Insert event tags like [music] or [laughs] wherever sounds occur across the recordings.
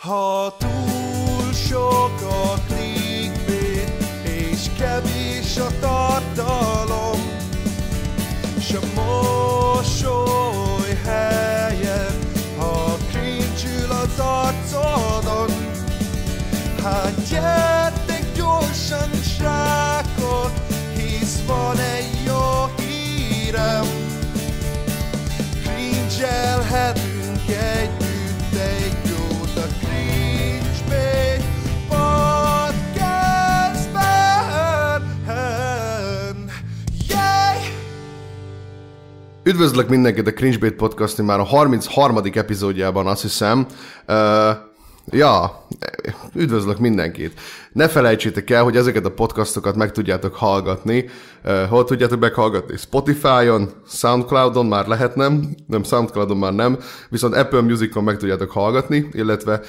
Ha túl sok a clickbait, és kevés a tartalom, s a mosoly Üdvözlök mindenkit a Cringebait Podcast már a 33. epizódjában, azt hiszem. Uh, ja, üdvözlök mindenkit. Ne felejtsétek el, hogy ezeket a podcastokat meg tudjátok hallgatni. Uh, hol tudjátok meghallgatni? Spotify-on, Soundcloud-on már lehet nem, nem Soundcloud-on már nem, viszont Apple Music-on meg tudjátok hallgatni, illetve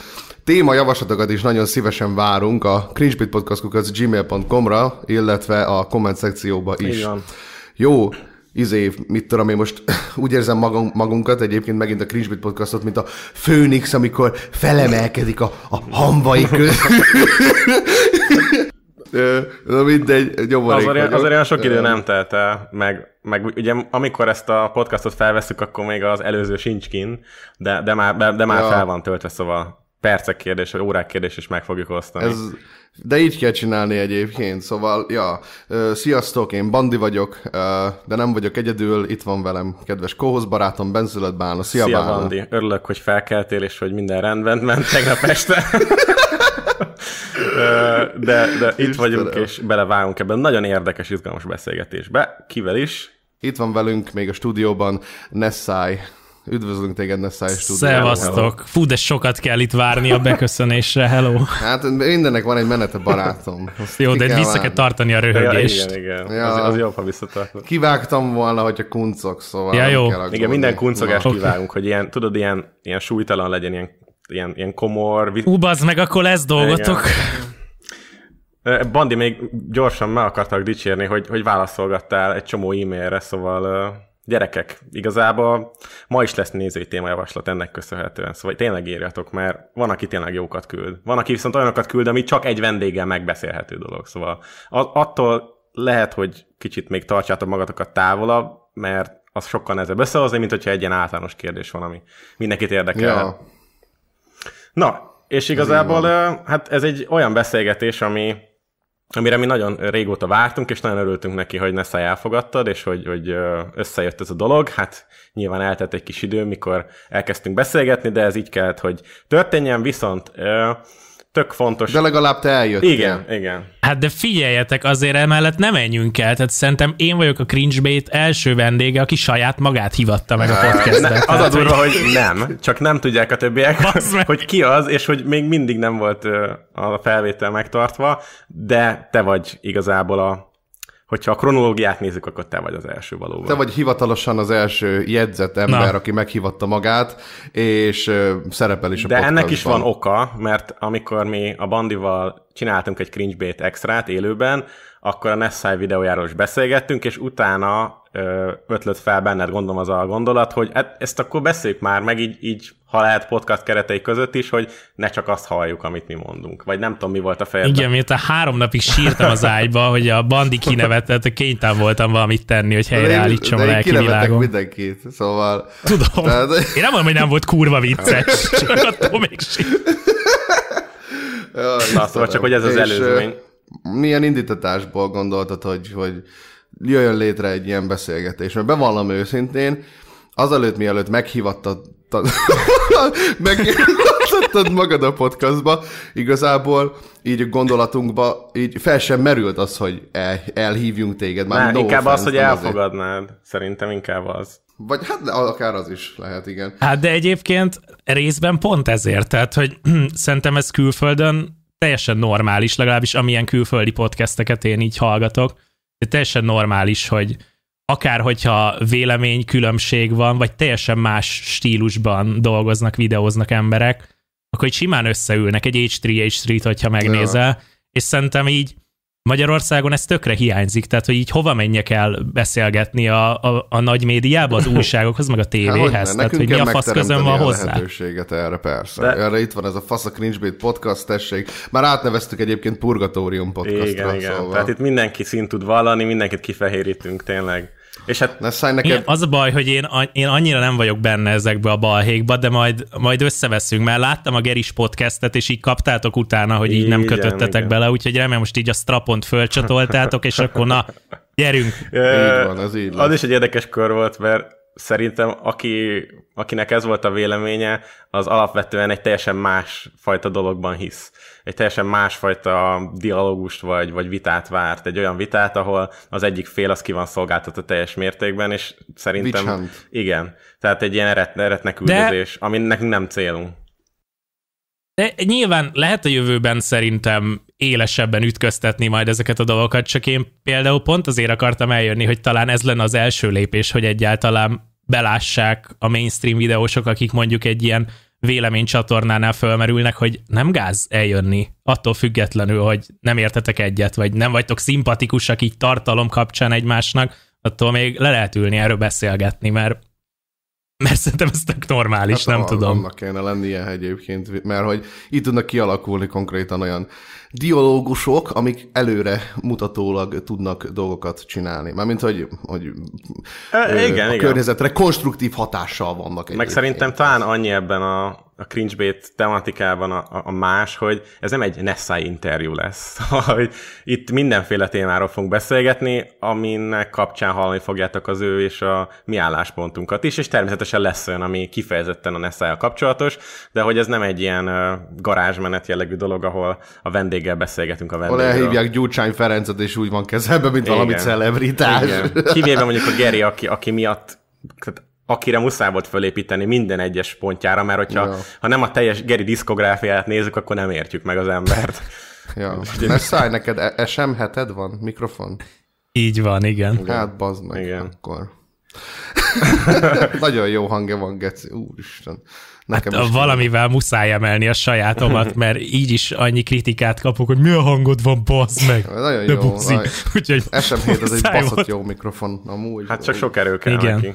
téma javaslatokat is nagyon szívesen várunk a cringebaitpodcast.gmail.com-ra, illetve a komment szekcióba is. Van. Jó, izé, mit tudom én most [laughs] úgy érzem magunk, magunkat egyébként megint a Cringe podcastot, mint a Főnix, amikor felemelkedik a, a hamvai köz. [laughs] Na mindegy, nyomorék Azért, vagyok. azért olyan sok idő nem telt el, meg, meg ugye amikor ezt a podcastot felveszük, akkor még az előző sincs kin, de, de már, de, de már Ja. fel van töltve, szóval percek kérdés, vagy órák kérdés is meg fogjuk osztani. Ez, de így kell csinálni egyébként, szóval, ja, sziasztok, én Bandi vagyok, de nem vagyok egyedül, itt van velem kedves kóhoz barátom, Benzület Bálna, szia, Szia, Bálna. Bandi. Örülök, hogy felkeltél, és hogy minden rendben ment tegnap este. De, de itt vagyunk, Istenem. és belevágunk ebben nagyon érdekes, izgalmas beszélgetésbe. Kivel is? Itt van velünk még a stúdióban Nessai. Üdvözlünk téged Nessai stúdióban. Szevasztok. Fú, de sokat kell itt várni a beköszönésre, hello. Hát mindennek van egy menete, barátom. Azt Jó, de kell vissza kell várni. tartani a Ja, röhögést. igen, igen. Ja. Az, az jobb, ha visszatartod. Kivágtam volna, hogyha kuncok, szóval Ja, jó. kell. Igen, minden kuncogást Oké. kivágunk, hogy ilyen, tudod, ilyen, ilyen súlytalan legyen, ilyen, ilyen, ilyen komor. Ú, bazd meg, akkor lesz dolgotok. Ö, Bandi, még gyorsan meg akartak dicsérni, hogy, hogy válaszolgattál egy csomó e-mailre, szóval gyerekek, igazából ma is lesz nézői témajavaslat ennek köszönhetően, szóval tényleg írjatok, mert van, aki tényleg jókat küld. Van, aki viszont olyanokat küld, ami csak egy vendéggel megbeszélhető dolog, szóval attól lehet, hogy kicsit még tartsátok magatokat távolabb, mert az sokkal nehezebb összehozni, mint hogyha egy ilyen általános kérdés van, ami mindenkit érdekel. Ja. Na, és igazából hát ez egy olyan beszélgetés, ami, amire mi nagyon régóta vártunk, és nagyon örültünk neki, hogy Nessai elfogadtad, és hogy, hogy összejött ez a dolog. Hát nyilván eltett egy kis idő, mikor elkezdtünk beszélgetni, de ez így kellett, hogy történjen, viszont tök fontos. De legalább te eljöttél. Igen, igen. Hát de figyeljetek, azért emellett nem menjünk el, tehát szerintem én vagyok a cringebait első vendége, aki saját magát hivatta meg a podcastet. Ne, az a durva, hogy- hogy nem, csak nem tudják a többiek, [laughs] hogy ki az, és hogy még mindig nem volt a felvétel megtartva, de te vagy igazából a, hogyha a kronológiát nézzük, akkor te vagy az első valóban. Te vagy hivatalosan az első jegyzett ember, Na. aki meghivatta magát, és szerepel is a de ennek is van podcastban. oka, mert amikor mi a Bandival csináltunk egy cringebait extrát élőben, akkor a Nessai videójáról is beszélgettünk, és utána ötlött fel benned, gondolom az a gondolat, hogy hát ezt akkor beszéljük már meg így, így, ha lehet podcast keretei között is, hogy ne csak azt halljuk, amit mi mondunk. Vagy nem tudom, mi volt a fejedben. Igen, miután három napig sírtam az ágyba, hogy a bandi kinevetett, kénytelen voltam valamit tenni, hogy helyreállítsam a de én lelki kinevetek világom. mindenkit, szóval... Tudom. Tehát- Én nem mondom, hogy nem volt kurva vicces, [laughs] csak attól még sír. Jaj, Na, szóval csak, hogy ez az És, előzmény. Milyen indítatásból gondoltad, hogy, hogy jöjjön létre egy ilyen beszélgetés? Mert bevallom őszintén, azelőtt, mielőtt meghívattad [laughs] meghívattad magad a podcastba, igazából így a gondolatunkba így fel sem merült az, hogy el, elhívjunk téged. Már Nem, no inkább az, offense, hogy nem azért. elfogadnád. Szerintem inkább az. Vagy hát akár az is lehet, igen. Hát de egyébként részben pont ezért, tehát hogy [clears throat] szerintem ez külföldön teljesen normális, legalábbis amilyen külföldi podcasteket én így hallgatok, teljesen normális, hogy akár hogyha vélemény különbség van, vagy teljesen más stílusban dolgoznak, videóznak emberek, akkor így simán összeülnek egy H3, H3-t, hogyha megnézel, és szerintem így Magyarországon ez tökre hiányzik, tehát hogy így hova menjek el beszélgetni a, a, a nagy médiába, az [laughs] újságokhoz, meg a tévéhez, tehát hogy mi a fasz közön van hozzá. lehetőséget erre, persze. De- De... Erre itt van ez a fasz a Cringebait podcast, tessék. Már átneveztük egyébként Purgatórium podcastra. Igen, igen. Szóval. Tehát itt mindenki szint tud vallani, mindenkit kifehérítünk tényleg. És hát Ne szállj neked, az a baj, hogy én, én annyira nem vagyok benne ezekbe a balhékba, de majd, majd összeveszünk, mert láttam a Geris podcastet, és így kaptátok utána, hogy így nem Igen, kötöttetek igen. bele, úgyhogy remélem most így a strapont fölcsatoltátok, és akkor na, gyerünk. [laughs] így van, ez így Az is egy érdekes kör volt, mert szerintem aki, akinek ez volt a véleménye, az alapvetően egy teljesen más fajta dologban hisz. Egy teljesen másfajta dialógust vagy, vagy vitát várt. Egy olyan vitát, ahol az egyik fél az ki van szolgáltatva teljes mértékben, és szerintem... Igen. Tehát egy ilyen eret, eretnek üldözés, ami nekünk nem célunk. De nyilván lehet a jövőben szerintem élesebben ütköztetni majd ezeket a dolgokat, csak én például pont azért akartam eljönni, hogy talán ez lenne az első lépés, hogy egyáltalán belássák a mainstream videósok, akik mondjuk egy ilyen véleménycsatornánál fölmerülnek, hogy nem gáz eljönni, attól függetlenül, hogy nem értetek egyet, vagy nem vagytok szimpatikusak így tartalom kapcsán egymásnak, attól még le lehet ülni erről beszélgetni, mert mert szerintem ez tök normális, Hát nem van- tudom. Annak kéne lennie egyébként, mert hogy itt tudnak kialakulni konkrétan olyan dialógusok, amik előre mutatólag tudnak dolgokat csinálni. Mármint, hogy, hogy E, igen, a igen. környezetre konstruktív hatással vannak Meg egyébként. szerintem talán annyi ebben a, a cringebait tematikában a, a, más, hogy ez nem egy Nessai interjú lesz. [laughs] hogy itt mindenféle témáról fogunk beszélgetni, aminek kapcsán hallani fogjátok az ő és a mi álláspontunkat is, és természetesen lesz olyan, ami kifejezetten a nessai kapcsolatos, de hogy ez nem egy ilyen garázsmenet jellegű dolog, ahol a vendéggel beszélgetünk a Ahol vendégről. elhívják Gyurcsány Ferencet, és úgy van kezelve, mint Igen. valami celebritás. Igen. Kivéve mondjuk a Geri, aki, aki miatt tehát akire muszáj volt fölépíteni minden egyes pontjára, mert hogyha Ja. ha nem a teljes Geri diszkográfiát nézzük, akkor nem értjük meg az embert. Ja. [laughs] Ne szállj, neked e- SM heted van? Mikrofon? Így van, igen. Hát bazd meg, Igen. akkor. [laughs] Nagyon jó hangja van, Geci. Úristen. Nekem Hát, valamivel muszáj emelni a sajátomat, [laughs] mert így is annyi kritikát kapok, hogy mi a hangod van, bassz meg. Nagyon De jó, Úgyhogy SM7 az egy baszott jó mikrofon, amúgy. Hát csak sok erő kell Igen. neki.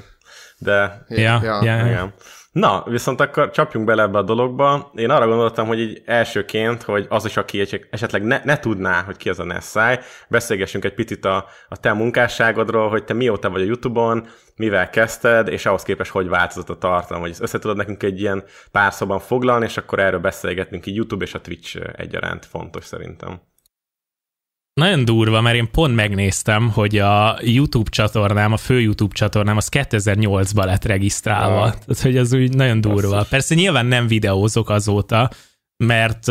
De Ja, ja, ja. Igen. Na, viszont akkor csapjunk bele ebbe a dologba. Én arra gondoltam, hogy így elsőként, hogy az is, aki esetleg ne, ne tudná, hogy ki az a Nessai, beszélgessünk egy picit a, a te munkásságodról, hogy te mióta vagy a Youtube-on, mivel kezdted, és ahhoz képest hogy változott a tartalom, hogy ezt össze tudod nekünk egy ilyen pár szóban foglalni, és akkor erről beszélgetünk így YouTube és a Twitch egyaránt fontos szerintem. Nagyon durva, mert én pont megnéztem, hogy a YouTube csatornám, a fő YouTube csatornám, az 2008-ban lett regisztrálva. Ah. Tehát, hogy az úgy nagyon durva. Basszus. Persze nyilván nem videózok azóta, mert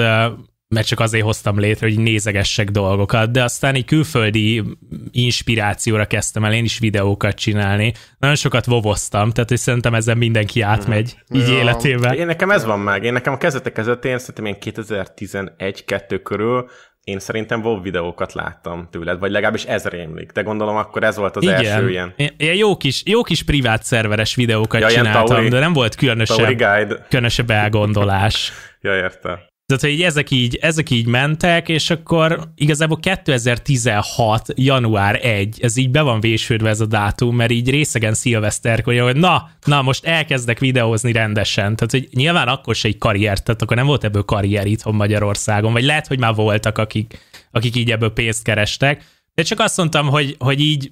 mert csak azért hoztam létre, hogy nézegessek dolgokat, de aztán egy külföldi inspirációra kezdtem el én is videókat csinálni. Nagyon sokat vovoztam, tehát hogy szerintem ezen mindenki átmegy így Ja. életével. Én nekem ez van meg. Én nekem a kezdetek kezdetén, szerintem én 2011-2 körül én szerintem WoW videókat láttam tőled, vagy legalábbis ez rémlik. De gondolom akkor ez volt az első ilyen. Én jó, kis, jó kis privát szerveres videókat Ja, ilyen csináltam, Tauri- de nem volt különösebb, különösebb elgondolás. [laughs] Ja, érte. Tehát, hogy ezek, így ezek így mentek, és akkor igazából 2016. január 1, ez így be van vésődve ez a dátum, mert így részegen szilveszterkor, hogy na, na, most elkezdek videózni rendesen. Tehát, hogy nyilván akkor se egy karrier, tehát akkor nem volt ebből karrier itthon Magyarországon, vagy lehet, hogy már voltak, akik, akik így ebből pénzt kerestek, de csak azt mondtam, hogy, hogy így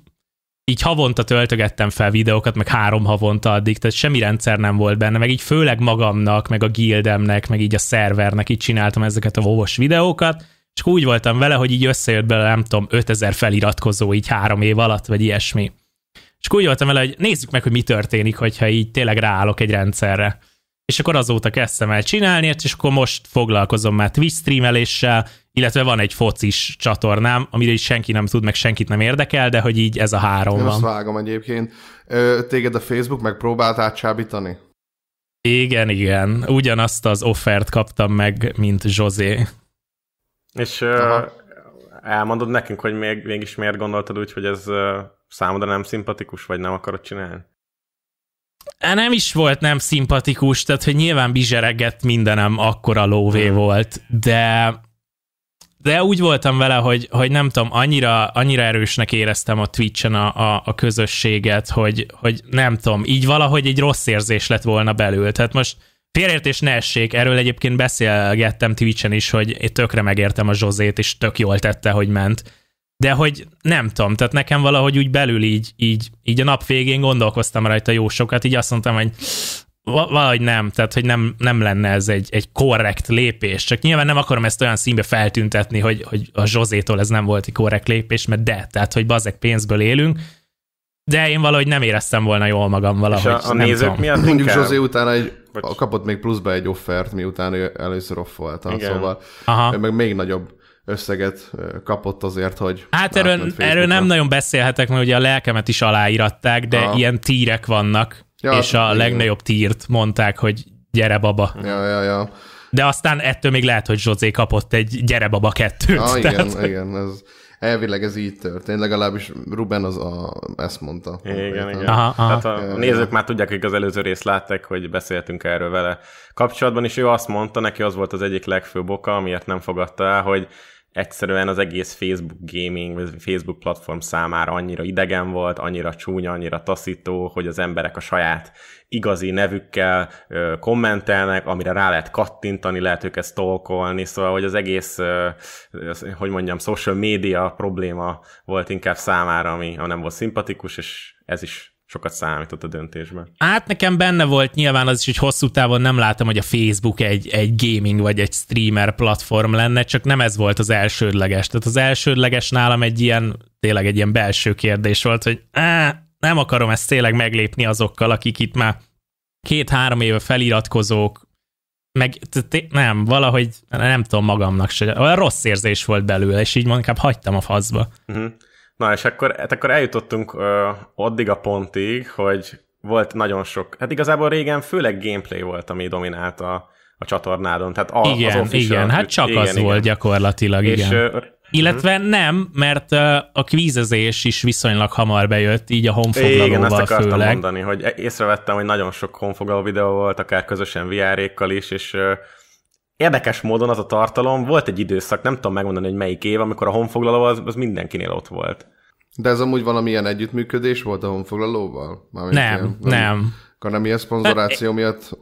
így havonta töltögettem fel videókat, meg három havonta addig, tehát semmi rendszer nem volt benne, meg így főleg magamnak, meg a guildemnek, meg így a szervernek így csináltam ezeket a vovos videókat, és úgy voltam vele, hogy így összejött bele, nem tudom, 5000 feliratkozó így három év alatt, vagy ilyesmi. És úgy voltam vele, hogy nézzük meg, hogy mi történik, hogyha így tényleg ráállok egy rendszerre. És akkor azóta kezdtem el csinálni, és akkor most foglalkozom már Twitch streameléssel, illetve van egy focis csatornám, amire is senki nem tud, meg senkit nem érdekel, de hogy így ez a három Én van. azt vágom egyébként. Ö, téged a Facebook megpróbált átcsábítani? Igen, igen. Ugyanazt az offert kaptam meg, mint José. És uh, elmondod nekünk, hogy még, mégis miért gondoltad úgy, hogy ez uh, számodra nem szimpatikus, vagy nem akarod csinálni? Á, Nem is volt nem szimpatikus, tehát hogy nyilván bizseregett mindenem akkora lóvé Hmm. volt, de de úgy voltam vele, hogy, hogy nem tudom, annyira, annyira erősnek éreztem a Twitch-en a, a, a közösséget, hogy, hogy nem tudom, így valahogy egy rossz érzés lett volna belül. Tehát most félreértés ne essék, erről egyébként beszélgettem Twitch-en is, hogy én tökre megértem a Zsozét, és tök jól tette, hogy ment. De hogy nem tudom, tehát nekem valahogy úgy belül így, így, így a nap végén gondolkoztam rajta jó sokat, így azt mondtam, hogy valahogy nem, tehát hogy nem, nem lenne ez egy, egy korrekt lépés, csak nyilván nem akarom ezt olyan színbe feltüntetni, hogy, hogy a Zsozétól ez nem volt egy korrekt lépés, mert de, tehát hogy bazek pénzből élünk, de én valahogy nem éreztem volna jól magam valahogy. És a, a nézők tudom. miatt Mondjuk inkább... Zsozé utána egy, kapott még pluszba egy offert, miután ő először offolta, szóval Aha. meg még nagyobb összeget kapott azért, hogy... Hát erről, erről nem nagyon beszélhetek, mert ugye a lelkemet is aláíratták, de Aha. ilyen tírek vannak, ja, és a igen. legnagyobb tírt mondták, hogy gyere baba. Ja, ja, ja. De aztán ettől még lehet, hogy Zsozé kapott egy gyere baba kettőt. Ah, igen, tehát... igen, ez, elvileg ez így történt, legalábbis Ruben az a, ezt mondta. Igen, igen. Aha, aha. Tehát a, a nézők már tudják, hogy az előző részt látták, hogy beszéltünk erről vele kapcsolatban, és ő azt mondta, neki az volt az egyik legfőbb oka, amiért nem fogadta el, hogy egyszerűen az egész Facebook gaming, vagy Facebook platform számára annyira idegen volt, annyira csúnya, annyira taszító, hogy az emberek a saját igazi nevükkel ö, kommentelnek, amire rá lehet kattintani, lehet őket stalkolni, szóval hogy az egész, ö, hogy mondjam, social media probléma volt inkább számára, ami, nem volt szimpatikus, és ez is sokat számított a döntésben. Hát nekem benne volt nyilván az is, hogy hosszú távon nem látom, hogy a Facebook egy, egy gaming vagy egy streamer platform lenne, csak nem ez volt az elsődleges. Tehát az elsődleges nálam egy ilyen, tényleg egy ilyen belső kérdés volt, hogy á, nem akarom ezt tényleg meglépni azokkal, akik itt már két-három éve feliratkozók, meg nem, valahogy nem tudom magamnak se, olyan rossz érzés volt belőle, és így inkább hagytam a faszba. Uh-huh. Na, és akkor, hát akkor eljutottunk ö, addig a pontig, hogy volt nagyon sok, hát igazából régen főleg gameplay volt, ami dominálta a csatornádon. Tehát a, igen, az igen, hát csak igen, az igen. volt gyakorlatilag, és, igen. Ö, illetve uh-huh. nem, mert a kvízezés is viszonylag hamar bejött, így a honfoglalóval Igen, ezt akartam főleg. mondani, hogy észrevettem, hogy nagyon sok honfoglaló videó volt, akár közösen VR-ékkal is, és érdekes módon az a tartalom, volt egy időszak, nem tudom megmondani, hogy melyik év, amikor a honfoglaló az, az mindenkinél ott volt. De ez amúgy valamilyen együttműködés volt a honfoglalóval? Mármint nem, ilyen, nem, nem. Akkor nem ilyen szponzoráció hát, miatt?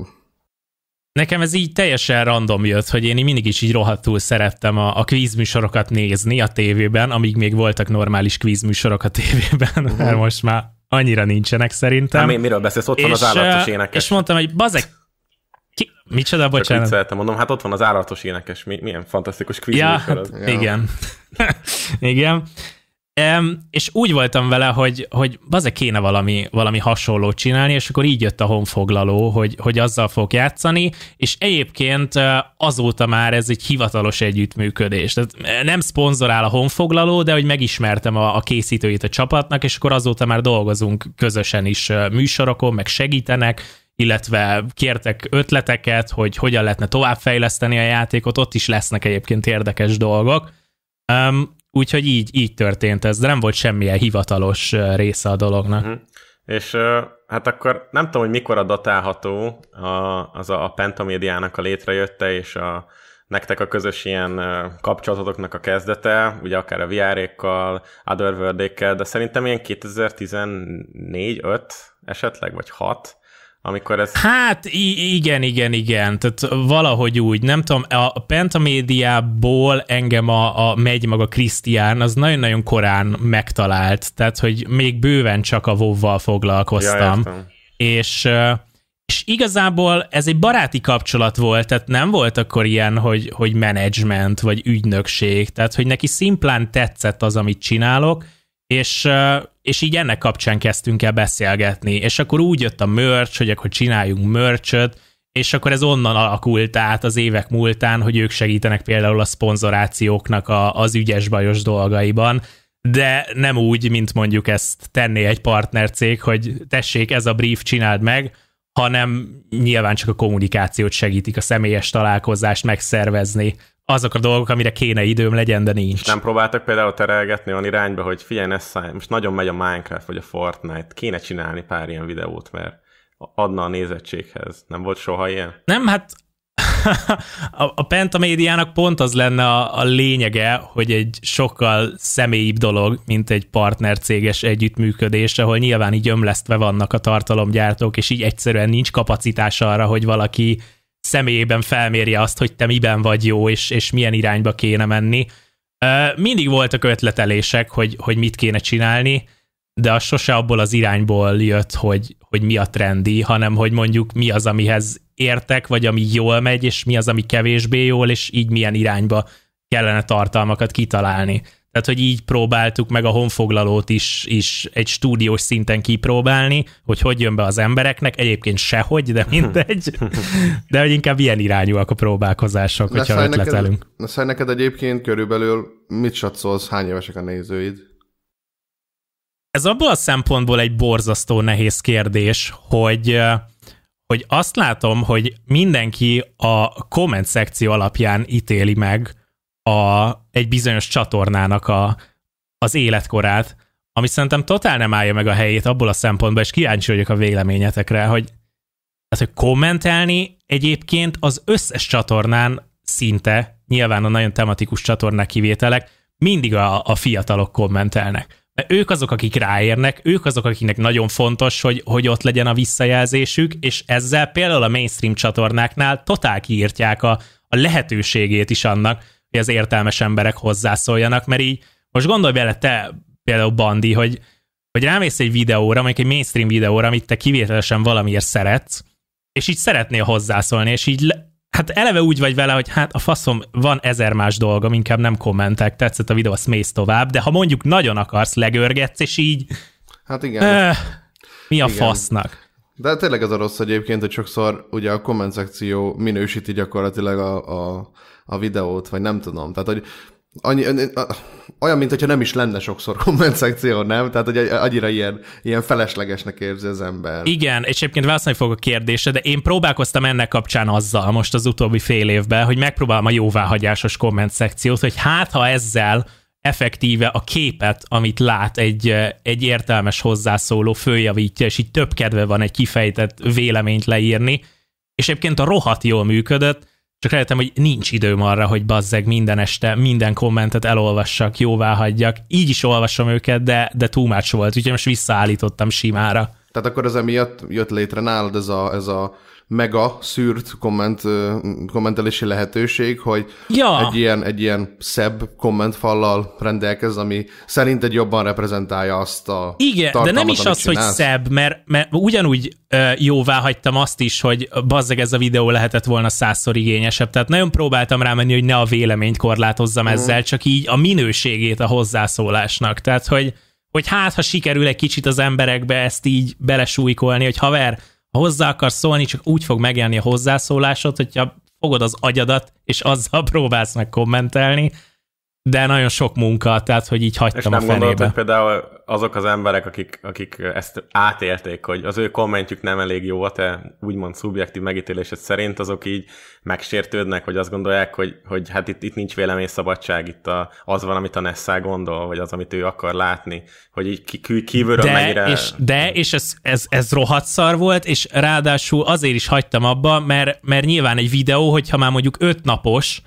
Nekem ez így teljesen random jött, hogy én mindig is így rohadtul szerettem a, a kvízműsorokat nézni a tévében, amíg még voltak normális kvízműsorok a tévében, uh-huh. mert most már annyira nincsenek szerintem. Hát, miről beszélsz? Ott és, van az állatos énekes. És mondtam, hogy bazek, ki? Micsoda, bocsánat? Csak szeretem, mondom, hát ott van az állatos énekes, milyen fantasztikus kvízműsor ja, ja. [laughs] Igen. igen. Um, és úgy voltam vele, hogy, hogy bazeg kéne valami, valami hasonlót csinálni, és akkor így jött a honfoglaló, hogy, hogy azzal fog játszani, és egyébként azóta már ez egy hivatalos együttműködés. Tehát nem szponzorál a honfoglaló, de hogy megismertem a, a készítőit a csapatnak, és akkor azóta már dolgozunk közösen is műsorokon, meg segítenek, illetve kértek ötleteket, hogy hogyan lehetne továbbfejleszteni a játékot, ott is lesznek egyébként érdekes dolgok. Um, Úgyhogy így, így történt ez, de nem volt semmilyen hivatalos része a dolognak. Uh-huh. És hát akkor nem tudom, hogy mikor a datálható a, az a, a Pentamédiának a létrejötte, és a, nektek a közös ilyen kapcsolatoknak a kezdete, ugye akár a VR-ékkal, otherworld de szerintem ilyen 2014-5 esetleg, vagy 6, amikor ez... Hát igen, igen, igen, tehát valahogy úgy, nem tudom, a pentamédiából engem a, a megy maga Krisztián, az nagyon-nagyon korán megtalált, tehát hogy még bőven csak a wow foglalkoztam. Ja, és és igazából ez egy baráti kapcsolat volt, tehát nem volt akkor ilyen, hogy, hogy management vagy ügynökség, tehát hogy neki szimplán tetszett az, amit csinálok, és, és így ennek kapcsán kezdtünk el beszélgetni, és akkor úgy jött a merch, hogy akkor csináljunk merch és akkor ez onnan alakult át az évek múltán, hogy ők segítenek például a szponzorációknak a, az ügyes-bajos dolgaiban, de nem úgy, mint mondjuk ezt tenné egy partnercég, hogy tessék, ez a brief, csináld meg, hanem nyilván csak a kommunikációt segítik, a személyes találkozást megszervezni, azok a dolgok, amire kéne időm legyen, de nincs. Nem próbáltak például terelgetni olyan irányba, hogy figyelj, Nessa, most nagyon megy a Minecraft vagy a Fortnite, kéne csinálni pár ilyen videót, mert adna a nézettséghez. Nem volt soha ilyen? Nem, hát [laughs] a, a pentamédiának pont az lenne a, a lényege, hogy egy sokkal személyibb dolog, mint egy partnercéges együttműködés, ahol nyilván így ömlesztve vannak a tartalomgyártók, és így egyszerűen nincs kapacitás arra, hogy valaki személyében felmérje azt, hogy te miben vagy jó, és, és milyen irányba kéne menni. Mindig voltak ötletelések, hogy, hogy mit kéne csinálni, de az sose abból az irányból jött, hogy, hogy mi a trendi, hanem hogy mondjuk mi az, amihez értek, vagy ami jól megy, és mi az, ami kevésbé jól, és így milyen irányba kellene tartalmakat kitalálni. Tehát, hogy így próbáltuk meg a honfoglalót is, is egy stúdiós szinten kipróbálni, hogy hogy jön be az embereknek, egyébként sehogy, de mindegy, de hogy inkább ilyen irányúak a próbálkozások, hogyha ötletelünk. Neked, neked egyébként körülbelül mit satszolsz, hány évesek a nézőid? Ez abból a szempontból egy borzasztó nehéz kérdés, hogy hogy azt látom, hogy mindenki a komment szekció alapján ítéli meg a, egy bizonyos csatornának a, az életkorát, ami szerintem totál nem állja meg a helyét abból a szempontból, és kíváncsi vagyok a véleményetekre, hogy, hát, hogy kommentelni egyébként az összes csatornán szinte, nyilván a nagyon tematikus csatornák kivételek, mindig a, a fiatalok kommentelnek. Mert ők azok, akik ráérnek, ők azok, akiknek nagyon fontos, hogy, hogy ott legyen a visszajelzésük, és ezzel például a mainstream csatornáknál totál kiírtják a, a lehetőségét is annak, hogy az értelmes emberek hozzászóljanak, mert így most gondolj bele te, például Bandi, hogy, hogy rámész egy videóra, mondjuk egy mainstream videóra, amit te kivételesen valamiért szeretsz, és így szeretnél hozzászólni, és így hát eleve úgy vagy vele, hogy hát a faszom, van ezer más dolgom, inkább nem kommentek, tetszett a videó, azt mész tovább, de ha mondjuk nagyon akarsz, legörgetsz, és így... Hát igen. Öh, mi a igen. fasznak? De tényleg az a rossz egyébként, hogy sokszor ugye a komment szekció minősíti gyakorlatilag a, a, a videót, vagy nem tudom. Tehát, hogy annyi, olyan, mint hogyha nem is lenne sokszor [laughs] komment szekció, nem? Tehát, hogy annyira ilyen, ilyen feleslegesnek érzi az ember. Igen, és egyébként válaszolni fogok a kérdésre, de én próbálkoztam ennek kapcsán azzal most az utóbbi fél évben, hogy megpróbálom a jóváhagyásos komment szekciót, hogy hát ha ezzel effektíve a képet, amit lát egy, egy értelmes hozzászóló, följavítja, és így több kedve van egy kifejtett véleményt leírni, és egyébként a rohadt jól működött, csak rájöttem, hogy nincs időm arra, hogy bazzeg minden este, minden kommentet elolvassak, jóvá hagyjak. Így is olvasom őket, de, de too much volt, úgyhogy most visszaállítottam simára. Tehát akkor ez emiatt jött létre nálad ez a, ez a mega szűrt komment, kommentelési lehetőség, hogy ja. egy, ilyen, egy ilyen szebb kommentfallal rendelkez, ami szerinted jobban reprezentálja azt a Igen, de nem is az, csinálsz. hogy szebb, mert, mert ugyanúgy uh, jóvá hagytam azt is, hogy bazzeg ez a videó lehetett volna százszor igényesebb. Tehát nagyon próbáltam rámenni, hogy ne a véleményt korlátozzam uh-huh. ezzel, csak így a minőségét a hozzászólásnak. Tehát, hogy hogy hát, ha sikerül egy kicsit az emberekbe ezt így belesújkolni, hogy haver, ha hozzá akarsz szólni, csak úgy fog megjelenni a hozzászólásod, hogyha fogod az agyadat, és azzal [laughs] próbálsz meg kommentelni, de nagyon sok munka, tehát hogy így hagytam és nem a fenébe. Gondolod, hogy például azok az emberek, akik, akik ezt átélték, hogy az ő kommentjük nem elég jó a te úgymond szubjektív megítélésed szerint, azok így megsértődnek, hogy azt gondolják, hogy, hogy hát itt, itt nincs véleményszabadság, itt a, az van, amit a Nessá gondol, vagy az, amit ő akar látni, hogy így kívülről de, mennyire... És, de, és ez, ez, ez rohadt szar volt, és ráadásul azért is hagytam abba, mert, mert nyilván egy videó, hogyha már mondjuk öt napos,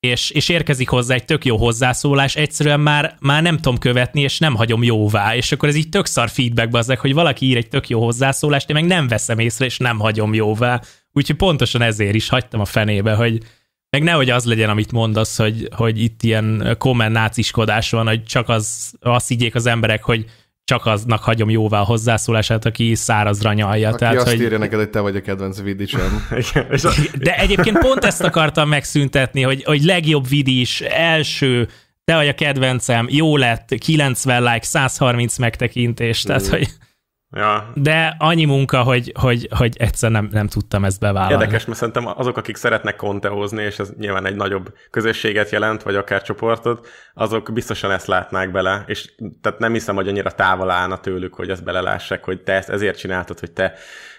és, és érkezik hozzá egy tök jó hozzászólás, egyszerűen már, már nem tudom követni, és nem hagyom jóvá, és akkor ez így tök szar feedback bazzeg, hogy valaki ír egy tök jó hozzászólást, én meg nem veszem észre, és nem hagyom jóvá. Úgyhogy pontosan ezért is hagytam a fenébe, hogy meg nehogy az legyen, amit mondasz, hogy, hogy itt ilyen komment náciskodás van, hogy csak az, azt higgyék az emberek, hogy csak aznak hagyom jóvá a hozzászólását, aki szárazra nyalja. Aki Tehát, azt hogy... írja neked, hogy te vagy a kedvenc vidisem. [laughs] De egyébként pont ezt akartam megszüntetni, hogy, hogy legjobb vidis, első, te vagy a kedvencem, jó lett, 90 like, 130 megtekintés, tehát hogy Ja. De annyi munka, hogy, hogy, hogy egyszer nem, nem tudtam ezt bevállalni. Érdekes, mert szerintem azok, akik szeretnek kontehozni, és ez nyilván egy nagyobb közösséget jelent, vagy akár csoportot, azok biztosan ezt látnák bele, és tehát nem hiszem, hogy annyira távol állna tőlük, hogy ezt belelássák, hogy te ezt ezért csináltad, hogy te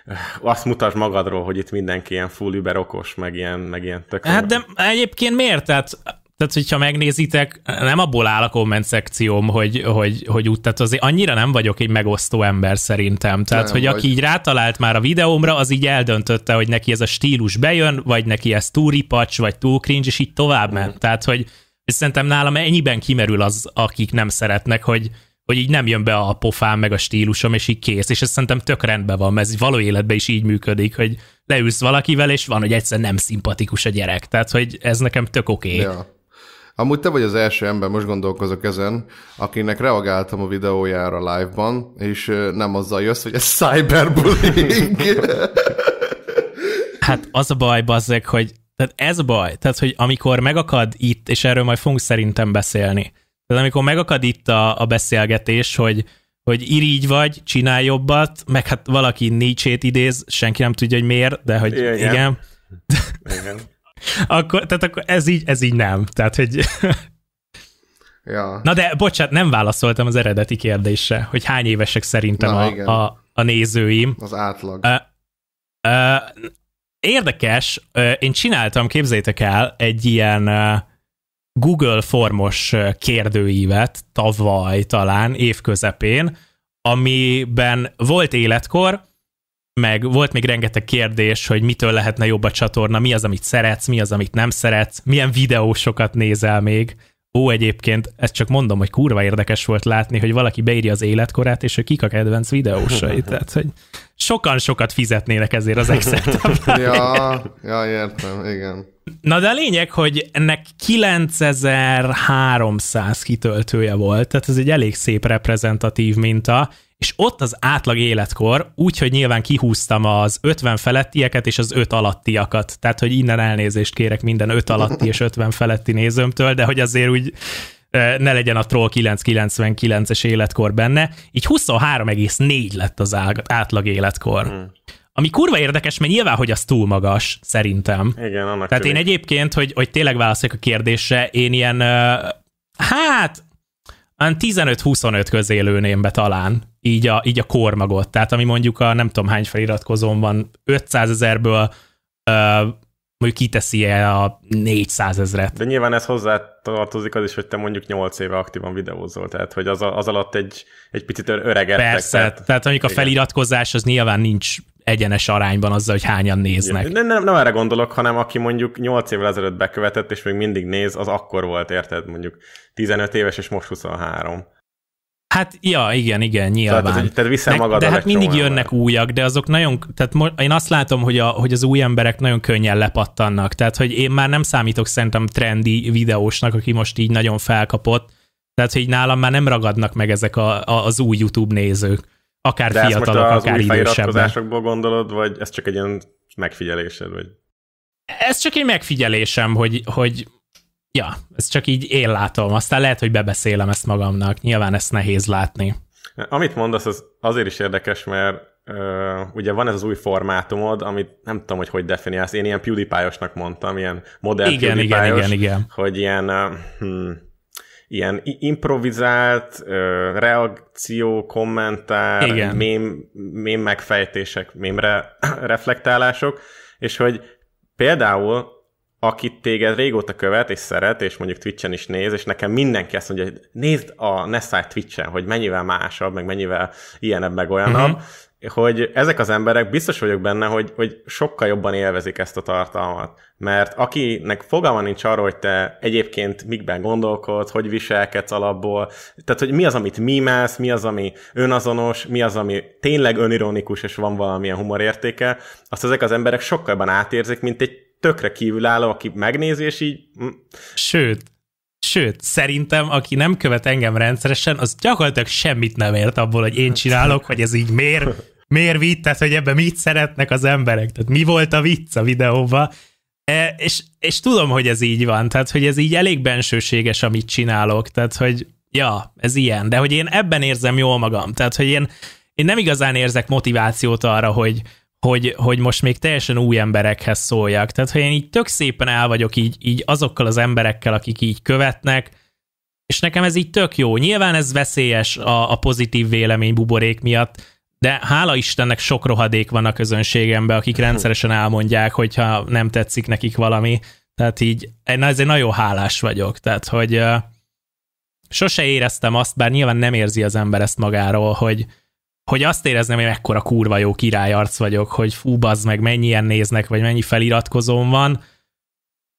eh, azt mutasd magadról, hogy itt mindenki ilyen full über okos, meg ilyen, meg ilyen tök. Hát de egyébként miért? Tehát tehát hogyha megnézitek, nem abból áll a komment szekcióm, hogy, hogy, hogy úgy, tehát azért annyira nem vagyok egy megosztó ember szerintem. Tehát, Nem hogy vagy. aki így rátalált már a videómra, az így eldöntötte, hogy neki ez a stílus bejön, vagy neki ez túl ripacs, vagy túl cringe, és így tovább ment. Tehát, hogy szerintem nálam ennyiben kimerül az, akik nem szeretnek, hogy, hogy így nem jön be a pofám, meg a stílusom, és így kész. És ez szerintem tök rendben van, mert ez való életben is így működik, hogy leülsz valakivel, és van, hogy egyszer nem szimpatikus a gyerek. Tehát, hogy ez nekem tök oké. Okay. Ja. Amúgy te vagy az első ember, most gondolkozok ezen, akinek reagáltam a videójára live-ban, és nem azzal jössz, hogy ez cyberbullying. [laughs] Hát az a baj, bazzeg, hogy tehát ez a baj, tehát hogy amikor megakad itt, és erről majd fogunk szerintem beszélni, tehát amikor megakad itt a, a beszélgetés, hogy, hogy irigy vagy, csinálj jobbat, meg hát valaki Nietzsét idéz, senki nem tudja, hogy miért, de hogy igen, igen Igen. Akkor, tehát akkor ez így, ez így nem. Tehát, hogy ja. Na de, bocsánat, nem válaszoltam az eredeti kérdésre, hogy hány évesek szerintem Na, a, igen. a, a nézőim. Az átlag. Ö, ö, érdekes, ö, én csináltam, képzétek el, egy ilyen ö, Google formos kérdőívet tavaly talán, évközepén, amiben volt életkor, meg volt még rengeteg kérdés, hogy mitől lehetne jobb a csatorna, mi az, amit szeretsz, mi az, amit nem szeretsz, milyen videósokat nézel még. Ó, egyébként, ezt csak mondom, hogy kurva érdekes volt látni, hogy valaki beírja az életkorát, és hogy kik a kedvenc videósai. [laughs] Tehát, hogy sokan sokat fizetnének ezért az Excel [laughs] Ja, ja, értem, igen. Na de a lényeg, hogy ennek 9300 kitöltője volt, tehát ez egy elég szép reprezentatív minta, és ott az átlag életkor, úgyhogy nyilván kihúztam az 50 felettieket és az 5 alattiakat. Tehát, hogy innen elnézést kérek minden 5 alatti és 50 feletti nézőmtől, de hogy azért úgy ne legyen a Troll 999-es életkor benne. Így 23,4 lett az átlag életkor. Hmm. Ami kurva érdekes, mert nyilván, hogy az túl magas, szerintem. Igen, annak Tehát én tűnik. egyébként, hogy, hogy tényleg válaszoljak a kérdésre, én ilyen, ö, hát, olyan 15-25 közé lőném be talán, így a, így a kormagot. Tehát ami mondjuk a nem tudom hány feliratkozón van, 500 ezerből ö, mondjuk kiteszi -e a 400 ezret. De nyilván ez hozzá tartozik az is, hogy te mondjuk 8 éve aktívan videózol, tehát hogy az, az alatt egy, egy picit ö- öregedtek. Persze, tehát, tehát mondjuk a feliratkozás az nyilván nincs egyenes arányban azzal, hogy hányan néznek. Nem, nem, nem erre gondolok, hanem aki mondjuk 8 évvel ezelőtt bekövetett, és még mindig néz, az akkor volt, érted? Mondjuk 15 éves, és most 23. Hát, ja, igen, igen, nyilván. Tehát, hogy- tehát viszel de, hát mindig jönnek újak, de azok nagyon, tehát mo- én azt látom, hogy, a, hogy az új emberek nagyon könnyen lepattannak, tehát hogy én már nem számítok szerintem trendi videósnak, aki most így nagyon felkapott, tehát hogy nálam már nem ragadnak meg ezek a, a, az új YouTube nézők, akár De most fiatalok, az akár idősebbek. gondolod, vagy ez csak egy ilyen megfigyelésed? Vagy? Ez csak egy megfigyelésem, hogy, hogy ja, ez csak így én látom, aztán lehet, hogy bebeszélem ezt magamnak, nyilván ezt nehéz látni. Amit mondasz, az azért is érdekes, mert uh, ugye van ez az új formátumod, amit nem tudom, hogy hogy definiálsz. Én ilyen PewDiePie-osnak mondtam, ilyen modern Igen, igen, PewDiePie-os, igen, igen. hogy ilyen, uh, hmm, ilyen improvizált reakció, kommentár, Igen. mém, mém megfejtések, mémre [clears throat] reflektálások, és hogy például akit téged régóta követ és szeret, és mondjuk Twitch-en is néz, és nekem mindenki azt mondja, hogy nézd a Nessai Twitch-en, hogy mennyivel másabb, meg mennyivel ilyenebb, meg olyanabb, uh-huh. Hogy ezek az emberek, biztos vagyok benne, hogy, hogy sokkal jobban élvezik ezt a tartalmat. Mert akinek fogalma nincs arról, hogy te egyébként mikben gondolkodsz, hogy viselkedsz alapból, tehát hogy mi az, amit mímelsz, mi az, ami önazonos, mi az, ami tényleg önironikus, és van valamilyen humorértéke, azt ezek az emberek sokkal jobban átérzik, mint egy tökre kívülálló, aki megnézi, és így mm, Sőt, sőt, szerintem, aki nem követ engem rendszeresen, az gyakorlatilag semmit nem ért abból, hogy én csinálok, hogy ez így miért, miért vicc, tehát hogy ebben mit szeretnek az emberek, tehát mi volt a vicc a videóban, e, és, és tudom, hogy ez így van, tehát hogy ez így elég bensőséges, amit csinálok, tehát hogy ja, ez ilyen, de hogy én ebben érzem jól magam, tehát hogy én, én nem igazán érzek motivációt arra, hogy, hogy, hogy most még teljesen új emberekhez szóljak. Tehát, hogy én így tök szépen el vagyok így, így azokkal az emberekkel, akik így követnek, és nekem ez így tök jó. Nyilván ez veszélyes a, a pozitív vélemény buborék miatt, de hála Istennek sok rohadék van a közönségemben, akik rendszeresen elmondják, hogyha nem tetszik nekik valami. Tehát így, én ezért nagyon hálás vagyok. Tehát, hogy uh, sose éreztem azt, bár nyilván nem érzi az ember ezt magáról, hogy, hogy azt érezném, hogy mekkora kurva jó királyarc vagyok, hogy fú, bazd meg, mennyien néznek, vagy mennyi feliratkozóm van,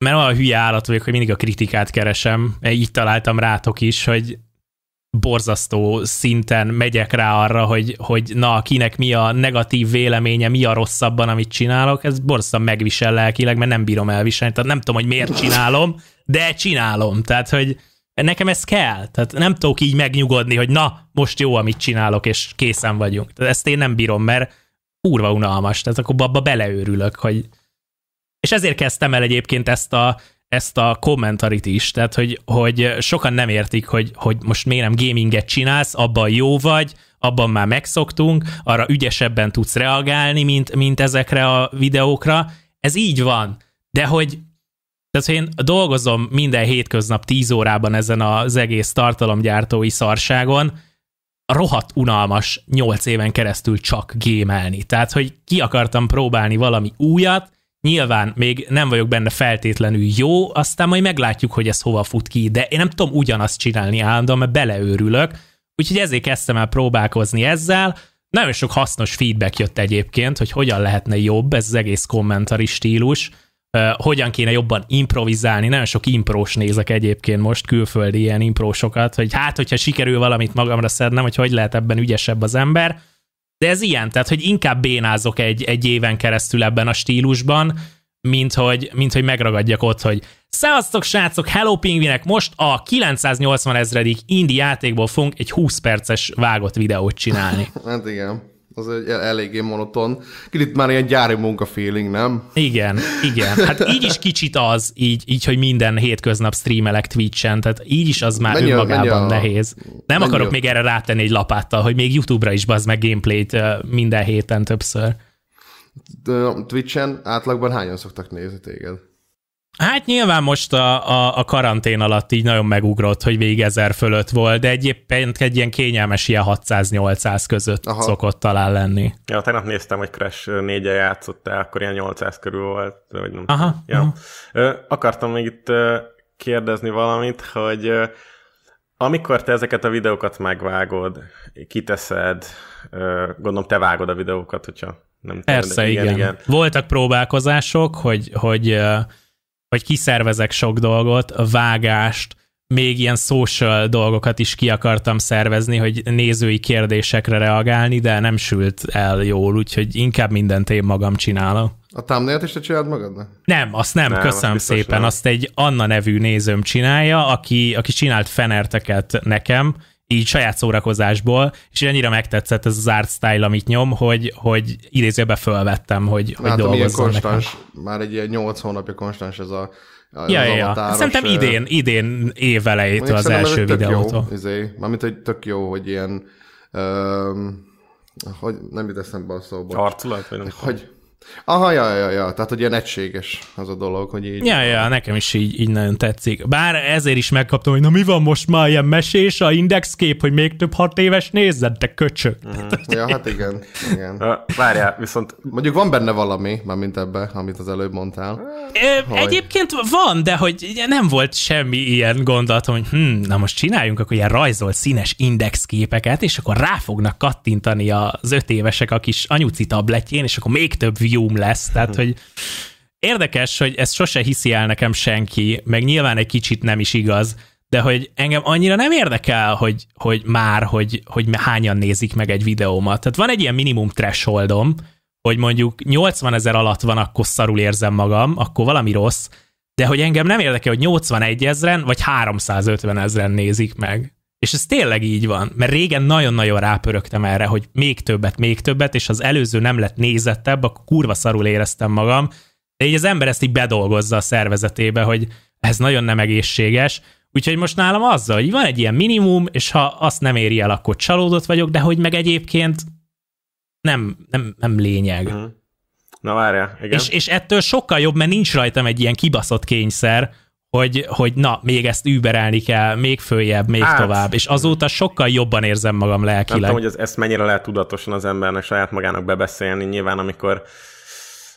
mert olyan hülye állat vagyok, hogy mindig a kritikát keresem. Így találtam rátok is, hogy borzasztó szinten megyek rá arra, hogy, hogy na, kinek mi a negatív véleménye, mi a rosszabban, amit csinálok, ez borzasztóan megvisel lelkileg, mert nem bírom elviselni, tehát nem tudom, hogy miért csinálom, de csinálom, tehát, hogy nekem ez kell, tehát nem tudok így megnyugodni, hogy na, most jó, amit csinálok, és készen vagyunk. Tehát ezt én nem bírom, mert kurva unalmas, tehát akkor abba beleőrülök, hogy és ezért kezdtem el egyébként ezt a, ezt a kommentarit is, tehát hogy, hogy sokan nem értik, hogy, hogy most miért nem gaminget csinálsz, abban jó vagy, abban már megszoktunk, arra ügyesebben tudsz reagálni, mint, mint ezekre a videókra. Ez így van, de hogy tehát, hogy én dolgozom minden hétköznap 10 órában ezen az egész tartalomgyártói szarságon, rohadt unalmas 8 éven keresztül csak gémelni. Tehát, hogy ki akartam próbálni valami újat, Nyilván még nem vagyok benne feltétlenül jó, aztán majd meglátjuk, hogy ez hova fut ki, de én nem tudom ugyanazt csinálni állandóan, mert beleőrülök, úgyhogy ezért kezdtem el próbálkozni ezzel. Nagyon sok hasznos feedback jött egyébként, hogy hogyan lehetne jobb ez az egész kommentari stílus, hogyan kéne jobban improvizálni, nagyon sok imprós nézek egyébként most, külföldi ilyen imprósokat, hogy hát, hogyha sikerül valamit magamra szednem, hogy hogy lehet ebben ügyesebb az ember, de ez ilyen, tehát hogy inkább bénázok egy, egy éven keresztül ebben a stílusban, mint hogy, mint hogy megragadjak ott, hogy Szevasztok, srácok, Hello Pingvinek, most a 980 ezredik indi játékból fogunk egy 20 perces vágott videót csinálni. [laughs] hát igen az egy eléggé monoton. Kicsit már ilyen gyári munka feeling, nem? Igen, igen. Hát így is kicsit az, így, így hogy minden hétköznap streamelek Twitch-en, tehát így is az már mennyi önmagában a, nehéz. Nem akarok a... még erre rátenni egy lapáttal, hogy még YouTube-ra is bazd meg gameplayt minden héten többször. Twitch-en átlagban hányan szoktak nézni téged? Hát nyilván most a, a, a karantén alatt így nagyon megugrott, hogy végig ezer fölött volt, de egyébként egy ilyen kényelmes ilyen 600-800 között Aha. szokott talán lenni. Ja, tegnap néztem, hogy Crash 4 játszottál, akkor ilyen 800 körül volt. Vagy nem Aha. Ja. Aha. Akartam még itt kérdezni valamit, hogy amikor te ezeket a videókat megvágod, kiteszed, gondolom te vágod a videókat, hogyha nem Persze, igen, igen. igen. Voltak próbálkozások, hogy, hogy hogy kiszervezek sok dolgot, a vágást, még ilyen social dolgokat is ki akartam szervezni, hogy nézői kérdésekre reagálni, de nem sült el jól, úgyhogy inkább mindent én magam csinálom. A thumbnail is te csináld magadnak? Nem, azt nem, nem köszönöm azt szépen. Nem. Azt egy Anna nevű nézőm csinálja, aki, aki csinált fenerteket nekem, így saját szórakozásból, és annyira megtetszett ez az art style, amit nyom, hogy, hogy idézőbe fölvettem, hogy, hogy dolgozzon ilyen konstans, nekem. már egy ilyen 8 hónapja konstans ez a Ja, ja, ja. Szerintem idén, idén év elejétől az első videótól. Jó, izé, mármint, hogy tök jó, hogy ilyen um, hogy nem jut eszembe a szóba. Arculat? Vagy nem hogy, Aha, ja, ja, ja, tehát hogy ilyen egységes az a dolog, hogy így... Ja, ja, nekem is így, így nagyon tetszik. Bár ezért is megkaptam, hogy na mi van most már ilyen mesés a indexkép, hogy még több hat éves nézzed, te köcsök. Uh-huh. ja, hát igen, igen. Várjál, viszont... Mondjuk van benne valami, már mint ebbe, amit az előbb mondtál. Ö, hogy... Egyébként van, de hogy nem volt semmi ilyen gondolatom, hogy hm, na most csináljunk akkor ilyen rajzolt színes indexképeket, és akkor rá fognak kattintani az öt évesek a kis anyuci tabletjén, és akkor még több view lesz, tehát hogy érdekes, hogy ezt sose hiszi el nekem senki, meg nyilván egy kicsit nem is igaz, de hogy engem annyira nem érdekel, hogy, hogy már, hogy, hogy hányan nézik meg egy videómat. Tehát van egy ilyen minimum thresholdom, hogy mondjuk 80 ezer alatt van, akkor szarul érzem magam, akkor valami rossz, de hogy engem nem érdekel, hogy 81 ezeren vagy 350 ezeren nézik meg. És ez tényleg így van, mert régen nagyon-nagyon rápörögtem erre, hogy még többet, még többet, és az előző nem lett nézettebb, akkor kurva szarul éreztem magam, de így az ember ezt így bedolgozza a szervezetébe, hogy ez nagyon nem egészséges, úgyhogy most nálam azzal, hogy van egy ilyen minimum, és ha azt nem éri el, akkor csalódott vagyok, de hogy meg egyébként nem, nem, nem lényeg. Uh-huh. Na várjál, igen. És, és ettől sokkal jobb, mert nincs rajtam egy ilyen kibaszott kényszer, hogy, hogy na, még ezt überelni kell, még följebb, még hát, tovább, és azóta sokkal jobban érzem magam lelkileg. Nem tudom, hogy ez, ezt mennyire lehet tudatosan az embernek saját magának bebeszélni, nyilván amikor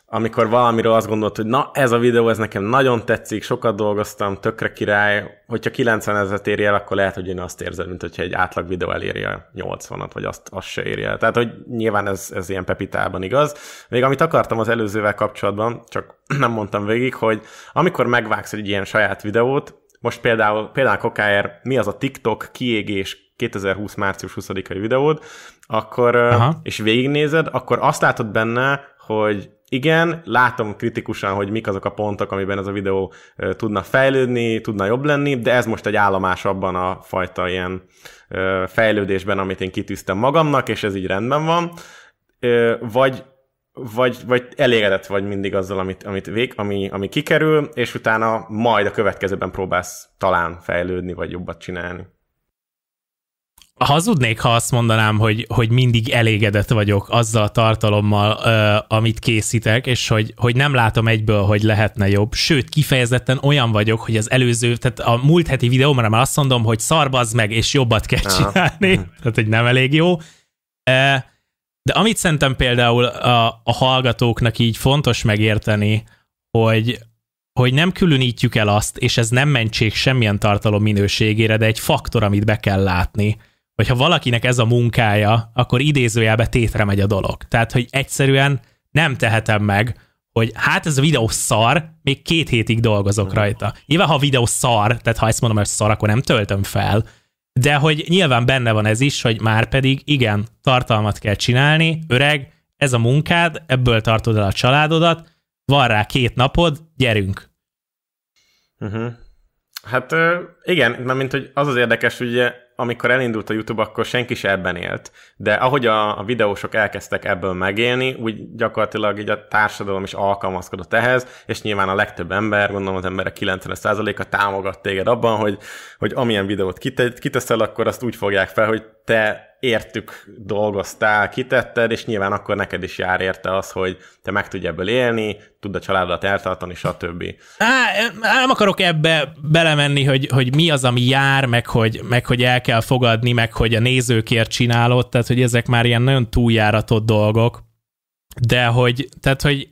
amikor valamiről azt gondolt, hogy na, ez a videó, ez nekem nagyon tetszik, sokat dolgoztam, tökre király, hogyha 90 ezeret éri el, akkor lehet, hogy én azt érzem, mint hogyha egy átlag videó eléri a 80-at, vagy azt, azt se éri el. Tehát, hogy nyilván ez, ez ilyen pepitában igaz. Még amit akartam az előzővel kapcsolatban, csak [clears throat] nem mondtam végig, hogy amikor megvágsz egy ilyen saját videót, most például, például Kokáért, mi az a TikTok kiégés 2020. március 20-ai videód, akkor, Aha. és végignézed, akkor azt látod benne, hogy igen, látom kritikusan, hogy mik azok a pontok, amiben ez a videó tudna fejlődni, tudna jobb lenni, de ez most egy állomás abban a fajta ilyen fejlődésben, amit én kitűztem magamnak, és ez így rendben van. Vagy vagy, vagy elégedett vagy mindig azzal, amit, amit vég, ami, ami kikerül, és utána majd a következőben próbálsz talán fejlődni, vagy jobbat csinálni hazudnék, ha azt mondanám, hogy, hogy mindig elégedett vagyok azzal a tartalommal, uh, amit készítek, és hogy, hogy nem látom egyből, hogy lehetne jobb. Sőt, kifejezetten olyan vagyok, hogy az előző, tehát a múlt heti videómra már azt mondom, hogy szarbazz meg, és jobbat kell csinálni. tehát, hogy nem elég jó. Uh, de amit szerintem például a, a hallgatóknak így fontos megérteni, hogy, hogy nem különítjük el azt, és ez nem mentség semmilyen tartalom minőségére, de egy faktor, amit be kell látni, hogy ha valakinek ez a munkája, akkor idézőjelbe tétre megy a dolog. Tehát, hogy egyszerűen nem tehetem meg, hogy hát ez a videó szar, még két hétig dolgozok rajta. Nyilván, ha a videó szar, tehát ha ezt mondom, hogy szar, akkor nem töltöm fel, de hogy nyilván benne van ez is, hogy már pedig igen, tartalmat kell csinálni, öreg, ez a munkád, ebből tartod el a családodat, van rá két napod, gyerünk. Uh-huh. Hát igen, mert mint hogy az az érdekes, ugye amikor elindult a YouTube, akkor senki se ebben élt. De ahogy a, a videósok elkezdtek ebből megélni, úgy gyakorlatilag így a társadalom is alkalmazkodott ehhez, és nyilván a legtöbb ember, gondolom az emberek 90%-a támogat téged abban, hogy, hogy amilyen videót kiteszel, akkor azt úgy fogják fel, hogy te értük dolgoztál, kitetted, és nyilván akkor neked is jár érte az, hogy te meg tudj ebből élni, tud a családodat eltartani, stb. Á, nem akarok ebbe belemenni, hogy, hogy mi az, ami jár, meg hogy, meg hogy el kell fogadni, meg hogy a nézőkért csinálod, tehát hogy ezek már ilyen nagyon túljáratott dolgok, de hogy, tehát hogy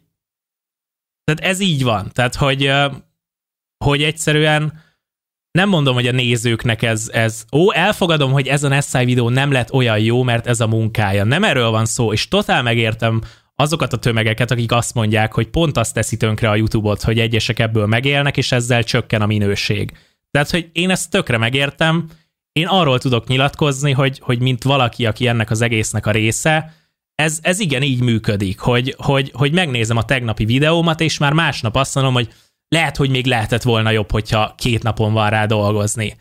tehát ez így van, tehát hogy, hogy egyszerűen nem mondom, hogy a nézőknek ez, ez, ó, elfogadom, hogy ez a Nessai videó nem lett olyan jó, mert ez a munkája. Nem erről van szó, és totál megértem azokat a tömegeket, akik azt mondják, hogy pont azt teszi tönkre a YouTube-ot, hogy egyesek ebből megélnek, és ezzel csökken a minőség. Tehát, hogy én ezt tökre megértem, én arról tudok nyilatkozni, hogy, hogy mint valaki, aki ennek az egésznek a része, ez, ez igen így működik, hogy, hogy, hogy megnézem a tegnapi videómat, és már másnap azt mondom, hogy lehet, hogy még lehetett volna jobb, hogyha két napon van rá dolgozni.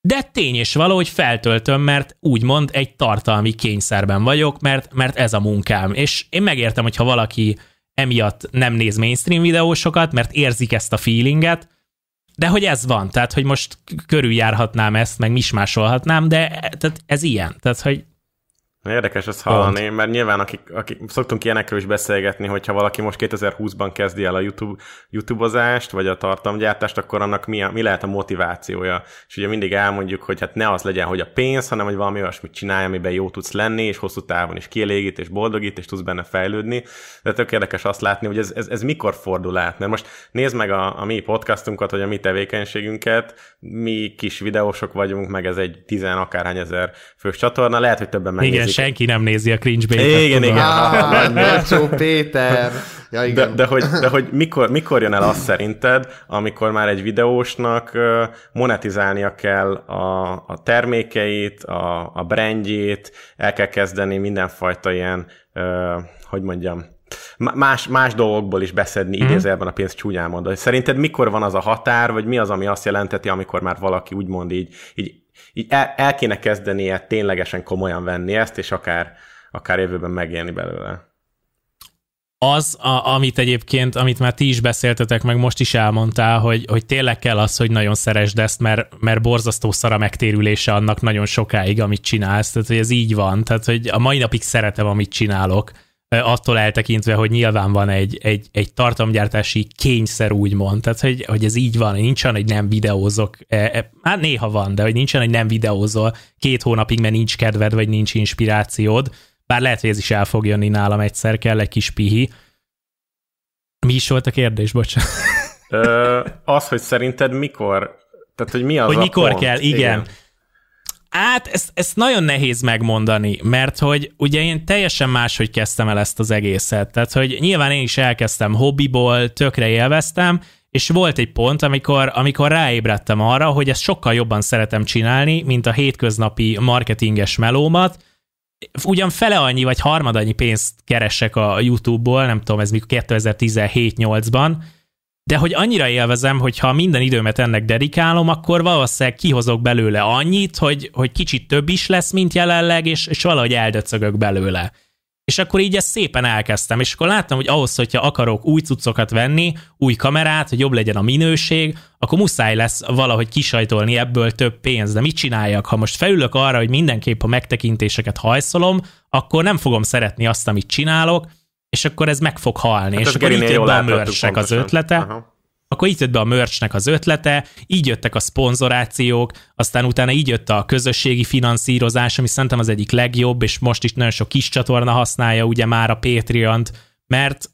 De tény és való, hogy feltöltöm, mert úgymond egy tartalmi kényszerben vagyok, mert, mert ez a munkám. És én megértem, hogyha valaki emiatt nem néz mainstream videósokat, mert érzik ezt a feelinget, de hogy ez van, tehát hogy most körüljárhatnám ezt, meg mismásolhatnám, de tehát ez ilyen, tehát hogy Érdekes ezt hallani, Pont. mert nyilván akik, akik szoktunk ilyenekről is beszélgetni, hogyha valaki most 2020-ban kezdi el a YouTube, YouTube-ozást, vagy a tartalomgyártást, akkor annak mi, a, mi lehet a motivációja. És ugye mindig elmondjuk, hogy hát ne az legyen, hogy a pénz, hanem hogy valami olyasmit csinálj, amiben jó tudsz lenni, és hosszú távon is kielégít, és boldogít, és tudsz benne fejlődni. De tök érdekes azt látni, hogy ez, ez, ez mikor fordul át. Mert most nézd meg a, a mi podcastunkat, vagy a mi tevékenységünket, mi kis videósok vagyunk, meg ez egy tizen akárhány ezer fős csatorna, lehet, hogy többen megnézik senki nem nézi a cringe bait Igen, igen. Ah, Péter. Ja, igen. De, de, hogy, de hogy mikor, mikor jön el az szerinted, amikor már egy videósnak monetizálnia kell a, a termékeit, a, a brandjét, el kell kezdeni mindenfajta ilyen, hogy mondjam, más, más dolgokból is beszedni mm-hmm. idézőjelben a pénzt csúnyán mondani. Szerinted mikor van az a határ, vagy mi az, ami azt jelenteti, amikor már valaki úgymond így, így így el, el kéne kezdenie ténylegesen komolyan venni ezt, és akár, akár jövőben megélni belőle. Az, a, amit egyébként, amit már ti is beszéltetek, meg most is elmondtál, hogy, hogy tényleg kell az, hogy nagyon szeresd ezt, mert, mert borzasztó szara megtérülése annak nagyon sokáig, amit csinálsz, tehát hogy ez így van, tehát hogy a mai napig szeretem, amit csinálok, attól eltekintve, hogy nyilván van egy, egy, egy tartalomgyártási kényszer, úgymond, tehát hogy, hogy ez így van, nincsen, hogy nem videózok, hát néha van, de hogy nincsen, hogy nem videózol két hónapig, mert nincs kedved, vagy nincs inspirációd, bár lehet, hogy ez is el fog jönni nálam egyszer, kell egy kis pihi, Mi is volt a kérdés, bocsánat. Ö, az, hogy szerinted mikor, tehát hogy mi az hogy mikor pont? kell, igen. igen. Hát ezt, ezt nagyon nehéz megmondani, mert hogy ugye én teljesen máshogy kezdtem el ezt az egészet. Tehát, hogy nyilván én is elkezdtem hobbiból, tökre élveztem, és volt egy pont, amikor, amikor ráébredtem arra, hogy ezt sokkal jobban szeretem csinálni, mint a hétköznapi marketinges melómat. Ugyan fele annyi, vagy harmadannyi pénzt keresek a YouTube-ból, nem tudom, ez mikor 2017-8-ban, de hogy annyira élvezem, hogy ha minden időmet ennek dedikálom, akkor valószínűleg kihozok belőle annyit, hogy, hogy kicsit több is lesz, mint jelenleg, és, és valahogy eldöcögök belőle. És akkor így ezt szépen elkezdtem, és akkor láttam, hogy ahhoz, hogyha akarok új cuccokat venni, új kamerát, hogy jobb legyen a minőség, akkor muszáj lesz valahogy kisajtolni ebből több pénzt. De mit csináljak? Ha most felülök arra, hogy mindenképp a megtekintéseket hajszolom, akkor nem fogom szeretni azt, amit csinálok, és akkor ez meg fog halni. Hát és akkor itt jött be a merchnek az ötlete, Aha. akkor itt jött be a merchnek az ötlete, így jöttek a szponzorációk, aztán utána így jött a közösségi finanszírozás, ami szerintem az egyik legjobb, és most is nagyon sok kis csatorna használja ugye már a Patreon-t, mert,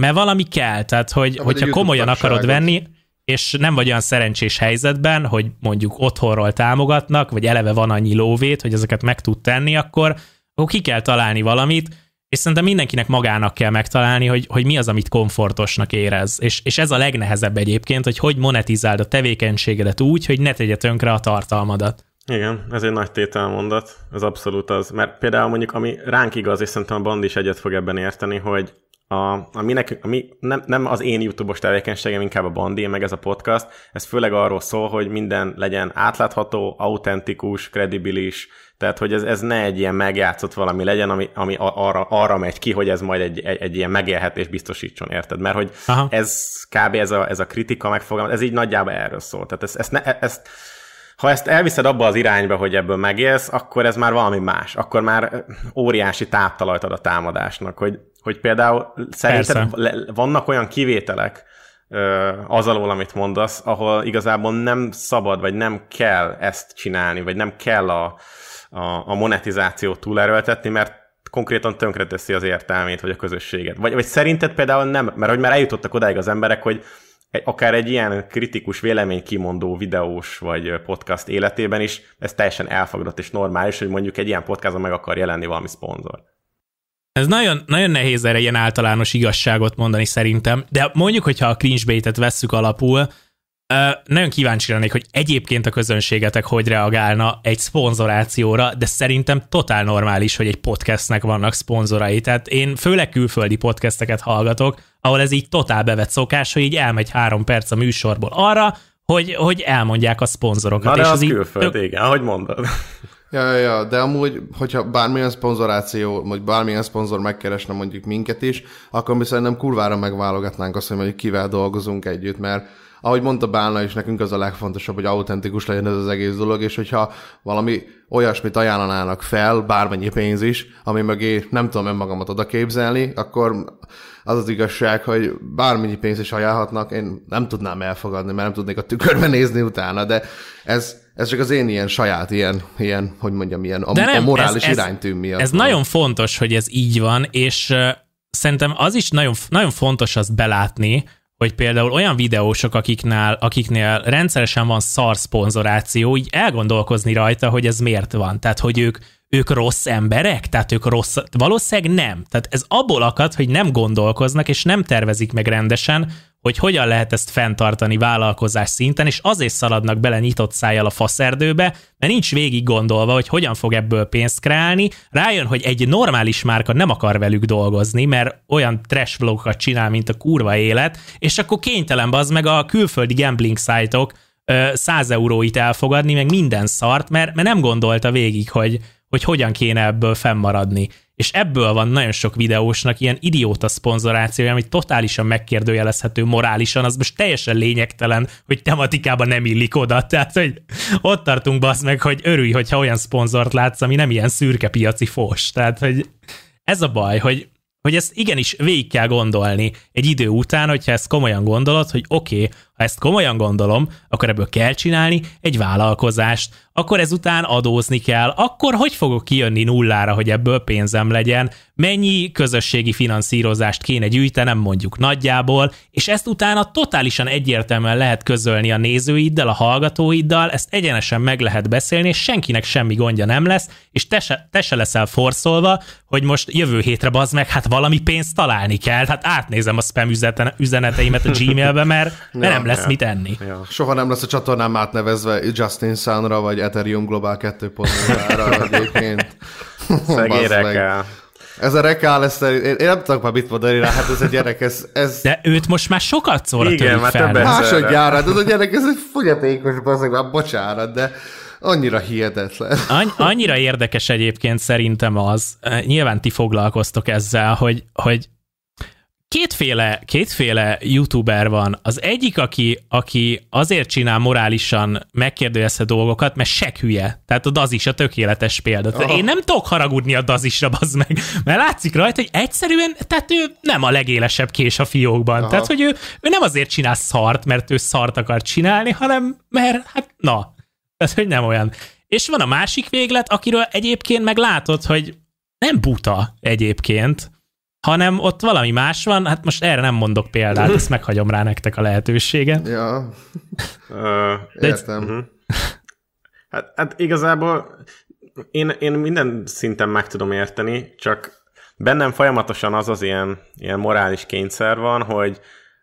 mert valami kell, tehát hogy, hogyha komolyan akarod venni, és nem vagy olyan szerencsés helyzetben, hogy mondjuk otthonról támogatnak, vagy eleve van annyi lóvét, hogy ezeket meg tud tenni, akkor, akkor ki kell találni valamit, és szerintem mindenkinek magának kell megtalálni, hogy, hogy mi az, amit komfortosnak érez. És, és ez a legnehezebb egyébként, hogy hogy monetizáld a tevékenységedet úgy, hogy ne tegye tönkre a tartalmadat. Igen, ez egy nagy tételmondat, ez abszolút az. Mert például mondjuk, ami ránk igaz, és szerintem a Band is egyet fog ebben érteni, hogy a, ami, nek, ami nem, nem az én YouTube-os tevékenységem, inkább a Bandi, meg ez a podcast, ez főleg arról szól, hogy minden legyen átlátható, autentikus, kredibilis, tehát, hogy ez, ez ne egy ilyen megjátszott valami legyen, ami, ami arra, arra megy ki, hogy ez majd egy, egy, egy ilyen megélhetés biztosítson, érted? Mert hogy Aha. ez kb. Ez a, ez a kritika megfogalmaz, ez így nagyjából erről szól. Tehát ezt, ezt, ne, ezt ha ezt elviszed abba az irányba, hogy ebből megélsz, akkor ez már valami más. Akkor már óriási táptalajt ad a támadásnak, hogy, hogy például szerinted vannak olyan kivételek, az alól, amit mondasz, ahol igazából nem szabad, vagy nem kell ezt csinálni, vagy nem kell a, a, a monetizációt túlerőltetni, mert konkrétan tönkreteszi az értelmét, vagy a közösséget. Vagy, vagy szerinted például nem, mert hogy már eljutottak odáig az emberek, hogy akár egy ilyen kritikus véleménykimondó videós vagy podcast életében is ez teljesen elfogadott és normális, hogy mondjuk egy ilyen podcaston meg akar jelenni valami szponzor. Ez nagyon, nagyon nehéz erre ilyen általános igazságot mondani szerintem, de mondjuk, hogyha a cringe bait vesszük alapul, Uh, nagyon kíváncsi lennék, hogy egyébként a közönségetek hogy reagálna egy szponzorációra, de szerintem totál normális, hogy egy podcastnek vannak szponzorai. Tehát én főleg külföldi podcasteket hallgatok, ahol ez így totál bevett szokás, hogy így elmegy három perc a műsorból arra, hogy, hogy elmondják a szponzorokat. Na, de és az, az külföld, tök... igen, ahogy mondod. Ja, ja, ja, de amúgy, hogyha bármilyen szponzoráció, vagy bármilyen szponzor megkeresne mondjuk minket is, akkor mi szerintem kurvára megválogatnánk azt, hogy mondjuk kivel dolgozunk együtt, mert ahogy mondta Bálna is, nekünk az a legfontosabb, hogy autentikus legyen ez az egész dolog, és hogyha valami olyasmit ajánlanának fel, bármennyi pénz is, ami mögé nem tudom önmagamat oda képzelni, akkor az az igazság, hogy bármennyi pénzt is ajánlhatnak, én nem tudnám elfogadni, mert nem tudnék a tükörbe nézni utána, de ez, ez csak az én ilyen saját, ilyen, ilyen hogy mondjam, ilyen a, nem, a morális ez, ez, miatt. Ez van. nagyon fontos, hogy ez így van, és szerintem az is nagyon, nagyon fontos azt belátni, hogy például olyan videósok, akiknél, akiknél rendszeresen van szar szponzoráció, így elgondolkozni rajta, hogy ez miért van. Tehát, hogy ők, ők rossz emberek? Tehát ők rossz... Valószínűleg nem. Tehát ez abból akad, hogy nem gondolkoznak, és nem tervezik meg rendesen, hogy hogyan lehet ezt fenntartani vállalkozás szinten, és azért szaladnak bele nyitott szájjal a faszerdőbe, mert nincs végig gondolva, hogy hogyan fog ebből pénzt kreálni, rájön, hogy egy normális márka nem akar velük dolgozni, mert olyan trash vlogokat csinál, mint a kurva élet, és akkor kénytelen az meg a külföldi gambling szájtok 100 euróit elfogadni, meg minden szart, mert, mert nem gondolta végig, hogy, hogy hogyan kéne ebből fennmaradni és ebből van nagyon sok videósnak ilyen idióta szponzorációja, ami totálisan megkérdőjelezhető morálisan, az most teljesen lényegtelen, hogy tematikában nem illik oda. Tehát, hogy ott tartunk basz meg, hogy örülj, hogyha olyan szponzort látsz, ami nem ilyen szürke piaci fos. Tehát, hogy ez a baj, hogy hogy ezt igenis végig kell gondolni egy idő után, hogyha ezt komolyan gondolod, hogy oké, okay, Ha ezt komolyan gondolom, akkor ebből kell csinálni egy vállalkozást, akkor ezután adózni kell, akkor hogy fogok kijönni nullára, hogy ebből pénzem legyen, mennyi közösségi finanszírozást kéne gyűjtenem mondjuk nagyjából, és ezt utána totálisan egyértelműen lehet közölni a nézőiddel, a hallgatóiddal, ezt egyenesen meg lehet beszélni, és senkinek semmi gondja nem lesz, és te se, te se leszel forszolva, hogy most jövő hétre bazd meg, hát valami pénzt találni kell, hát átnézem a spam üzeneteimet a Gmailbe, mert, [laughs] mert nem lesz ja. mit enni. Ja. Soha nem lesz a csatornám átnevezve Justin Sunra, vagy Ethereum Global 2.0-ra [laughs] egyébként. Ez a rekál, ezt, én, én nem tudok már mit mondani rá, hát ez a gyerek, ez, ez De őt most már sokat szóra Igen, már fel. másodjára, de ez a gyerek, ez egy fogyatékos, bazeg, már bocsánat, de annyira hihetetlen. Any- annyira érdekes egyébként szerintem az, nyilván ti foglalkoztok ezzel, hogy, hogy kétféle, kétféle youtuber van. Az egyik, aki, aki azért csinál morálisan megkérdőjelezhető dolgokat, mert se hülye. Tehát a Dazis a tökéletes példa. Aha. én nem tudok haragudni a Dazisra, bazd meg, mert látszik rajta, hogy egyszerűen, tehát ő nem a legélesebb kés a fiókban. Aha. Tehát, hogy ő, ő nem azért csinál szart, mert ő szart akar csinálni, hanem mert, hát na, tehát, hogy nem olyan. És van a másik véglet, akiről egyébként meg látod, hogy nem buta egyébként, hanem ott valami más van, hát most erre nem mondok példát, ezt meghagyom rá nektek a lehetőséget. Ja, Ö, [laughs] értem. Mhm. Hát, hát igazából én, én minden szinten meg tudom érteni, csak bennem folyamatosan az az ilyen, ilyen morális kényszer van, hogy,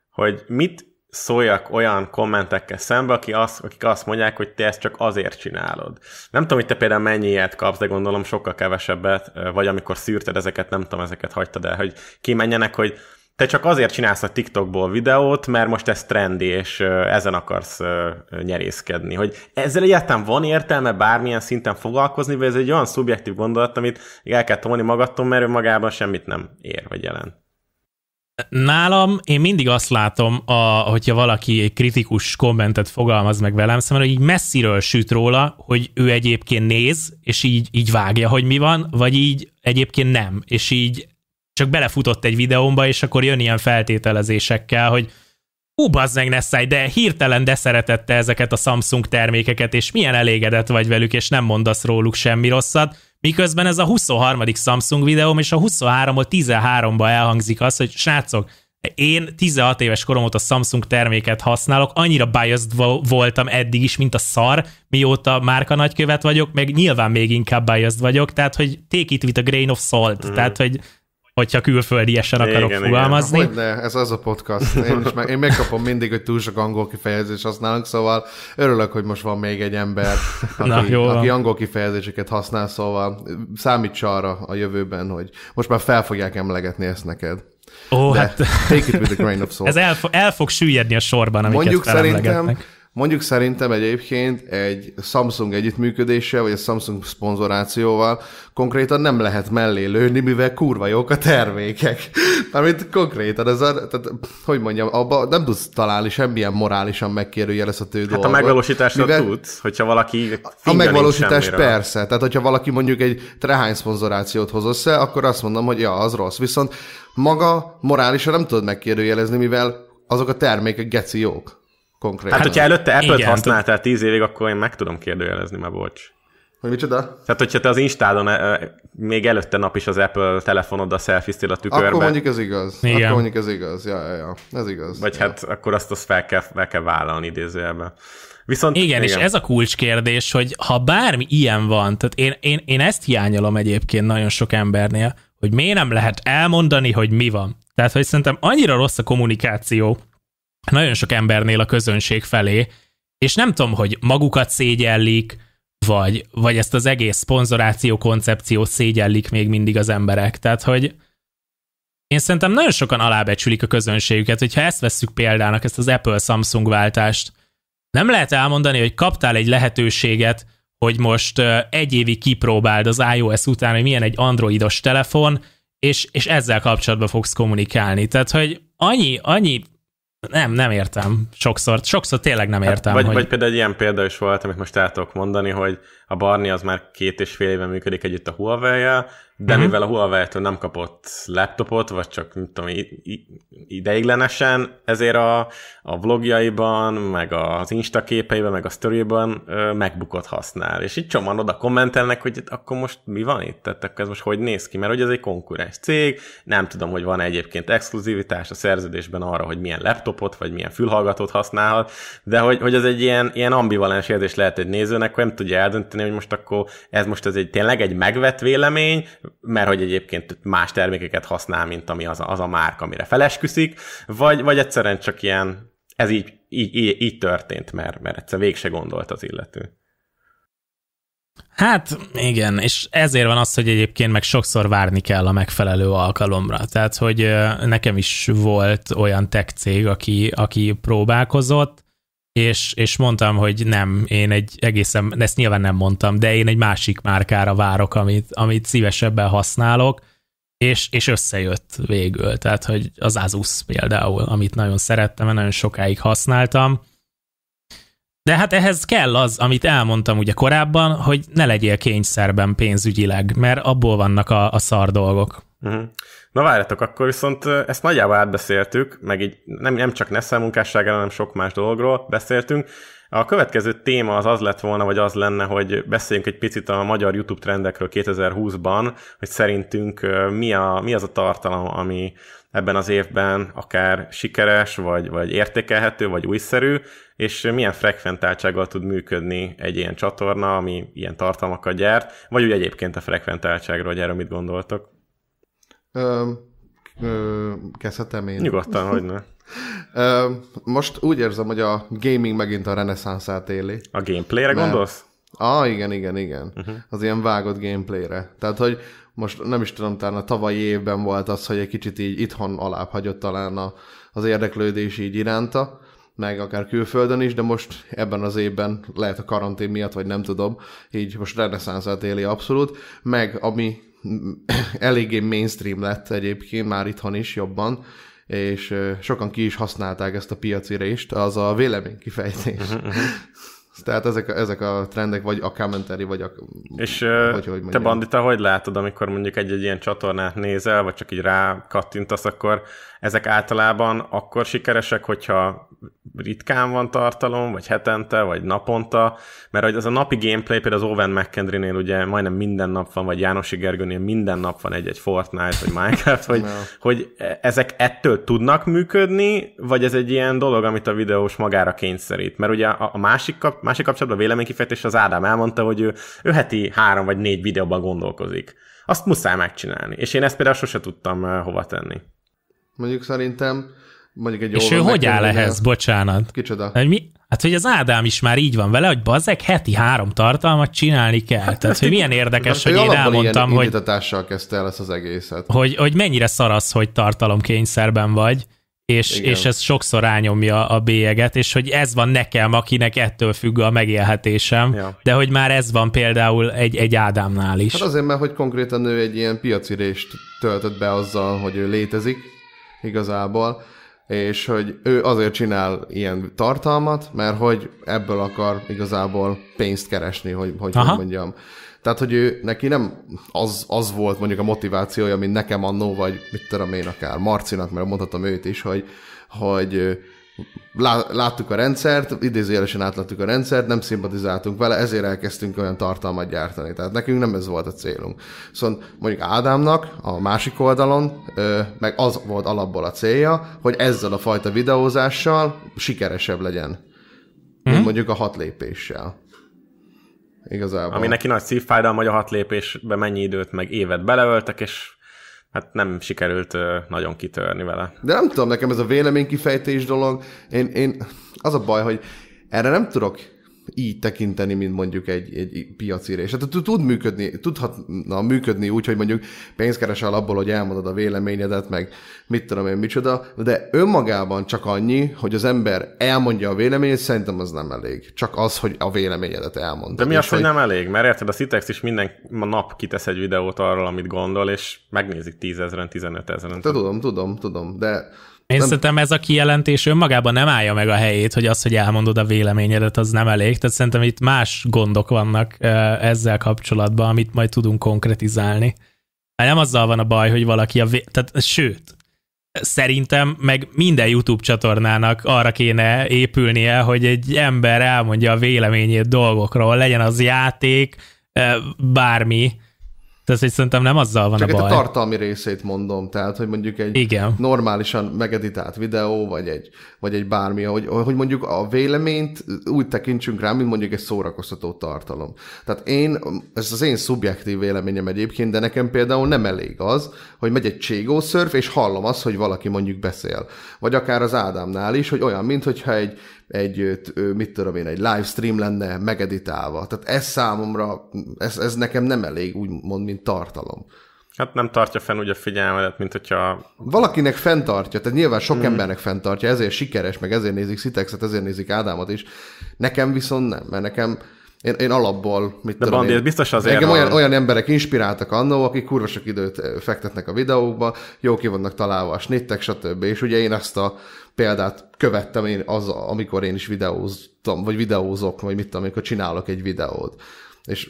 hogy mit szóljak olyan kommentekkel szembe, aki azt, akik azt mondják, hogy te ezt csak azért csinálod. Nem tudom, hogy te például mennyi ilyet kapsz, de gondolom sokkal kevesebbet, vagy amikor szűrted ezeket, nem tudom, ezeket hagytad el, hogy kimenjenek, hogy te csak azért csinálsz a TikTokból videót, mert most ez trendi, és ezen akarsz nyerészkedni. Hogy ezzel egyáltalán van értelme bármilyen szinten foglalkozni, vagy ez egy olyan szubjektív gondolat, amit el kell tolni magadtól, mert ő magában semmit nem ér, vagy jelent. Nálam én mindig azt látom, a, hogyha valaki egy kritikus kommentet fogalmaz meg velem szemben, hogy így messziről süt róla, hogy ő egyébként néz, és így, így vágja, hogy mi van, vagy így egyébként nem, és így csak belefutott egy videómba, és akkor jön ilyen feltételezésekkel, hogy hú, bazd meg Nessai, de hirtelen de szeretette ezeket a Samsung termékeket, és milyen elégedett vagy velük, és nem mondasz róluk semmi rosszat, miközben ez a 23. Samsung videóm, és a 23-ból 13-ba elhangzik az, hogy srácok, én 16 éves korom óta Samsung terméket használok, annyira biased vo- voltam eddig is, mint a szar, mióta márka nagykövet vagyok, meg nyilván még inkább biased vagyok, tehát hogy take it with a grain of salt, mm. tehát hogy hogyha külföldiesen akarok Igen, fogalmazni. Hogy ne, ez az a podcast. Én, is meg, én megkapom mindig, hogy túl sok angol kifejezést használunk, szóval örülök, hogy most van még egy ember, [laughs] aki, Na, jó van. aki angol kifejezéseket használ, szóval számíts arra a jövőben, hogy most már fel fogják emlegetni ezt neked. Ó, De hát take it with a grain of [laughs] salt. ez el, el fog süllyedni a sorban, amiket Mondjuk szerintem. Mondjuk szerintem egyébként egy Samsung együttműködéssel, vagy a Samsung szponzorációval konkrétan nem lehet mellé lőni, mivel kurva jók a termékek. [laughs] Mármint konkrétan, ez a, tehát, hogy mondjam, abba nem tudsz találni semmilyen morálisan megkérdőjelezhető Hát dolgot. a megvalósításra mivel- tudsz, hogyha valaki a megvalósítás persze. Tehát, hogyha valaki mondjuk egy trehány szponzorációt hoz össze, akkor azt mondom, hogy ja, az rossz. Viszont maga morálisan nem tudod megkérdőjelezni, mivel azok a termékek geci jók. Konkrétan. Hát, hogyha előtte Apple-t igen, használtál tíz évig, akkor én meg tudom kérdőjelezni, már bocs. Hogy micsoda? Tehát, hogyha te az Instádon eh, még előtte nap is az Apple telefonoddal selfiztél a tükörbe, Akkor mondjuk ez igaz. Igen. Akkor mondjuk ez igaz. Ja, ja, ja. Ez igaz. vagy ja. hát akkor azt, azt fel, kell, fel kell vállalni idézőjelben. Viszont Igen, igen, és ez a kulcskérdés, hogy ha bármi ilyen van, tehát én, én, én ezt hiányolom egyébként nagyon sok embernél, hogy miért nem lehet elmondani, hogy mi van. Tehát, hogy szerintem annyira rossz a kommunikáció nagyon sok embernél a közönség felé, és nem tudom, hogy magukat szégyellik, vagy, vagy ezt az egész szponzoráció koncepciót szégyellik még mindig az emberek. Tehát, hogy én szerintem nagyon sokan alábecsülik a közönségüket, hogyha ezt vesszük példának, ezt az Apple-Samsung váltást, nem lehet elmondani, hogy kaptál egy lehetőséget, hogy most egy évig kipróbáld az iOS után, hogy milyen egy androidos telefon, és, és ezzel kapcsolatban fogsz kommunikálni. Tehát, hogy annyi, annyi, nem, nem értem sokszor, sokszor tényleg nem értem, vagy, hogy... vagy például egy ilyen példa is volt, amit most el tudok mondani, hogy a Barni az már két és fél éve működik együtt a Huawei-jel, de uh-huh. mivel a Huawei-től nem kapott laptopot, vagy csak nem tudom, ideiglenesen, ezért a, a vlogjaiban, meg az Insta képeiben, meg a storyban megbukott használ. És itt csomóan oda kommentelnek, hogy akkor most mi van itt? Tehát akkor ez most hogy néz ki? Mert hogy ez egy konkurens cég, nem tudom, hogy van egyébként exkluzivitás a szerződésben arra, hogy milyen laptopot, vagy milyen fülhallgatót használhat, de hogy, hogy ez egy ilyen, ilyen ambivalens érzés lehet egy nézőnek, hogy nem tudja eldönteni, hogy most akkor ez most ez egy tényleg egy megvett vélemény, mert hogy egyébként más termékeket használ, mint ami az a, az a márka, amire felesküszik, vagy, vagy egyszerűen csak ilyen, ez így, így, így, így történt, mert, mert egyszer végig se gondolt az illető. Hát igen, és ezért van az, hogy egyébként meg sokszor várni kell a megfelelő alkalomra. Tehát, hogy nekem is volt olyan tech cég, aki, aki próbálkozott, és, és mondtam, hogy nem, én egy egészen, ezt nyilván nem mondtam, de én egy másik márkára várok, amit, amit szívesebben használok, és, és összejött végül. Tehát, hogy az Asus például, amit nagyon szerettem, mert nagyon sokáig használtam, de hát ehhez kell az, amit elmondtam ugye korábban, hogy ne legyél kényszerben pénzügyileg, mert abból vannak a, a szar dolgok. Uh-huh. Na várjatok, akkor viszont ezt nagyjából átbeszéltük, meg így nem, nem csak Nessel munkásságára, hanem sok más dologról beszéltünk. A következő téma az az lett volna, vagy az lenne, hogy beszéljünk egy picit a magyar YouTube trendekről 2020-ban, hogy szerintünk mi, a, mi az a tartalom, ami ebben az évben akár sikeres, vagy, vagy értékelhető, vagy újszerű, és milyen frekventáltsággal tud működni egy ilyen csatorna, ami ilyen tartalmakat gyárt, vagy úgy egyébként a frekventáltságról, hogy erről mit gondoltok? Ö, ö, kezdhetem én? Nyugodtan, hogy ne. [laughs] Ö, most úgy érzem, hogy a gaming megint a reneszánszát éli. A gameplayre Mert... gondolsz? Ah, igen, igen, igen. Uh-huh. Az ilyen vágott gameplayre. Tehát, hogy most nem is tudom, talán a tavalyi évben volt az, hogy egy kicsit így itthon alább hagyott talán a, az érdeklődés így iránta, meg akár külföldön is, de most ebben az évben lehet a karantén miatt, vagy nem tudom, így most reneszánszát éli abszolút, meg ami [clears throat] eléggé mainstream lett egyébként, már itthon is jobban, és sokan ki is használták ezt a piaci részt, az a véleménykifejtés. Uh-huh, uh-huh. Tehát ezek a, ezek a trendek, vagy a commentary, vagy a... És hogy, hogy te, Bandita, hogy látod, amikor mondjuk egy-egy ilyen csatornát nézel, vagy csak így rá kattintasz, akkor ezek általában akkor sikeresek, hogyha ritkán van tartalom, vagy hetente, vagy naponta, mert hogy az a napi gameplay, például az Owen McKendry-nél ugye majdnem minden nap van, vagy Jánosi Gergőnél minden nap van egy-egy Fortnite, vagy Minecraft, hogy, no. hogy ezek ettől tudnak működni, vagy ez egy ilyen dolog, amit a videós magára kényszerít. Mert ugye a, a másik, kap, másik kapcsolatban a véleménykifejtés az Ádám elmondta, hogy ő, ő heti három vagy négy videóban gondolkozik. Azt muszáj megcsinálni. És én ezt például sose tudtam uh, hova tenni. Mondjuk szerintem mondjuk egy És ő hogy áll ehhez, bocsánat? Kicsoda? Hogy mi? Hát, hogy az Ádám is már így van vele, hogy bazeg heti három tartalmat csinálni kell. Tehát, hogy milyen érdekes, hogy én elmondtam, hogy... kezdte el ezt az egészet. Hogy, hogy mennyire szarasz, hogy tartalomkényszerben vagy, és, és ez sokszor rányomja a bélyeget, és hogy ez van nekem, akinek ettől függ a megélhetésem, ja. de hogy már ez van például egy, egy Ádámnál is. Hát azért, mert hogy konkrétan ő egy ilyen piaci részt töltött be azzal, hogy ő létezik igazából, és hogy ő azért csinál ilyen tartalmat, mert hogy ebből akar igazából pénzt keresni, hogy hogy, hogy mondjam. Tehát, hogy ő neki nem az, az volt mondjuk a motivációja, mint nekem annó, vagy mit tudom én akár Marcinak, mert mondhatom őt is, hogy, hogy láttuk a rendszert, idézőjelesen átláttuk a rendszert, nem szimpatizáltunk vele, ezért elkezdtünk olyan tartalmat gyártani. Tehát nekünk nem ez volt a célunk. Szóval mondjuk Ádámnak a másik oldalon, meg az volt alapból a célja, hogy ezzel a fajta videózással sikeresebb legyen, mint mhm. mondjuk a hat lépéssel. Igazából. Ami neki nagy szívfájdalma, hogy a hat lépésbe mennyi időt, meg évet beleöltek, és hát nem sikerült nagyon kitörni vele. De nem tudom, nekem ez a véleménykifejtés dolog, én, én az a baj, hogy erre nem tudok így tekinteni, mint mondjuk egy, egy piaci rés. Hát tud működni, tudhatna működni úgy, hogy mondjuk pénzt keresel abból, hogy elmondod a véleményedet, meg mit tudom én, micsoda, de önmagában csak annyi, hogy az ember elmondja a véleményét, szerintem az nem elég. Csak az, hogy a véleményedet elmondod. De mi az, hogy nem elég? Mert érted, a Citex is minden nap kitesz egy videót arról, amit gondol, és megnézik tízezeren, tizenötezeren. Tudom, tudom, tudom, de én nem... szerintem ez a kijelentés önmagában nem állja meg a helyét, hogy az, hogy elmondod a véleményedet, az nem elég. Tehát szerintem itt más gondok vannak ezzel kapcsolatban, amit majd tudunk konkretizálni. Hát nem azzal van a baj, hogy valaki a... Vé- tehát, sőt, szerintem meg minden YouTube csatornának arra kéne épülnie, hogy egy ember elmondja a véleményét dolgokról, legyen az játék, bármi, tehát, hogy szerintem nem azzal van Csak a baj. a tartalmi részét mondom, tehát, hogy mondjuk egy Igen. normálisan megeditált videó, vagy egy, vagy egy bármi, hogy, hogy mondjuk a véleményt úgy tekintsünk rá, mint mondjuk egy szórakoztató tartalom. Tehát én, ez az én szubjektív véleményem egyébként, de nekem például nem elég az, hogy megy egy cségó szörf, és hallom azt, hogy valaki mondjuk beszél. Vagy akár az Ádámnál is, hogy olyan, mintha egy, egy, mit tudom én, egy livestream lenne megeditálva. Tehát ez számomra, ez, ez nekem nem elég, úgymond, mint tartalom. Hát nem tartja fenn úgy a figyelmedet, mint hogyha... Valakinek fenntartja, tehát nyilván sok mm. embernek fenntartja, ezért sikeres, meg ezért nézik Szitexet, ezért nézik Ádámot is. Nekem viszont nem, mert nekem én, én alapból, mit De Bandi, ez biztos azért Engem olyan, olyan emberek inspiráltak annó, akik kurva sok időt fektetnek a videókba, jó ki vannak találva a snittek, stb. És ugye én ezt a példát követtem én az, amikor én is videóztam, vagy videózok, vagy mit tudom, amikor csinálok egy videót. És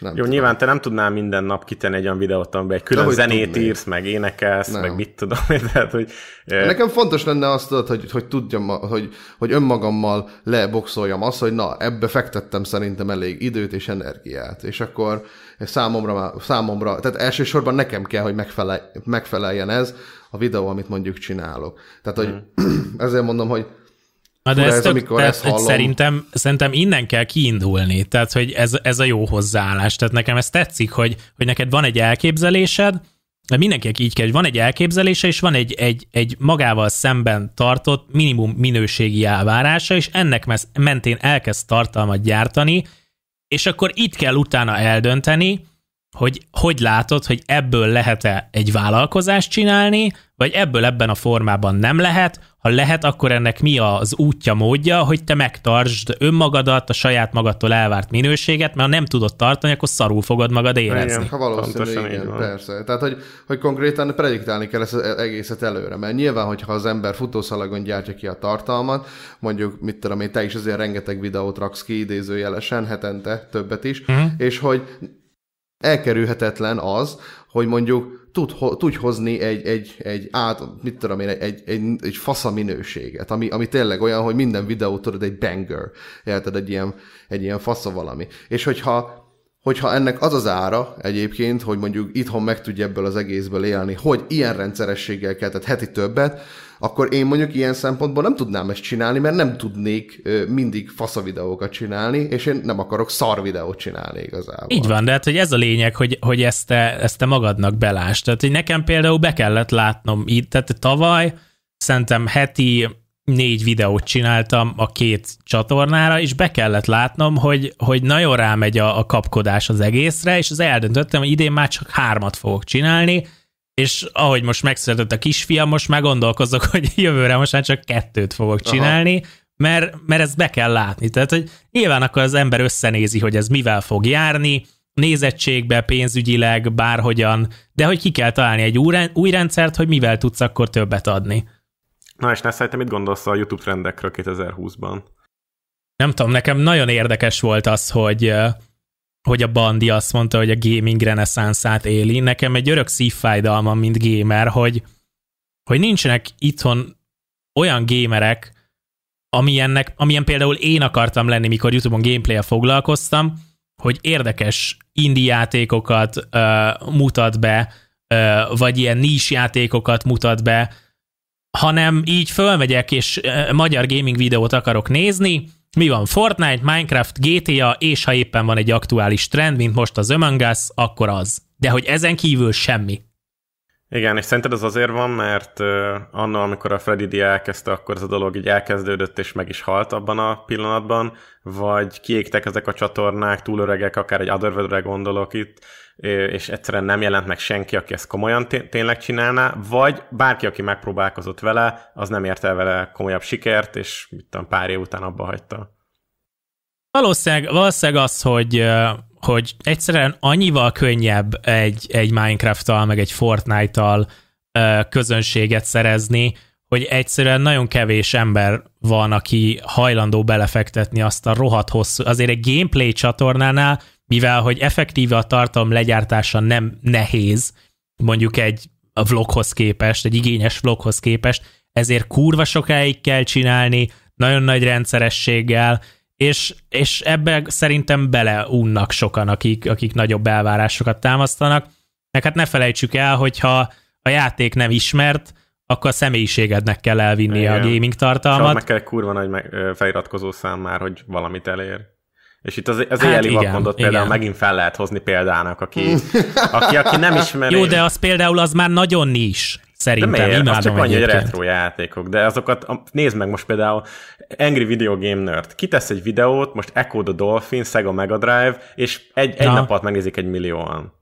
nem Jó, tudom. nyilván te nem tudnál minden nap kitenni egy olyan videót, amiben egy külön hogy zenét tudnék. írsz, meg énekelsz, Nem. meg mit tudom, én, [laughs] tehát, hogy... Nekem fontos lenne azt, tudod, hogy, hogy tudjam, hogy, hogy önmagammal leboxoljam azt, hogy na, ebbe fektettem szerintem elég időt és energiát, és akkor számomra, számomra tehát elsősorban nekem kell, hogy megfelelj, megfeleljen ez a videó, amit mondjuk csinálok. Tehát, hogy [clears throat] ezért mondom, hogy Na de Fura ez, ez, tök, amikor tehát, ezt hallom. szerintem, szerintem innen kell kiindulni, tehát hogy ez, ez a jó hozzáállás. Tehát nekem ez tetszik, hogy, hogy neked van egy elképzelésed, de mindenkinek így kell, hogy van egy elképzelése, és van egy, egy, egy magával szemben tartott minimum minőségi elvárása, és ennek mentén elkezd tartalmat gyártani, és akkor itt kell utána eldönteni, hogy hogy látod, hogy ebből lehet-e egy vállalkozást csinálni, vagy ebből ebben a formában nem lehet, ha lehet, akkor ennek mi az útja, módja, hogy te megtartsd önmagadat, a saját magadtól elvárt minőséget, mert ha nem tudod tartani, akkor szarul fogod magad érezni. Igen. ha valószínű, Pontosan így igen, van. persze. Tehát, hogy, hogy konkrétan prediktálni kell ezt az egészet előre, mert nyilván, hogyha az ember futószalagon gyártja ki a tartalmat, mondjuk, mit tudom én, te is azért rengeteg videót raksz ki idézőjelesen, hetente, többet is, uh-huh. és hogy elkerülhetetlen az, hogy mondjuk tud, ho, tudj hozni egy, egy, egy át, mit tudom én, egy, egy, egy, fasza minőséget, ami, ami tényleg olyan, hogy minden videó tudod egy banger, érted, egy ilyen, egy ilyen fasza valami. És hogyha hogyha ennek az az ára egyébként, hogy mondjuk itthon meg tudja ebből az egészből élni, hogy ilyen rendszerességgel kell, tehát heti többet, akkor én mondjuk ilyen szempontból nem tudnám ezt csinálni, mert nem tudnék mindig fasza videókat csinálni, és én nem akarok szar videót csinálni igazából. Így van, de hát hogy ez a lényeg, hogy, hogy ezt, te, ezt te magadnak belásd. Tehát, hogy nekem például be kellett látnom itt, tehát tavaly szerintem heti négy videót csináltam a két csatornára, és be kellett látnom, hogy, hogy nagyon rámegy a, a kapkodás az egészre, és az eldöntöttem, hogy idén már csak hármat fogok csinálni, és ahogy most megszületett a kisfiam, most már gondolkozok, hogy jövőre most már csak kettőt fogok csinálni, mert, mert ezt be kell látni. Tehát, hogy nyilván akkor az ember összenézi, hogy ez mivel fog járni, nézettségbe, pénzügyileg, bárhogyan, de hogy ki kell találni egy új, új rendszert, hogy mivel tudsz akkor többet adni. Na és ne szerintem mit gondolsz a YouTube trendekről 2020-ban? Nem tudom, nekem nagyon érdekes volt az, hogy hogy a Bandi azt mondta, hogy a gaming reneszánszát éli. Nekem egy örök szívfájdalmam, mint gamer, hogy, hogy nincsenek itthon olyan gamerek, amilyennek, amilyen például én akartam lenni, mikor YouTube-on gameplay foglalkoztam, hogy érdekes indie játékokat ö, mutat be, ö, vagy ilyen nis játékokat mutat be, hanem így fölmegyek, és ö, magyar gaming videót akarok nézni, mi van Fortnite, Minecraft, GTA, és ha éppen van egy aktuális trend, mint most az Among Us, akkor az. De hogy ezen kívül semmi. Igen, és szerinted ez azért van, mert uh, annól, amikor a Freddy D elkezdte, akkor ez a dolog így elkezdődött, és meg is halt abban a pillanatban, vagy kiégtek ezek a csatornák, túl akár egy Otherworld-re gondolok itt, és egyszerűen nem jelent meg senki, aki ezt komolyan té- tényleg csinálná, vagy bárki, aki megpróbálkozott vele, az nem ért el vele komolyabb sikert, és mit tudom, pár év után abba hagyta. Valószínűleg, valószínűleg az, hogy, hogy egyszerűen annyival könnyebb egy, egy Minecraft-tal, meg egy Fortnite-tal közönséget szerezni, hogy egyszerűen nagyon kevés ember van, aki hajlandó belefektetni azt a rohadt hosszú, azért egy gameplay csatornánál mivel hogy effektíve a tartalom legyártása nem nehéz, mondjuk egy vloghoz képest, egy igényes vloghoz képest, ezért kurva sokáig kell csinálni, nagyon nagy rendszerességgel, és, és ebbe szerintem beleunnak sokan, akik, akik nagyobb elvárásokat támasztanak. Meg hát ne felejtsük el, hogyha a játék nem ismert, akkor a személyiségednek kell elvinni Igen. a gaming tartalmat. És meg kell kurva nagy meg, feliratkozó szám már, hogy valamit elér. És itt az, az hát éjjeli vakondot például igen. megint fel lehet hozni példának, aki, [laughs] aki, aki nem ismeri. Jó, de az például az már nagyon nis. Szerintem, de miért? Az csak annyi, hogy retro játékok, de azokat, nézd meg most például Angry Video Game Nerd. Kitesz egy videót, most Echo the Dolphin, Sega Mega Drive, és egy, egy nap alatt megnézik egy millióan.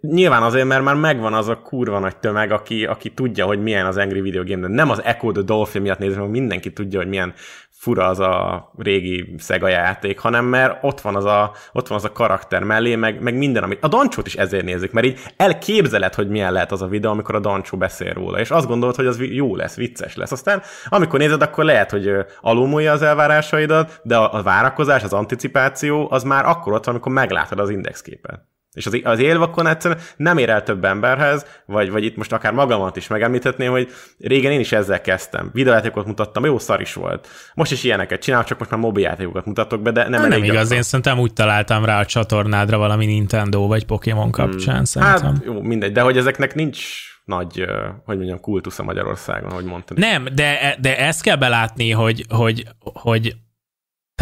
Nyilván azért, mert már megvan az a kurva nagy tömeg, aki, aki tudja, hogy milyen az Angry Video Game, de nem az Echo the Dolphin miatt nézem, hogy mindenki tudja, hogy milyen fura az a régi Sega játék, hanem mert ott van az a, ott van az a karakter mellé, meg, meg minden, amit... A Dancsót is ezért nézik, mert így elképzeled, hogy milyen lehet az a videó, amikor a Dancsó beszél róla, és azt gondolod, hogy az jó lesz, vicces lesz. Aztán amikor nézed, akkor lehet, hogy alulmúlja az elvárásaidat, de a, a várakozás, az anticipáció, az már akkor ott van, amikor meglátod az indexképet. És az, az élvakon egyszerűen nem ér el több emberhez, vagy, vagy itt most akár magamat is megemlíthetném, hogy régen én is ezzel kezdtem. Videójátékokat mutattam, jó szar is volt. Most is ilyeneket csinálok, csak most már mobiljátékokat mutatok be, de nem, nem igaz, én szerintem úgy találtam rá a csatornádra valami Nintendo vagy Pokémon kapcsán, hmm. szerintem. Hát jó, mindegy, de hogy ezeknek nincs nagy, hogy mondjam, kultusza Magyarországon, ahogy mondtad. Nem, de, de ezt kell belátni, hogy, hogy, hogy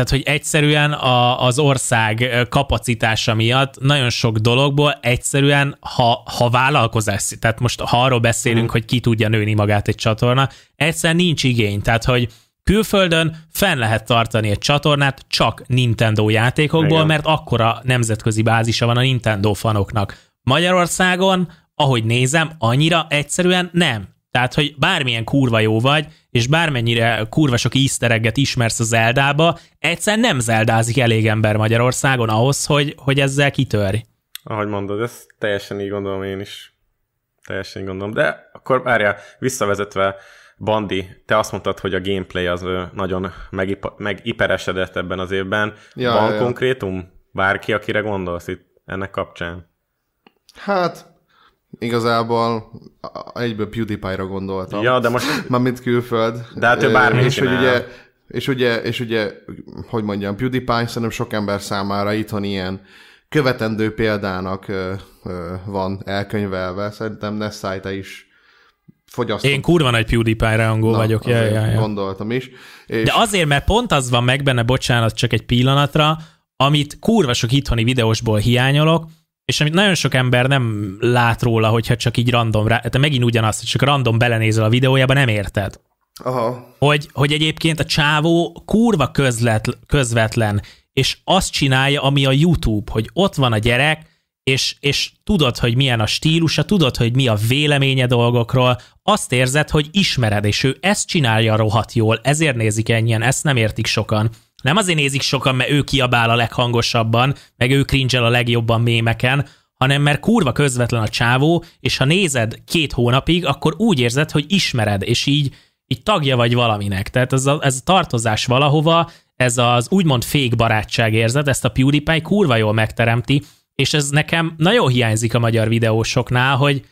tehát, hogy egyszerűen a, az ország kapacitása miatt nagyon sok dologból egyszerűen, ha, ha vállalkozás, tehát most ha arról beszélünk, mm. hogy ki tudja nőni magát egy csatorna, egyszerűen nincs igény. Tehát, hogy külföldön fenn lehet tartani egy csatornát csak Nintendo játékokból, Igen. mert akkora nemzetközi bázisa van a Nintendo fanoknak. Magyarországon, ahogy nézem, annyira egyszerűen nem. Tehát, hogy bármilyen kurva jó vagy, és bármennyire kurva sok easter ismersz a Zeldába, egyszer nem zeldázik elég ember Magyarországon ahhoz, hogy, hogy ezzel kitörj. Ahogy mondod, ezt teljesen így gondolom én is. Teljesen így gondolom. De akkor várjál, visszavezetve, Bandi, te azt mondtad, hogy a gameplay az nagyon megip- megiperesedett ebben az évben. Ja, Van ja. konkrétum? Bárki, akire gondolsz itt ennek kapcsán? Hát, Igazából egyből PewDiePie-ra gondoltam. Ja, de most... mint külföld. De hát ő bármi és, hogy ugye, és ugye, és ugye, hogy mondjam, PewDiePie szerintem sok ember számára itthon ilyen követendő példának ö, ö, van elkönyvelve. Szerintem Nessai, te is fogyasztott. Én kurva nagy PewDiePie rajongó vagyok. Ja, ja, ja. Gondoltam is. És... De azért, mert pont az van meg benne, bocsánat, csak egy pillanatra, amit kurva sok itthoni videósból hiányolok, és amit nagyon sok ember nem lát róla, hogyha csak így random rá, te megint ugyanazt, hogy csak random belenézel a videójába, nem érted. Aha. Hogy, hogy egyébként a csávó kurva közlet, közvetlen, és azt csinálja, ami a YouTube, hogy ott van a gyerek, és, és tudod, hogy milyen a stílusa, tudod, hogy mi a véleménye dolgokról, azt érzed, hogy ismered, és ő ezt csinálja rohadt jól, ezért nézik ennyien, ezt nem értik sokan. Nem azért nézik sokan, mert ő kiabál a leghangosabban, meg ő cringe a legjobban mémeken, hanem mert kurva közvetlen a csávó, és ha nézed két hónapig, akkor úgy érzed, hogy ismered, és így, így tagja vagy valaminek. Tehát ez a, ez a tartozás valahova, ez az úgymond fék barátság érzet, ezt a PewDiePie kurva jól megteremti, és ez nekem nagyon hiányzik a magyar videósoknál, hogy,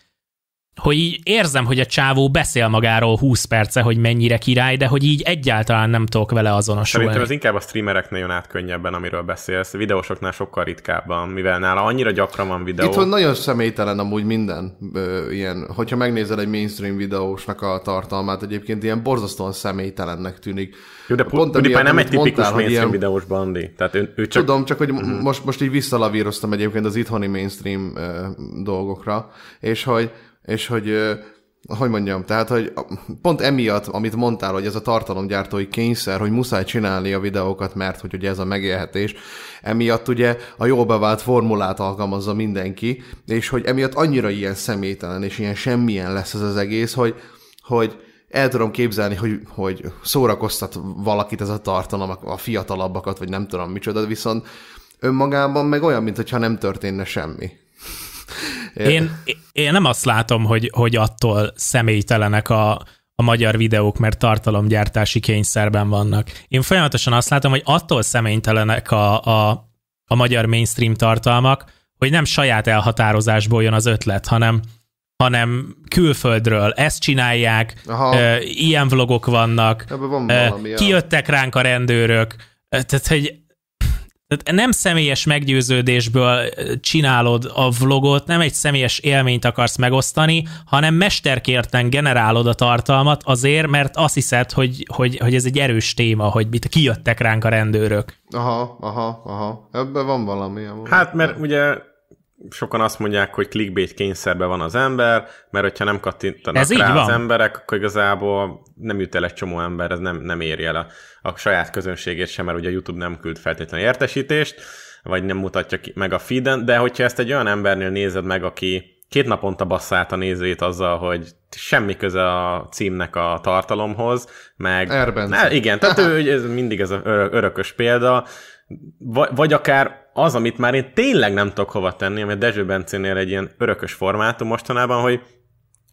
hogy így érzem, hogy a csávó beszél magáról 20 perce, hogy mennyire király, de hogy így egyáltalán nem tudok vele azonosulni. Szerintem ez inkább a streamereknél jön át könnyebben, amiről beszélsz. Videósoknál sokkal ritkábban, mivel nála annyira gyakran van videó. Itt nagyon személytelen amúgy minden ö, ilyen, hogyha megnézel egy mainstream videósnak a tartalmát, egyébként ilyen borzasztóan személytelennek tűnik. Jó, de Pont PewDiePie nem egy tipikus mondtál, mainstream ilyen... videós bandi. Tehát ő, ő csak... Tudom, csak hogy uh-huh. most, most így visszalavíroztam egyébként az itthoni mainstream ö, dolgokra, és hogy és hogy hogy mondjam, tehát, hogy pont emiatt, amit mondtál, hogy ez a tartalomgyártói kényszer, hogy muszáj csinálni a videókat, mert hogy ugye ez a megélhetés, emiatt ugye a jól bevált formulát alkalmazza mindenki, és hogy emiatt annyira ilyen személytelen, és ilyen semmilyen lesz ez az egész, hogy, hogy el tudom képzelni, hogy, hogy szórakoztat valakit ez a tartalom, a fiatalabbakat, vagy nem tudom micsoda, viszont önmagában meg olyan, mintha nem történne semmi. Én, én nem azt látom, hogy, hogy attól személytelenek a, a magyar videók, mert tartalomgyártási kényszerben vannak. Én folyamatosan azt látom, hogy attól személytelenek a, a, a magyar mainstream tartalmak, hogy nem saját elhatározásból jön az ötlet, hanem hanem külföldről ezt csinálják, Aha. ö, ilyen vlogok vannak, van valami. ja. kijöttek ránk a rendőrök, ö, tehát, hogy tehát nem személyes meggyőződésből csinálod a vlogot, nem egy személyes élményt akarsz megosztani, hanem mesterkérten generálod a tartalmat azért, mert azt hiszed, hogy, hogy, hogy ez egy erős téma, hogy mit kijöttek ránk a rendőrök. Aha, aha, aha. Ebben van valami. amúgy. Hát, mert ugye sokan azt mondják, hogy clickbait kényszerben van az ember, mert hogyha nem kattintanak Ez rá az emberek, akkor igazából nem jut el egy csomó ember, ez nem, nem éri el a, a saját közönségét sem, mert ugye a YouTube nem küld feltétlenül értesítést, vagy nem mutatja ki, meg a feeden, de hogyha ezt egy olyan embernél nézed meg, aki két naponta basszált a nézőit azzal, hogy semmi köze a címnek a tartalomhoz, meg... Erbence. Ne, igen, tehát ő, [laughs] ez mindig ez az örö- örökös példa, vagy, vagy akár az, amit már én tényleg nem tudok hova tenni, ami a Dezső Bencénél egy ilyen örökös formátum mostanában, hogy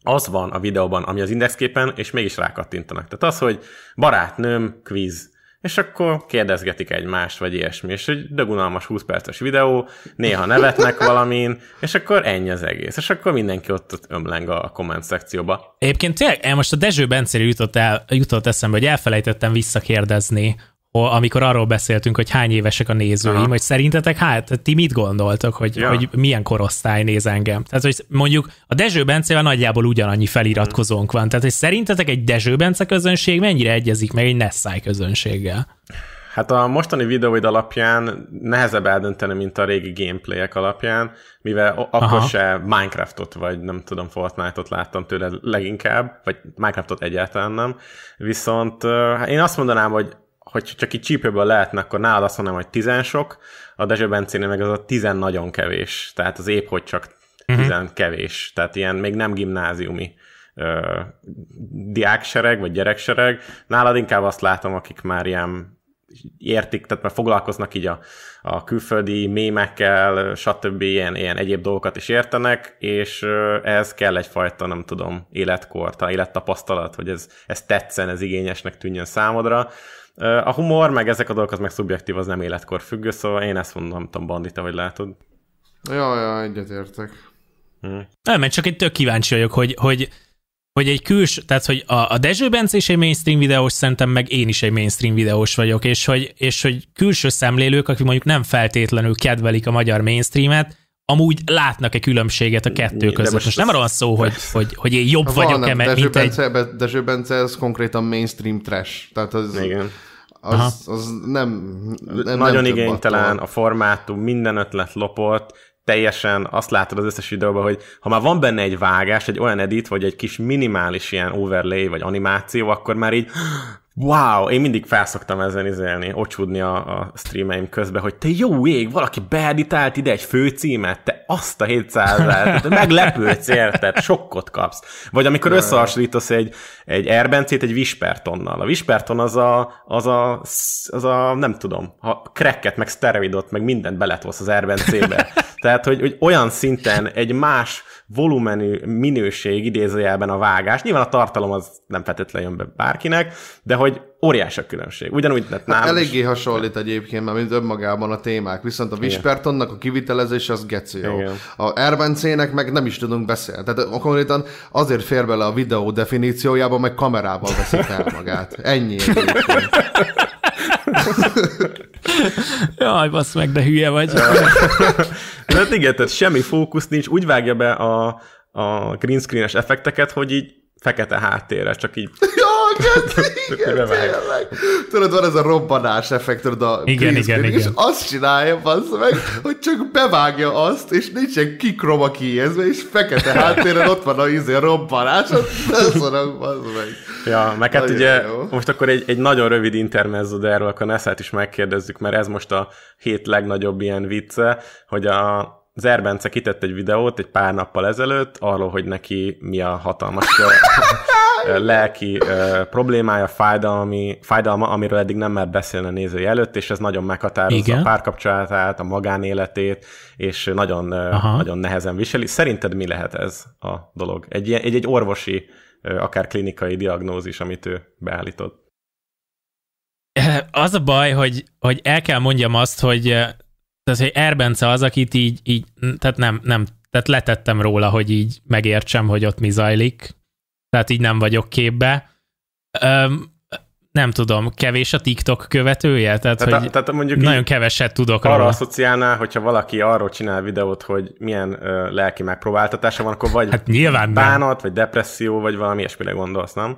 az van a videóban, ami az indexképen, és mégis rákattintanak. Tehát az, hogy barátnőm, quiz, és akkor kérdezgetik egymást, vagy ilyesmi, és egy dögunalmas 20 perces videó, néha nevetnek valamin, és akkor ennyi az egész. És akkor mindenki ott, ott ömleng a komment szekcióba. Egyébként tényleg, el most a Dezső Bencéről jutott, el, jutott eszembe, hogy elfelejtettem visszakérdezni, amikor arról beszéltünk, hogy hány évesek a nézőim, Aha. hogy szerintetek, hát ti mit gondoltok, hogy, Ja. hogy milyen korosztály néz engem? Tehát, hogy mondjuk a Dezső Bencével nagyjából ugyanannyi feliratkozónk van. Tehát, hogy szerintetek egy Dezső Bence közönség mennyire egyezik meg egy Nessai közönséggel? Hát a mostani videóid alapján nehezebb eldönteni, mint a régi gameplayek alapján, mivel o- akkor Aha. se Minecraftot, vagy nem tudom, Fortnite-ot láttam tőle leginkább, vagy Minecraftot egyáltalán nem. Viszont hát én azt mondanám, hogy hogy csak így csípőből lehetne, akkor nálad azt mondanám, hogy tizen sok, a Dezső Bencénél meg az a tizen nagyon kevés. Tehát az épp, hogy csak tizen kevés. Tehát ilyen még nem gimnáziumi ö, diáksereg, vagy gyereksereg. Nálad inkább azt látom, akik már ilyen értik, tehát már foglalkoznak így a, a külföldi mémekkel, stb. Ilyen, ilyen egyéb dolgokat is értenek, és ehhez kell egyfajta, nem tudom, életkor, ta élettapasztalat, hogy ez, ez tetszen, ez igényesnek tűnjön számodra. A humor, meg ezek a dolgok, az meg szubjektív, az nem életkor függő, szóval én ezt mondom, nem tudom, Bandita, hogy látod. Ja, ja, egyetértek. Nem, mert csak egy tök kíváncsi vagyok, hogy, hogy, hogy egy külső, tehát hogy a, a Dezső Bence is egy mainstream videós, szerintem meg én is egy mainstream videós vagyok, és hogy, és hogy külső szemlélők, akik mondjuk nem feltétlenül kedvelik a magyar mainstreamet, amúgy látnak-e különbséget a kettő De között. most Most nem arról szó, hogy, hogy, hogy én jobb vagyok-e, mert mint egy... Bence, Be- Dezső Bence, ez konkrétan mainstream trash. Tehát az, Igen. az, az nem, nem Nagyon nem igénytelen, a formátum, minden ötlet lopott, teljesen azt látod az összes videóban, hogy ha már van benne egy vágás, egy olyan edit, vagy egy kis minimális ilyen overlay, vagy animáció, akkor már így wow, én mindig felszoktam ezen izélni, ocsúdni a, a streameim közben, hogy te jó ég, valaki beeditált ide egy főcímet, te azt a 700 et meglepődsz, érted, sokkot kapsz. Vagy amikor összehasonlítasz egy, egy Erbencét egy Vispertonnal. A Visperton az a, az a, az a nem tudom, ha cracket, meg szteroidot, meg mindent beletolsz az Erbencébe. [laughs] Tehát, hogy, hogy olyan szinten egy más volumenű minőség idézőjelben a vágás. Nyilván a tartalom az nem feltétlenül jön be bárkinek, de hogy óriási a különbség. Ugyanúgy lett nálam is. Eléggé hasonlít egyébként, mert mint önmagában a témák, viszont a Vispertonnak a kivitelezés az geci jó. Igen. A Erbencének meg nem is tudunk beszélni. Tehát konkrétan azért fér bele a videó definíciójába, meg kamerával veszik fel magát. Ennyi egyébként. [laughs] [laughs] Jaj, bassz meg, de hülye vagy. De hát igen, tehát semmi fókusz nincs, úgy vágja be a, a green screenes effekteket, hogy így fekete háttérre, csak így geci, igen, tényleg. Tudod, van ez a robbanás effekt, tudod, a Igen, green igen, igen. És azt csinálja, bassz meg, hogy csak bevágja azt, és nincsen kikroma kiézve, és fekete háttéren ott van a izé, a robbanás, azt bassz meg. Ja, meg hát ugye jó. most akkor egy, egy nagyon rövid intermezzo, de erről akkor Nessát is megkérdezzük, mert ez most a hét legnagyobb ilyen vicce, hogy a az Erbence kitett egy videót egy pár nappal ezelőtt arról, hogy neki mi a hatalmas [laughs] lelki ö, problémája, fájdalmi, fájdalma, amiről eddig nem mert beszélni a nézői előtt, és ez nagyon meghatározza Igen. a párkapcsolatát, a magánéletét, és nagyon, Aha. nagyon nehezen viseli. Szerinted mi lehet ez a dolog? Egy, ilyen- egy, egy orvosi, akár klinikai diagnózis, amit ő beállított. Az a baj, hogy, hogy el kell mondjam azt, hogy Tehát, hogy Erbence az, akit így, így tehát nem, nem, tehát letettem róla, hogy így megértsem, hogy ott mi zajlik. Tehát így nem vagyok képbe. Öm, nem tudom, kevés a TikTok követője? Tehát, Tehát, hogy tehát mondjuk nagyon keveset tudok arra róla. asszociálná, hogyha valaki arról csinál videót, hogy milyen ö, lelki megpróbáltatása van, akkor vagy Hát nyilván nem. bánat, vagy depresszió, vagy valami ilyesmire gondolsz, nem?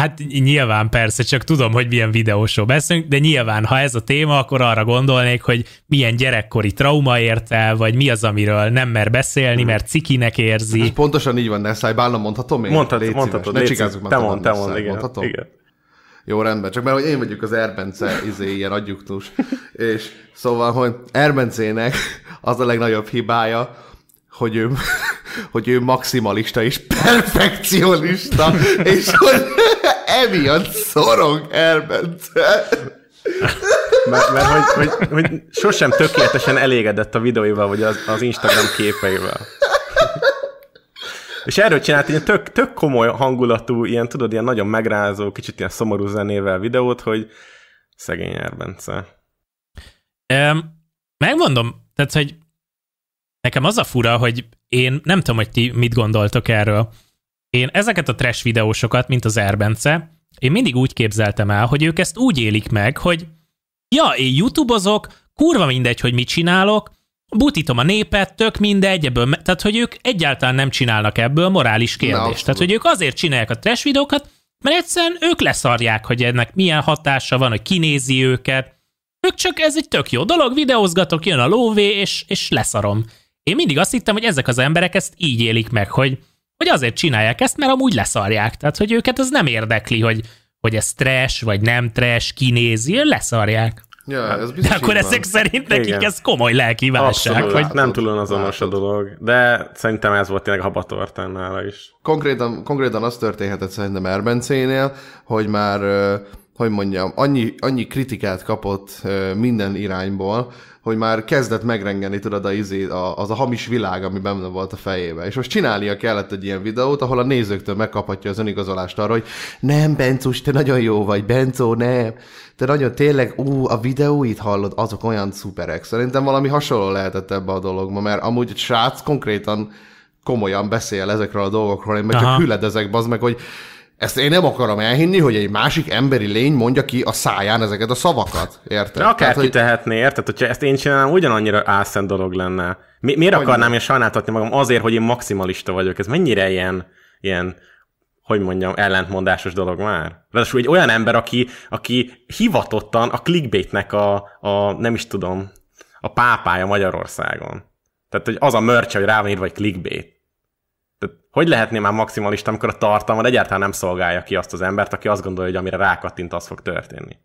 Hát nyilván persze, csak tudom, hogy milyen videósról beszélünk, de nyilván, ha ez a téma, akkor arra gondolnék, hogy milyen gyerekkori trauma ért el, vagy mi az, amiről nem mer beszélni, Hmm. mert cikinek érzi. Ez pontosan így van, Nessai, bálna mondhatom én? Mondhat, Légy mondhatod, szíves, légy ne te már mond, te mond, Nessai, igen. mondhatom? igen. Jó, rendben, csak mert hogy én vagyok az Erbence izé, ilyen adjuktus. És szóval, hogy Erbencének az a legnagyobb hibája, hogy ő, [laughs] hogy ő maximalista és perfekcionista, és hogy emiatt szorong Erbence. Mert, mert hogy, hogy, hogy sosem tökéletesen elégedett a videóival, vagy az, az Instagram képeivel. És erről csinált egy tök, tök komoly hangulatú, ilyen, tudod, ilyen nagyon megrázó, kicsit ilyen szomorú zenével videót, hogy szegény Erbence. Öm, megmondom, tehát, hogy nekem az a fura, hogy én nem tudom, hogy ti mit gondoltok erről. Én ezeket a trash videósokat, mint az Erbence, én mindig úgy képzeltem el, hogy ők ezt úgy élik meg, hogy ja, én youtubozok, kurva mindegy, hogy mit csinálok, butítom a népet, tök mindegy, ebből, me- tehát hogy ők egyáltalán nem csinálnak ebből morális kérdést. tehát, hogy ők azért csinálják a trash videókat, mert egyszerűen ők leszarják, hogy ennek milyen hatása van, hogy kinézi őket, ők csak ez egy tök jó dolog, videózgatok, jön a lóvé, és, és leszarom. Én mindig azt hittem, hogy ezek az emberek ezt így élik meg, hogy, hogy azért csinálják ezt, mert amúgy leszarják. Tehát, hogy őket ez nem érdekli, hogy, hogy ez trash, vagy nem trash, kinézi, leszarják. Ja, ez biztos De akkor ezek szerint nekik Igen. ez komoly lelki válság. Abszolút, nem túl azonos a dolog, de szerintem ez volt tényleg a habatortán nála is. Konkrétan, konkrétan az történhetett szerintem Erbencénél, hogy már, hogy mondjam, annyi, annyi kritikát kapott minden irányból, hogy már kezdett megrengeni, tudod, a, izé, a, az a hamis világ, ami benne volt a fejébe. És most csinálnia kellett egy ilyen videót, ahol a nézőktől megkaphatja az önigazolást arra, hogy nem, Bencus, te nagyon jó vagy, Bencó, nem. Te nagyon tényleg, ú, a videóit hallod, azok olyan szuperek. Szerintem valami hasonló lehetett ebbe a dologba, mert amúgy egy srác konkrétan komolyan beszél ezekről a dolgokról, én meg Aha. csak hüledezek, bazd meg, hogy ezt én nem akarom elhinni, hogy egy másik emberi lény mondja ki a száján ezeket a szavakat. Érted? De akár Tehát, hogy tehetné, érted? Hogyha ezt én csinálnám, ugyanannyira álszent dolog lenne. Mi, miért Hogy akarnám nem? én sajnáltatni magam azért, hogy én maximalista vagyok? Ez mennyire ilyen, ilyen hogy mondjam, ellentmondásos dolog már. Ráadásul egy olyan ember, aki, aki hivatottan a clickbaitnek a, a, nem is tudom, a pápája Magyarországon. Tehát, hogy az a mörcse, hogy rá van írva, vagy clickbait. Hogy lehetné már maximalista, amikor a tartalmad egyáltalán nem szolgálja ki azt az embert, aki azt gondolja, hogy amire rákattint, az fog történni.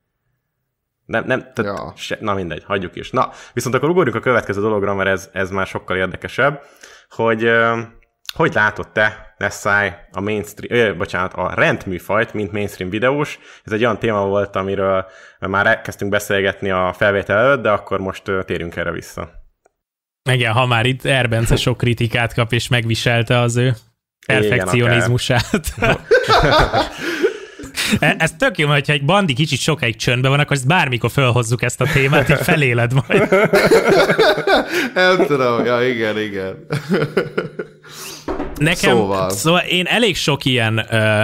Nem, nem, tehát Ja. se, na mindegy, hagyjuk is. Na, viszont akkor ugorjunk a következő dologra, mert ez, ez már sokkal érdekesebb, hogy hogy látod te, Nessai, a mainstream, ö, bocsánat, a rendműfajt, mint mainstream videós. Ez egy olyan téma volt, amiről már elkezdtünk beszélgetni a felvétel előtt, de akkor most térjünk erre vissza. igen, ha már itt Erbence sok kritikát kap, és megviselte az ő perfekcionizmusát. [laughs] E- Ez tök jó, hogyha egy bandi kicsit sokáig csöndben van, akkor ezt bármikor felhozzuk ezt a témát, így feléled majd. [laughs] Nem tudom, ja igen, igen. Nekem, Szóval. szóval én elég sok ilyen ö,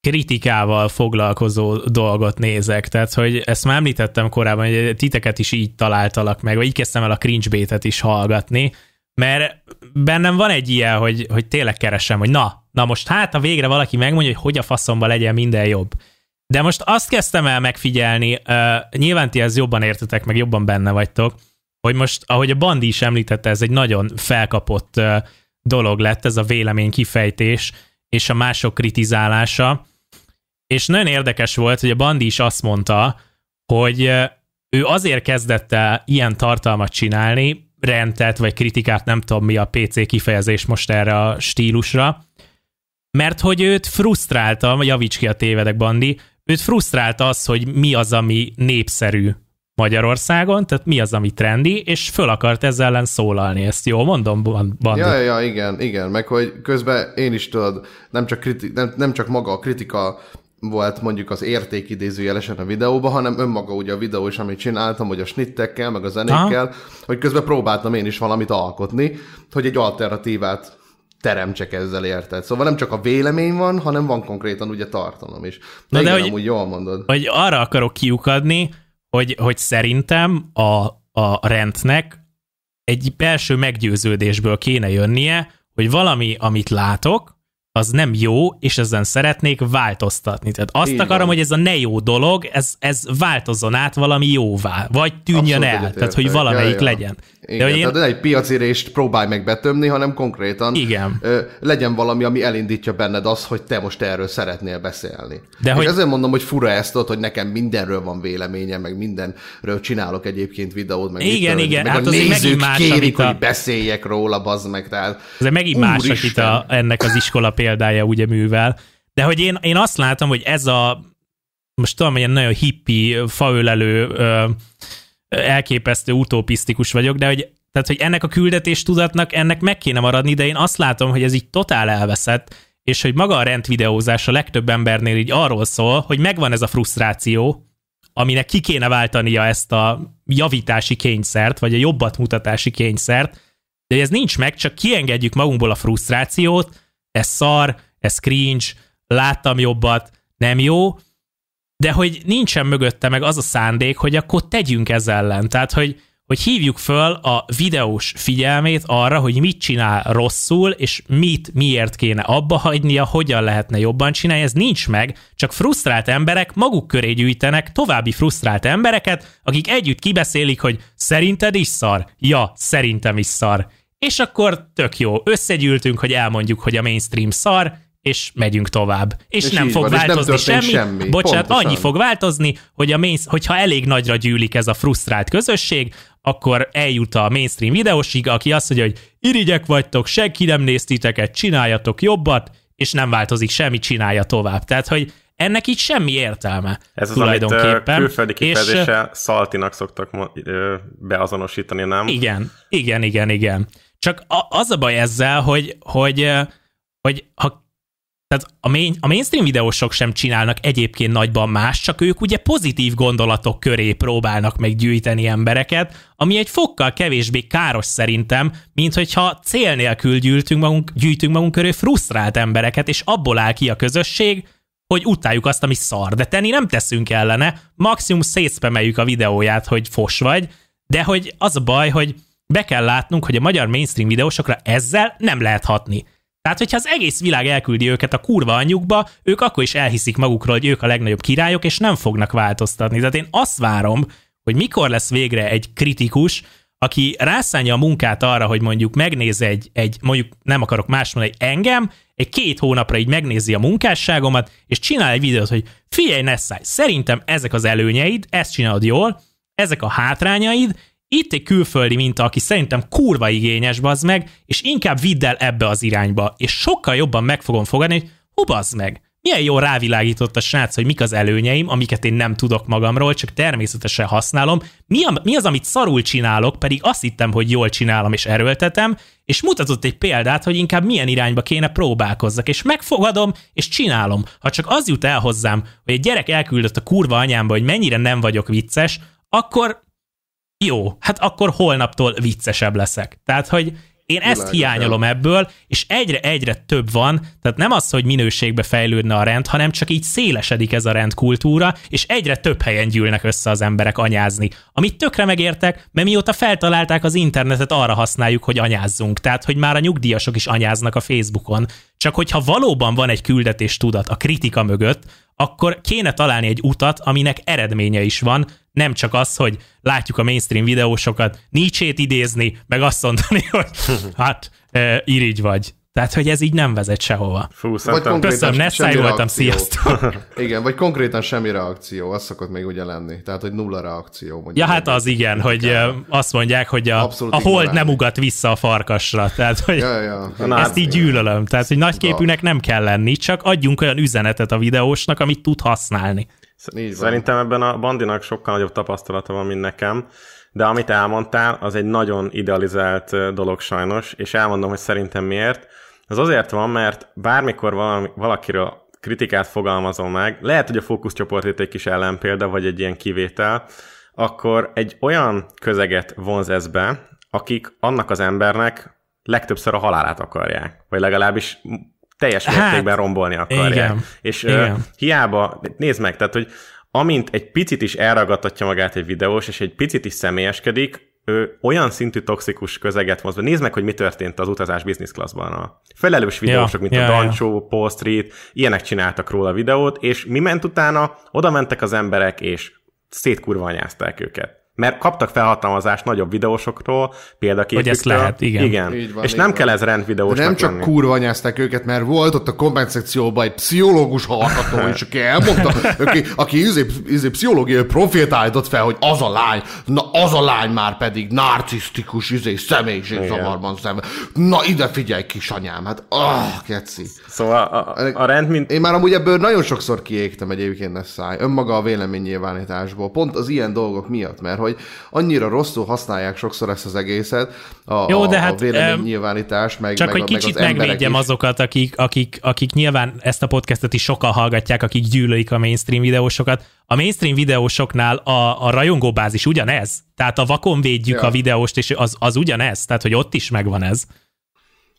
kritikával foglalkozó dolgot nézek, tehát hogy ezt már említettem korábban, hogy titeket is így találtalak meg, vagy így kezdtem el a cringe is hallgatni, mert bennem van egy ilyen, hogy, hogy tényleg keresem, hogy na, na most hát a végre valaki megmondja, hogy hogy a faszomba legyen minden jobb. De most azt kezdtem el megfigyelni, uh, nyilván ti ez jobban értetek, meg jobban benne vagytok, hogy most, ahogy a Bandi is említette, ez egy nagyon felkapott uh, dolog lett, ez a vélemény kifejtés, és a mások kritizálása. És nagyon érdekes volt, hogy a Bandi is azt mondta, hogy uh, ő azért kezdett el ilyen tartalmat csinálni, rendet vagy kritikát, nem tudom mi a PC kifejezés most erre a stílusra, mert hogy őt frusztrálta, javíts ki a tévedek, Bandi, őt frusztrálta az, hogy mi az, ami népszerű Magyarországon, tehát mi az, ami trendi, és föl akart ezzel ellen szólalni. Ezt jól mondom, Bandi? Ja, ja, igen, igen, meg hogy közben én is tudod, nem csak, kriti- nem, nem csak maga a kritika volt mondjuk az érték idézőjelesen a videóban, hanem önmaga ugye a videó is, amit csináltam, hogy a snittekkel, meg a zenékkel, Aha. hogy közben próbáltam én is valamit alkotni, hogy egy alternatívát teremtsek ezzel érted. Szóval nem csak a vélemény van, hanem van konkrétan ugye tartalom is. De, de igen, hogy, amúgy jól mondod. Hogy arra akarok kiukadni, hogy, hogy szerintem a, a rendnek egy belső meggyőződésből kéne jönnie, hogy valami, amit látok, az nem jó, és ezen szeretnék változtatni. Tehát azt Így akarom, van. hogy ez a ne jó dolog, ez, ez változzon át valami jóvá, vagy tűnjön Abszolút el, tehát hogy valamelyik ja, ja. legyen. Igen, De, hogy én... tehát ne egy piacérést próbálj meg betömni, hanem konkrétan Igen. Ö, legyen valami, ami elindítja benned az, hogy te most erről szeretnél beszélni. De és hogy... ezért mondom, hogy fura ezt ott, hogy nekem mindenről van véleményem, meg mindenről csinálok egyébként videót, meg igen, igen, meg hát a nézők más, kérik, a... hogy beszéljek róla, bazd meg. Tehát, ez megint más, akit a, ennek az iskola példája ugye művel. De hogy én, én azt látom, hogy ez a most tudom, ilyen nagyon hippi, faölelő, elképesztő utopisztikus vagyok, de hogy, tehát, hogy ennek a küldetés tudatnak ennek meg kéne maradni, de én azt látom, hogy ez így totál elveszett, és hogy maga a rendvideózás a legtöbb embernél így arról szól, hogy megvan ez a frusztráció, aminek ki kéne váltania ezt a javítási kényszert, vagy a jobbat mutatási kényszert, de ez nincs meg, csak kiengedjük magunkból a frusztrációt, ez szar, ez cringe, láttam jobbat, nem jó, de hogy nincsen mögötte meg az a szándék, hogy akkor tegyünk ez ellen. Tehát, hogy, hogy hívjuk föl a videós figyelmét arra, hogy mit csinál rosszul, és mit, miért kéne abba hagynia, hogyan lehetne jobban csinálni, ez nincs meg, csak frusztrált emberek maguk köré gyűjtenek további frusztrált embereket, akik együtt kibeszélik, hogy szerinted is szar? Ja, szerintem is szar. És akkor tök jó, összegyűltünk, hogy elmondjuk, hogy a mainstream szar, és megyünk tovább. És, és nem fog van, változni nem semmi. semmi. Bocsánat, Pontosan. annyi fog változni, hogy a main, hogyha elég nagyra gyűlik ez a frusztrált közösség, akkor eljut a mainstream videósig, aki azt mondja, hogy irigyek vagytok, senki nem néz titeket, csináljatok jobbat, és nem változik semmi, csinálja tovább. Tehát, hogy ennek így semmi értelme. Ez az, amit külföldi kifejezéssel és, szaltinak szoktak beazonosítani, nem? Igen, igen, igen, igen. Csak az a baj ezzel, hogy, hogy, hogy ha tehát a, main, a mainstream videósok sem csinálnak egyébként nagyban más, csak ők ugye pozitív gondolatok köré próbálnak meggyűjteni embereket, ami egy fokkal kevésbé káros szerintem, mint hogyha cél nélkül gyűjtünk magunk, gyűjtünk magunk köré frusztrált embereket, és abból áll ki a közösség, hogy utáljuk azt, ami szar, de tenni nem teszünk ellene, maximum szétszpemeljük a videóját, hogy fos vagy, de hogy az a baj, hogy be kell látnunk, hogy a magyar mainstream videósokra ezzel nem lehet hatni. Tehát, hogyha az egész világ elküldi őket a kurva anyjukba, ők akkor is elhiszik magukról, hogy ők a legnagyobb királyok, és nem fognak változtatni. Tehát én azt várom, hogy mikor lesz végre egy kritikus, aki rászánja a munkát arra, hogy mondjuk megnéz egy, egy mondjuk nem akarok más mondani, engem, egy két hónapra így megnézi a munkásságomat, és csinál egy videót, hogy figyelj Nessai, szerintem ezek az előnyeid, ezt csinálod jól, ezek a hátrányaid, itt egy külföldi minta, aki szerintem kurva igényes, bazd meg, és inkább vidd el ebbe az irányba, és sokkal jobban meg fogom fogadni, hogy hú, bazd meg, milyen jól rávilágított a srác, hogy mik az előnyeim, amiket én nem tudok magamról, csak természetesen használom. Mi, a, mi az, amit szarul csinálok, pedig azt hittem, hogy jól csinálom és erőltetem, és mutatott egy példát, hogy inkább milyen irányba kéne próbálkozzak, és megfogadom, és csinálom. Ha csak az jut el hozzám, hogy egy gyerek elküldött a kurva anyámba, hogy mennyire nem vagyok vicces, akkor jó, hát akkor holnaptól viccesebb leszek. Tehát, hogy én ezt Világos, hiányolom el. ebből, és egyre-egyre több van, tehát nem az, hogy minőségbe fejlődne a rend, hanem csak így szélesedik ez a rendkultúra, és egyre több helyen gyűlnek össze az emberek anyázni. Amit tökre megértek, mert mióta feltalálták az internetet, arra használjuk, hogy anyázzunk. Tehát, hogy már a nyugdíjasok is anyáznak a Facebookon. Csak hogyha valóban van egy küldetés tudat a kritika mögött, akkor kéne találni egy utat, aminek eredménye is van, nem csak az, hogy látjuk a mainstream videósokat Nietzsét idézni, meg azt mondani, [laughs] hogy hát e, irigy vagy. Tehát, hogy ez így nem vezet sehova. Fú, vagy Köszönöm, ne voltam, sziasztok! [laughs] igen, vagy konkrétan semmi reakció, az szokott még ugye lenni. Tehát, hogy nulla reakció. Ja, hát az igen, hogy kell. azt mondják, hogy a, a hold nem ugat vissza a farkasra. [laughs] Tehát, hogy ja, ja. Na, ezt így gyűlölöm. Tehát, hogy nagyképűnek nem kell lenni, csak adjunk olyan üzenetet a videósnak, amit tud használni. Szerintem ebben a bandinak sokkal nagyobb tapasztalata van, mint nekem, de amit elmondtál, az egy nagyon idealizált dolog sajnos, és elmondom, hogy szerintem miért. Az azért van, mert bármikor valami, valakiről kritikát fogalmazom meg, lehet, hogy a fókuszcsoport itt egy kis ellenpélda, vagy egy ilyen kivétel, akkor egy olyan közeget vonz ez be, akik annak az embernek legtöbbször a halálát akarják, vagy legalábbis teljes Hát, mértékben rombolni akarják. igen, És igen. Uh, hiába, nézd meg, tehát, hogy amint egy picit is elragadtatja magát egy videós, és egy picit is személyeskedik, ő olyan szintű toxikus közeget mozva. Nézd meg, hogy mi történt az utazás business classban. A felelős videósok, mint ja, a ja. Dancsó, Paul Street, ilyenek csináltak róla videót, és mi ment utána? Oda mentek az emberek, és szétkurvanyázták őket. Mert kaptak felhatalmazást nagyobb videósokról, példaképüktől. Hogy ezt lehet, igen. igen. Így van, és így nem van. kell ez rendvideósnak De nem csak lenni. kurva anyázták őket, mert volt ott a komment szekcióban egy pszichológus hallgató, és aki elmondta, aki, aki izé, izé, pszichológiai profilt állított fel, hogy az a lány, na az a lány már pedig narcisztikus izé, személyiségzavarban szemben. Na ide figyelj, kisanyám, hát ah, keci. Szóval a, a, a rend, mint Én már amúgy ebből nagyon sokszor kiégtem egyébként ne száj, önmaga a véleménynyilvánításból, pont az ilyen dolgok miatt, mert hogy annyira rosszul használják sokszor ezt az egészet, a, Jó, a, de a hát, véleménynyilvánítást, meg, Csak meg, hogy a- meg kicsit az megvédjem is. azokat, akik, akik, akik nyilván ezt a podcastet is sokan hallgatják, akik gyűlölik a mainstream videósokat. A mainstream videósoknál a, a rajongóbázis ugyanez. Tehát a vakon védjük Ja. a videóst, és az, az ugyanez. Tehát, hogy ott is megvan ez.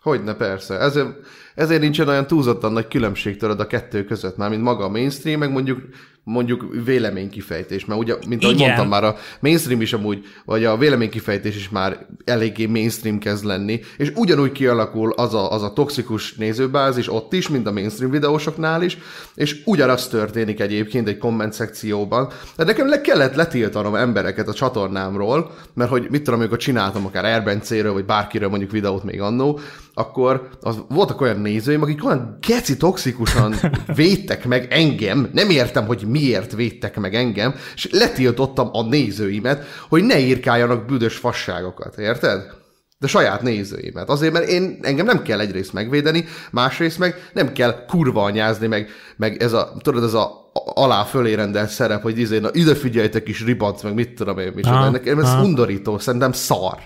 Hogyne, persze. Ezért, ezért nincsen olyan túlzottan nagy különbség tudod a kettő között, már mint maga a mainstream, meg mondjuk mondjuk véleménykifejtés, mert ugye, mint ahogy Igen. mondtam már, a mainstream is amúgy, vagy a véleménykifejtés is már eléggé mainstream kezd lenni, és ugyanúgy kialakul az a, az a toxikus nézőbázis ott is, mint a mainstream videósoknál is, és ugyanaz történik egyébként egy komment szekcióban. De nekem le kellett letiltanom embereket a csatornámról, mert hogy mit tudom, amikor csináltam akár Erbencéről, vagy bárkiről mondjuk videót még annó, akkor az, voltak olyan nézőim, akik olyan geci toxikusan [laughs] védtek meg engem, nem értem, hogy miért védtek meg engem, és letiltottam a nézőimet, hogy ne írkáljanak büdös fasságokat, érted? De saját nézőimet. Azért, mert én, engem nem kell egyrészt megvédeni, másrészt meg nem kell kurva anyázni, meg, meg ez a, tudod, ez a alá fölé rendelt szerep, hogy izé, na ide figyeljetek is ribanc, meg mit tudom én, micsoda. Nekem ez aha. undorító, szerintem szar.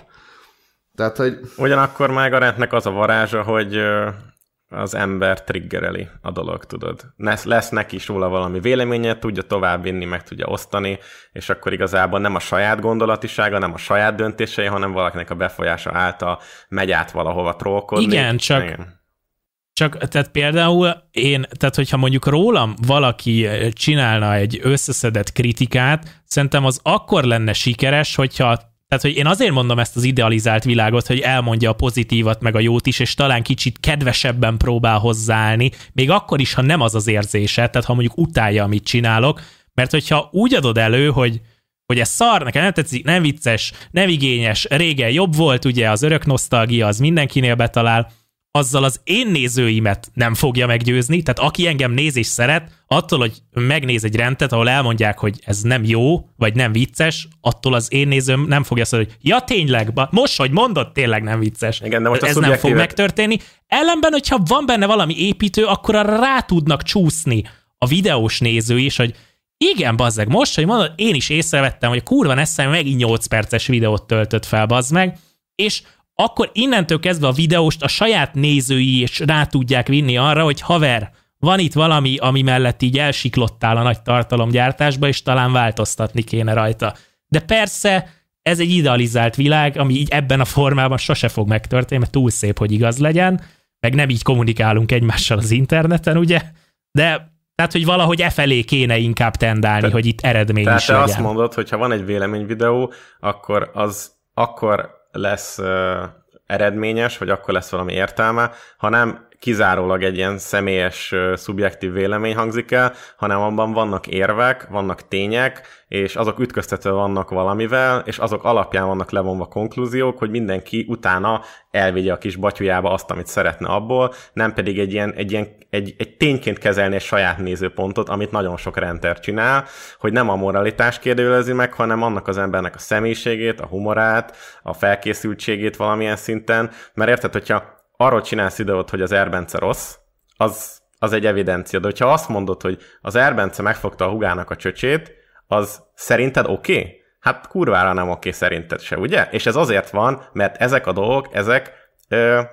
Tehát, hogy Ugyanakkor meg a rendnek az a varázsa, hogy az ember triggereli a dolog, tudod. Lesz, lesz neki is róla valami véleménye, tudja továbbvinni, meg tudja osztani, és akkor igazából nem a saját gondolatisága, nem a saját döntései, hanem valakinek a befolyása által megy át valahova trollkodni. Igen, csak- Igen. Csak, tehát például én, tehát hogyha mondjuk rólam valaki eh, csinálna egy összeszedett kritikát, szerintem az akkor lenne sikeres, hogyha tehát, hogy én azért mondom ezt az idealizált világot, hogy elmondja a pozitívat meg a jót is, és talán kicsit kedvesebben próbál hozzáállni, még akkor is, ha nem az az érzése, tehát ha mondjuk utálja, amit csinálok, mert hogyha úgy adod elő, hogy hogy ez szar, nekem nem tetszik, nem vicces, nem igényes, régen jobb volt, ugye az örök nosztalgia, az mindenkinél betalál, azzal az én nézőimet nem fogja meggyőzni, tehát aki engem néz és szeret, attól, hogy megnéz egy rendet, ahol elmondják, hogy ez nem jó, vagy nem vicces, attól az én nézőm nem fogja azt mondani, hogy ja tényleg, ba- most, hogy mondod, tényleg nem vicces. Igen, de most ez nem fog szubjektívet- megtörténni. Ellenben, hogyha van benne valami építő, akkor rá tudnak csúszni a videós néző is, hogy igen, bazzeg, most, hogy mondod, én is észrevettem, hogy kurva eszem megint 8 perces videót töltött fel, bazd meg, és akkor innentől kezdve a videóst a saját nézői is rá tudják vinni arra, hogy haver, van itt valami, ami mellett így elsiklottál a nagy tartalomgyártásba, és talán változtatni kéne rajta. De persze, ez egy idealizált világ, ami így ebben a formában sose fog megtörténni, mert túl szép, hogy igaz legyen, meg nem így kommunikálunk egymással az interneten, ugye? De tehát, hogy valahogy e felé kéne inkább tendálni, Te- hogy itt eredmény Tehát is te legyen. azt mondod, hogy ha van egy véleményvideó, akkor az akkor lesz eredményes, vagy akkor lesz valami értelme, ha nem kizárólag egy ilyen személyes, szubjektív vélemény hangzik el, hanem abban vannak érvek, vannak tények, és azok ütköztetve vannak valamivel, és azok alapján vannak levonva konklúziók, hogy mindenki utána elvigye a kis batyujába azt, amit szeretne abból, nem pedig egy ilyen, egy ilyen egy, egy tényként kezelni egy saját nézőpontot, amit nagyon sok renter csinál, hogy nem a moralitás kérdőjelezi meg, hanem annak az embernek a személyiségét, a humorát, a felkészültségét valamilyen szinten, mert érted, hogyha arról csinálsz videót, hogy az Erbence rossz, az, az egy evidencia, de hogyha azt mondod, hogy az Erbence megfogta a hugának a csöcsét, az szerinted oké? Okay? Hát kurvára nem oké okay szerinted se, ugye? És ez azért van, mert ezek a dolgok, ezek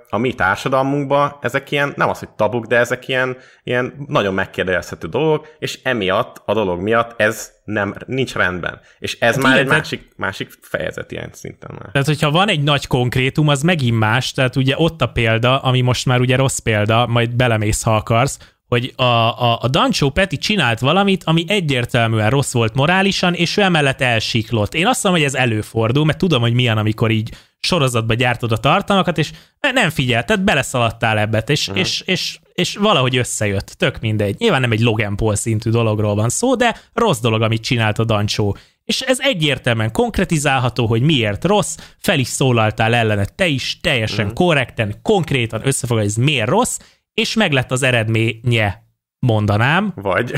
a mi társadalmunkban ezek ilyen, nem az, hogy tabuk, de ezek ilyen, ilyen nagyon megkérdezhető dolgok, és emiatt, a dolog miatt ez nem, nincs rendben. És ez hát már egy másik, másik fejezet ilyen szinten már. Tehát, hogyha van egy nagy konkrétum, az megint más, tehát ugye ott a példa, ami most már ugye rossz példa, majd belemész, ha akarsz, hogy a, a, a Dancsó Peti csinált valamit, ami egyértelműen rossz volt morálisan, és ő emellett elsiklott. Én azt mondom, hogy ez előfordul, mert tudom, hogy milyen, amikor így sorozatba gyártod a tartalmakat, és nem figyelted, beleszaladtál ebbe, és, uh-huh. és, és, és valahogy összejött, tök mindegy. Nyilván nem egy Logan Paul szintű dologról van szó, de rossz dolog, amit csinált a Dancsó. És ez egyértelműen konkretizálható, hogy miért rossz, fel is szólaltál ellene te is, teljesen uh-huh. korrekten, konkrétan összefoglalni, ez miért rossz, és meglett az eredménye, mondanám. Vagy.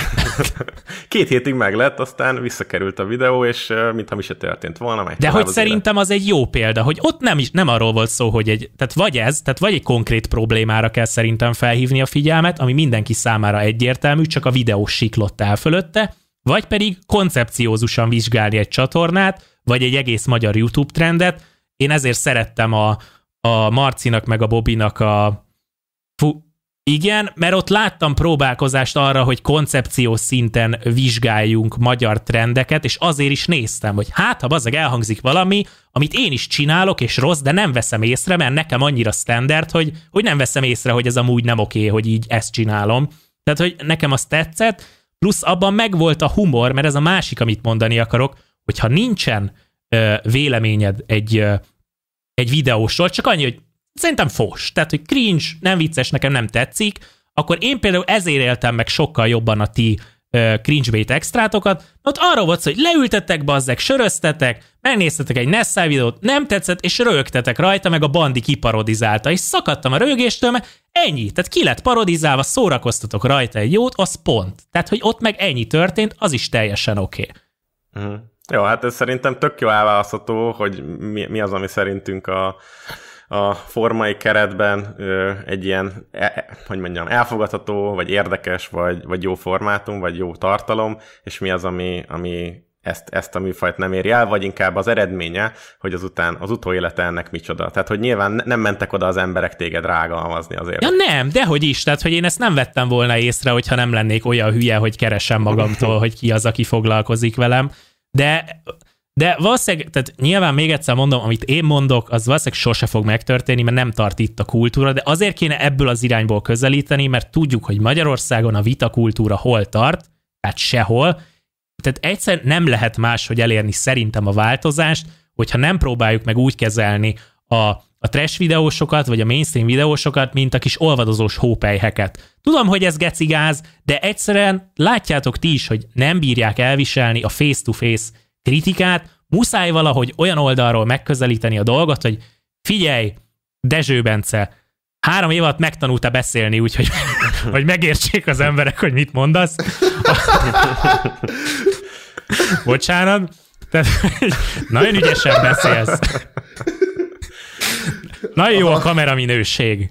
[laughs] Két hétig meg lett, aztán visszakerült a videó, és mintha mi se történt volna. De hogy az szerintem az egy jó példa, hogy ott nem, is, nem arról volt szó, hogy egy, tehát vagy ez, tehát vagy egy konkrét problémára kell szerintem felhívni a figyelmet, ami mindenki számára egyértelmű, csak a videó siklott el fölötte, vagy pedig koncepciózusan vizsgálni egy csatornát, vagy egy egész magyar YouTube trendet. Én ezért szerettem a, a Marcinak meg a Bobinak a Fú, igen, mert ott láttam próbálkozást arra, hogy koncepciós szinten vizsgáljunk magyar trendeket, és azért is néztem, hogy hát, ha bazzag elhangzik valami, amit én is csinálok, és rossz, de nem veszem észre, mert nekem annyira standard, hogy, hogy nem veszem észre, hogy ez amúgy nem oké, hogy így ezt csinálom. Tehát, hogy nekem az tetszett, plusz abban megvolt a humor, mert ez a másik, amit mondani akarok, hogyha nincsen ö, véleményed egy, ö, egy videósról, csak annyi, hogy szerintem fos. Tehát, hogy cringe, nem vicces, nekem nem tetszik, akkor én például ezért éltem meg sokkal jobban a ti cringe-bait extrátokat, ott arról volt hogy leültetek, bazzek, söröztetek, megnéztetek egy Nessai videót, nem tetszett, és rögtetek rajta, meg a bandi kiparodizálta, és szakadtam a rögéstől, mert ennyi. Tehát ki lett parodizálva, szórakoztatok rajta egy jót, az pont. Tehát, hogy ott meg ennyi történt, az is teljesen oké. Okay. Mm. Jó, hát ez szerintem tök jó elválasztható, hogy mi, mi az, ami szerintünk a a formai keretben egy ilyen, e, e, hogy mondjam, elfogadható, vagy érdekes, vagy, vagy jó formátum, vagy jó tartalom, és mi az, ami, ami ezt, ezt a műfajt nem éri el, vagy inkább az eredménye, hogy azután az utóélete ennek micsoda. Tehát, hogy nyilván nem mentek oda az emberek téged rágalmazni azért. Ja nem, dehogy is, tehát, hogy én ezt nem vettem volna észre, hogyha nem lennék olyan hülye, hogy keresem magamtól, [laughs] hogy ki az, aki foglalkozik velem. De de valószínűleg, tehát nyilván még egyszer mondom, amit én mondok, az valószínűleg sose fog megtörténni, mert nem tart itt a kultúra, de azért kéne ebből az irányból közelíteni, mert tudjuk, hogy Magyarországon a vitakultúra hol tart, tehát sehol, tehát egyszer nem lehet más, hogy elérni szerintem a változást, hogyha nem próbáljuk meg úgy kezelni a, a trash videósokat, vagy a mainstream videósokat, mint a kis olvadozós hópelyheket. Tudom, hogy ez gecigáz, de egyszerűen látjátok ti is, hogy nem bírják elviselni a face-to-face kritikát, muszáj valahogy olyan oldalról megközelíteni a dolgot, hogy figyelj, Dezső Bence, három év alatt megtanulta beszélni, úgyhogy [laughs] hogy megértsék az emberek, hogy mit mondasz. [laughs] Bocsánat. Tehát, nagyon ügyesen beszélsz. Nagyon jó a kameraminőség.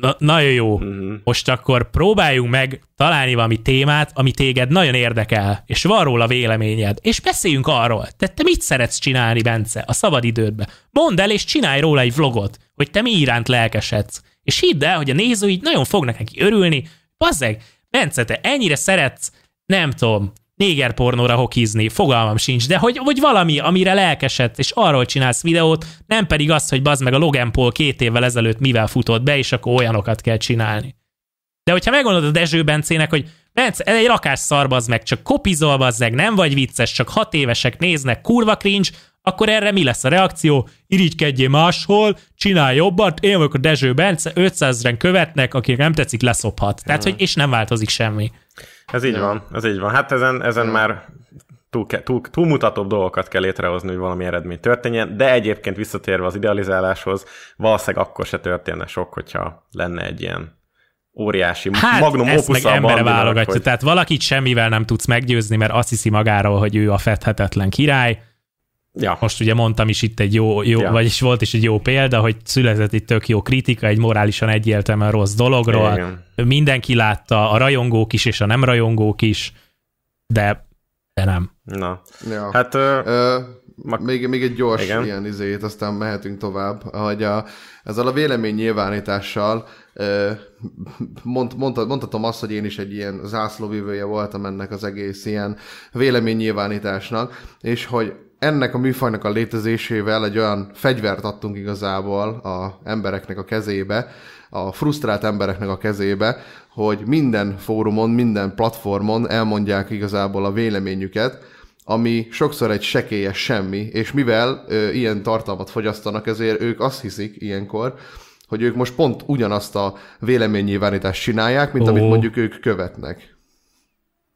Na, nagyon jó. Uh-huh. Most akkor próbáljunk meg találni valami témát, ami téged nagyon érdekel, és van róla véleményed, és beszéljünk arról. Te, te mit szeretsz csinálni, Bence, a szabadidődbe? Mondd el, és csinálj róla egy vlogot, hogy te mi iránt lelkesedsz. És hidd el, hogy a nézőid nagyon fognak neki örülni. Bazzeg, Bence, te ennyire szeretsz, nem tudom, néger pornóra hokizni, fogalmam sincs, de hogy, hogy valami, amire lelkesett, és arról csinálsz videót, nem pedig az, hogy bazd meg a Logan Paul két évvel ezelőtt mivel futott be, és akkor olyanokat kell csinálni. De hogyha megmondod a Dezső Bencének, hogy Bence, egy rakás szar, meg, csak kopizol, meg, nem vagy vicces, csak hat évesek néznek, kurva cringe, akkor erre mi lesz a reakció? Irigykedjél máshol, csinálj jobbat, én vagyok a Dezső Bence, 500 ezeren követnek, akik nem tetszik, leszophat. Tehát, hogy és nem változik semmi. Ez így van, ez így van. Hát ezen, ezen már túl, túl, túlmutatóbb dolgokat kell létrehozni, hogy valami eredmény történjen, de egyébként visszatérve az idealizáláshoz, valószínűleg akkor se történne sok, hogyha lenne egy ilyen óriási hát, magnum ezt meg embere válogatja. Hogy... Tehát valakit semmivel nem tudsz meggyőzni, mert azt hiszi magáról, hogy ő a fedhetetlen király. Ja. Most ugye mondtam is itt egy jó, jó ja. vagyis volt is egy jó példa, hogy született egy tök jó kritika egy morálisan egyértelműen rossz dologról. Igen. Mindenki látta, a rajongók is és a nem rajongók is, de, de nem. Na, ja. hát... Ö... Ö Mag- Még, még egy gyors Igen. Ilyen izét, aztán mehetünk tovább, hogy a, ezzel a vélemény nyilvánítással mond, mondta, mondhatom azt, hogy én is egy ilyen zászlóvívője voltam ennek az egész ilyen vélemény nyilvánításnak, és hogy ennek a műfajnak a létezésével egy olyan fegyvert adtunk igazából a embereknek a kezébe, a frusztrált embereknek a kezébe, hogy minden fórumon, minden platformon elmondják igazából a véleményüket, ami sokszor egy sekélyes semmi, és mivel ö, ilyen tartalmat fogyasztanak, ezért ők azt hiszik ilyenkor, hogy ők most pont ugyanazt a véleménynyilvánítást csinálják, mint Ó. amit mondjuk ők követnek.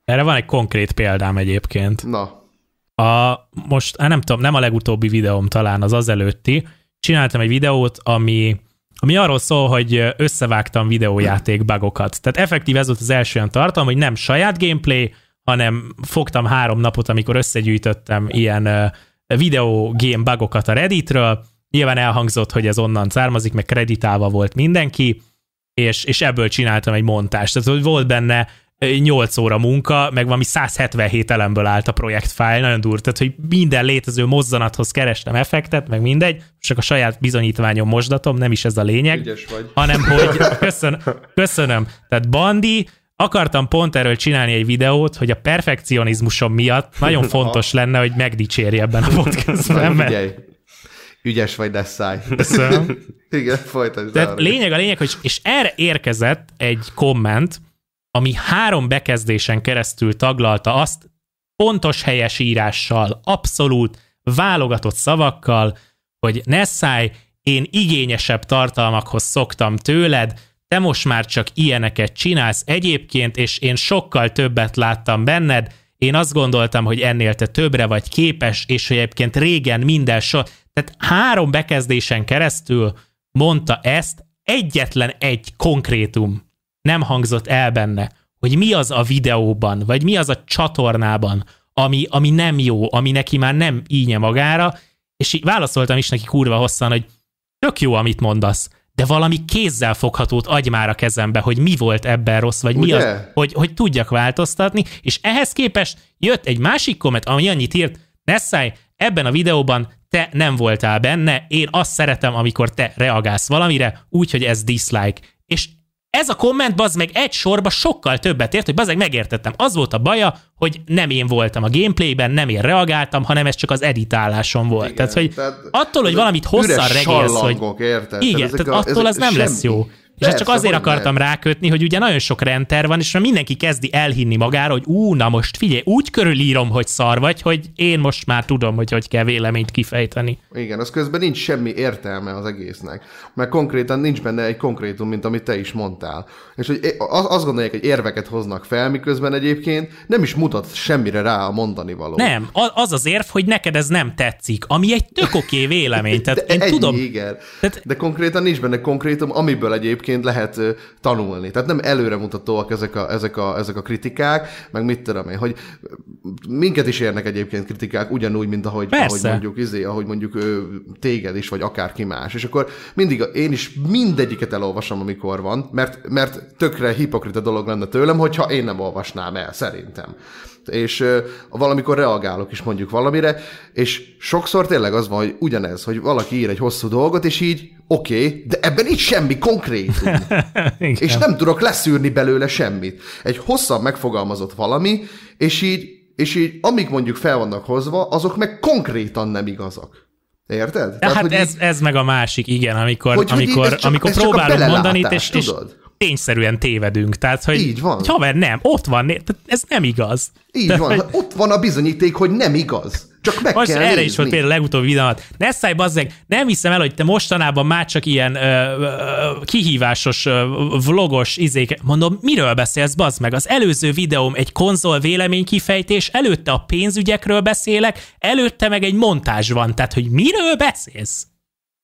Erre van egy konkrét példám egyébként. Na, A, most, hát nem tudom, nem a legutóbbi videóm talán, az az előtti. Csináltam egy videót, ami, ami arról szól, hogy összevágtam videójáték bugokat. Tehát effektív ez volt az első olyan tartalom, hogy nem saját gameplay, hanem fogtam három napot, amikor összegyűjtöttem ilyen uh, videó game bugokat a Redditről. Nyilván elhangzott, hogy ez onnan származik, meg kreditálva volt mindenki, és, és ebből csináltam egy montást. Tehát hogy volt benne 8 óra munka, meg valami 177 elemből állt a projektfájl, nagyon durva, tehát hogy minden létező mozzanathoz kerestem effektet, meg mindegy, csak a saját bizonyítványom mosdatom, nem is ez a lényeg, ügyes vagy. hanem [laughs] hogy köszön, köszönöm. Tehát Bandi, akartam pont erről csinálni egy videót, hogy a perfekcionizmusom miatt nagyon [laughs] fontos lenne, hogy megdicsérje ebben a podcastben, mert ügyes vagy, de száj. Köszönöm. [laughs] Igen, folytasd. Tehát lényeg a lényeg, hogy és erre érkezett egy komment, ami három bekezdésen keresztül taglalta azt, pontos helyes írással, abszolút válogatott szavakkal, hogy Nessai, én igényesebb tartalmakhoz szoktam tőled, te most már csak ilyeneket csinálsz egyébként, és én sokkal többet láttam benned, én azt gondoltam, hogy ennél te többre vagy képes, és hogy egyébként régen minden so... Tehát három bekezdésen keresztül mondta ezt, egyetlen egy konkrétum nem hangzott el benne, hogy mi az a videóban, vagy mi az a csatornában, ami, ami nem jó, ami neki már nem ínye magára, és így válaszoltam is neki kurva hosszan, hogy tök jó, amit mondasz, de valami kézzel foghatót adj már a kezembe, hogy mi volt ebben rossz, vagy mi Ugye? az, hogy, hogy tudjak változtatni, és ehhez képest jött egy másik komment, ami annyit írt, Nessai, ebben a videóban te nem voltál benne, én azt szeretem, amikor te reagálsz valamire, úgyhogy ez dislike. És ez a komment, bazd meg, egy sorba sokkal többet ért, hogy bazd meg megértettem. Az volt a baja, hogy nem én voltam a gameplayben, nem én reagáltam, hanem ez csak az editáláson volt. Igen, tehát, hogy tehát attól, hogy valamit hosszan regélsz, hogy érted? igen, ezek tehát a- attól az nem lesz semmi. jó. És ezt csak Persze, azért akartam nem. rákötni, hogy ugye nagyon sok renter van, és már mindenki kezdi elhinni magára, hogy ú, na most figyelj, úgy körülírom, hogy szar vagy, hogy én most már tudom, hogy hogy kell véleményt kifejteni. Igen, az közben nincs semmi értelme az egésznek. Mert konkrétan nincs benne egy konkrétum, mint amit te is mondtál. És hogy az- azt gondolják, hogy érveket hoznak fel, miközben egyébként nem is mutat semmire rá a mondani való. Nem, az az érv, hogy neked ez nem tetszik, ami egy tök oké vélemény. Tehát De én ennyi, tudom, igen. Tehát- De konkrétan nincs benne konkrétum, amiből egyébként lehet ö, tanulni. Tehát nem előremutatóak ezek a, ezek, a, ezek a kritikák, meg mit tudom én, hogy minket is érnek egyébként kritikák, ugyanúgy, mint ahogy, Persze. ahogy mondjuk, izé, ahogy mondjuk ö, téged is, vagy akárki más. És akkor mindig én is mindegyiket elolvasom, amikor van, mert, mert tökre hipokrita dolog lenne tőlem, hogyha én nem olvasnám el, szerintem és valamikor reagálok is mondjuk valamire, és sokszor tényleg az van, hogy ugyanez, hogy valaki ír egy hosszú dolgot, és így oké, okay, de ebben nincs semmi konkrétum, [laughs] igen. és nem tudok leszűrni belőle semmit. Egy hosszan megfogalmazott valami, és így, és így amik mondjuk fel vannak hozva, azok meg konkrétan nem igazak. Érted? De hát hogy ez, ez meg a másik, igen, amikor, Hogy- hogy amikor, ez csak- amikor ez próbálunk mondani, és, és tudod? Tényszerűen tévedünk. Tehát, hogy Így van. haver, nem, ott van, ez nem igaz. így Tehát, van, hogy- hát ott van a bizonyíték, hogy nem igaz. Csak meg Most kell erre nézni. is volt például a legutóbbi videómat. Ne szállj, bazzeg, nem hiszem el, hogy te mostanában már csak ilyen ö, ö, kihívásos, ö, vlogos izék. Mondom, miről beszélsz, bazd meg? Az előző videóm egy konzol véleménykifejtés, előtte a pénzügyekről beszélek, előtte meg egy montázs van. Tehát, hogy miről beszélsz?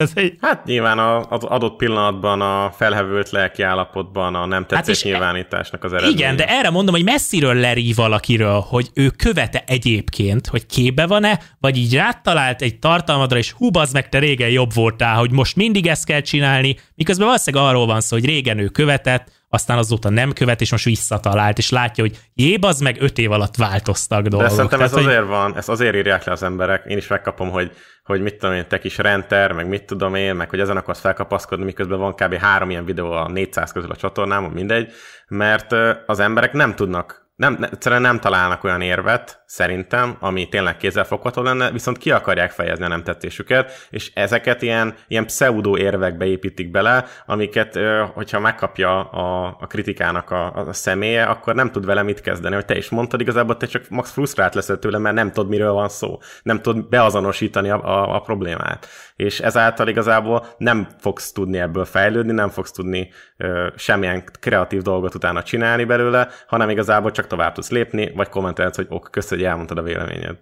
Ez egy, Hát nyilván az adott pillanatban a felhevült lelki állapotban a nem tetszés Hát hát nyilvánításnak az eredménye. Igen, de erre mondom, hogy messziről lerív valakiről, hogy ő követe egyébként, hogy képbe van-e, vagy így rátalált egy tartalmadra, és hú, bazd meg, te régen jobb voltál, hogy most mindig ezt kell csinálni, miközben valószínűleg arról van szó, hogy régen ő követett, aztán azóta nem követ, és most visszatalált, és látja, hogy jéb, az meg öt év alatt változtak dolgok. De szerintem Tehát, ez hogy- azért van, ezt azért írják le az emberek, én is megkapom, hogy, hogy mit tudom én, te kis renter, meg mit tudom én, meg hogy ezen akarsz felkapaszkodni, miközben van kb. három ilyen videó a 400 közül a csatornámon, mindegy, mert az emberek nem tudnak nem, ne- egyszerűen nem találnak olyan érvet, szerintem, ami tényleg kézzelfogható lenne, viszont ki akarják fejezni a nem tetszésüket, és ezeket ilyen, ilyen pseudo érvekbe építik bele, amiket, hogyha megkapja a, a kritikának a, a személye, akkor nem tud vele mit kezdeni. Hogy te is mondtad, igazából te csak max frusztrált leszel tőle, mert nem tudod, miről van szó. Nem tudod beazonosítani a, a, a problémát. És ezáltal igazából nem fogsz tudni ebből fejlődni, nem fogsz tudni ö, semmilyen kreatív dolgot utána csinálni belőle, hanem igazából csak tovább tudsz lépni, vagy kommentelsz, hogy ok, köszönjük, hogy elmondtad a véleményed.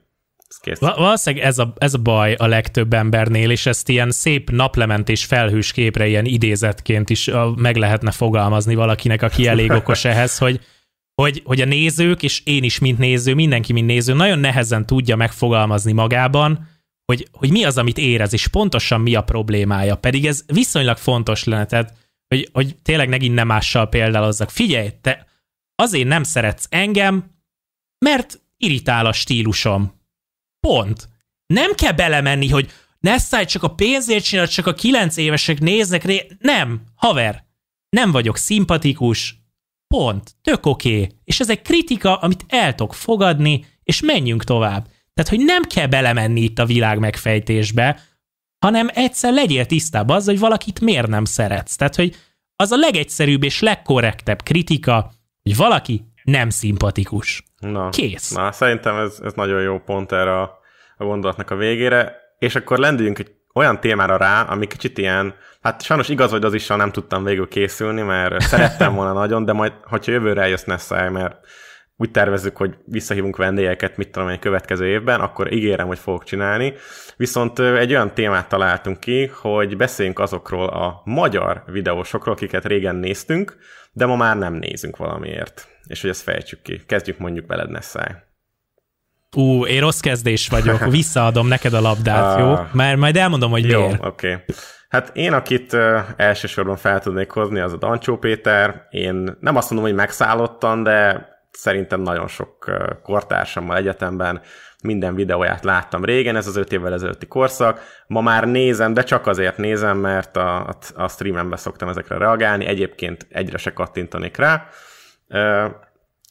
Ez kész. Va- Valószínűleg ez a, ez a baj a legtöbb embernél, és ezt ilyen szép naplement és felhős képre ilyen idézetként is meg lehetne fogalmazni valakinek, aki elég okos [laughs] ehhez, hogy, hogy, hogy a nézők, és én is, mint néző, mindenki, mint néző, nagyon nehezen tudja megfogalmazni magában, hogy, hogy mi az, amit érez, és pontosan mi a problémája. Pedig ez viszonylag fontos lenne, tehát, hogy, hogy tényleg megint nem mással példálozzak. Figyelj, te azért nem szeretsz engem, mert irritál a stílusom. Pont. Nem kell belemenni, hogy ne szállj, csak a pénzért csinálod, csak a kilenc évesek néznek ré... Nem, haver. Nem vagyok szimpatikus. Pont. Tök oké. Okay. És ez egy kritika, amit el tudok fogadni, és menjünk tovább. Tehát, hogy nem kell belemenni itt a világ megfejtésbe, hanem egyszer legyél tisztában az, hogy valakit miért nem szeretsz. Tehát, hogy az a legegyszerűbb és legkorrektebb kritika, hogy valaki nem szimpatikus. Na, Kész. Na, szerintem ez, ez nagyon jó pont erre a, a gondolatnak a végére, és akkor lendüljünk egy olyan témára rá, ami kicsit ilyen, hát sajnos igaz, hogy az is nem tudtam végül készülni, mert szerettem volna [laughs] nagyon, de majd, hogyha jövőre eljössz Nessai, mert úgy tervezzük, hogy visszahívunk vendégeket, mit tudom, egy következő évben, akkor ígérem, hogy fogok csinálni. Viszont egy olyan témát találtunk ki, hogy beszéljünk azokról a magyar videósokról, akiket régen néztünk, de ma már nem nézünk valamiért. És hogy ezt fejtsük ki. Kezdjük mondjuk veled, Nessai. Ú, én rossz kezdés vagyok, [laughs] visszaadom neked a labdát, jó? Ah. Mert majd elmondom, hogy Jó, miért. oké. Okay. Hát én, akit uh, elsősorban fel tudnék hozni, az a Dancsó Péter. Én nem azt mondom, hogy megszállottan, de szerintem nagyon sok kortársammal egyetemben minden videóját láttam régen, ez az öt évvel ezelőtti korszak. Ma már nézem, de csak azért nézem, mert a, a, streamemben szoktam ezekre reagálni, egyébként egyre se kattintanék rá.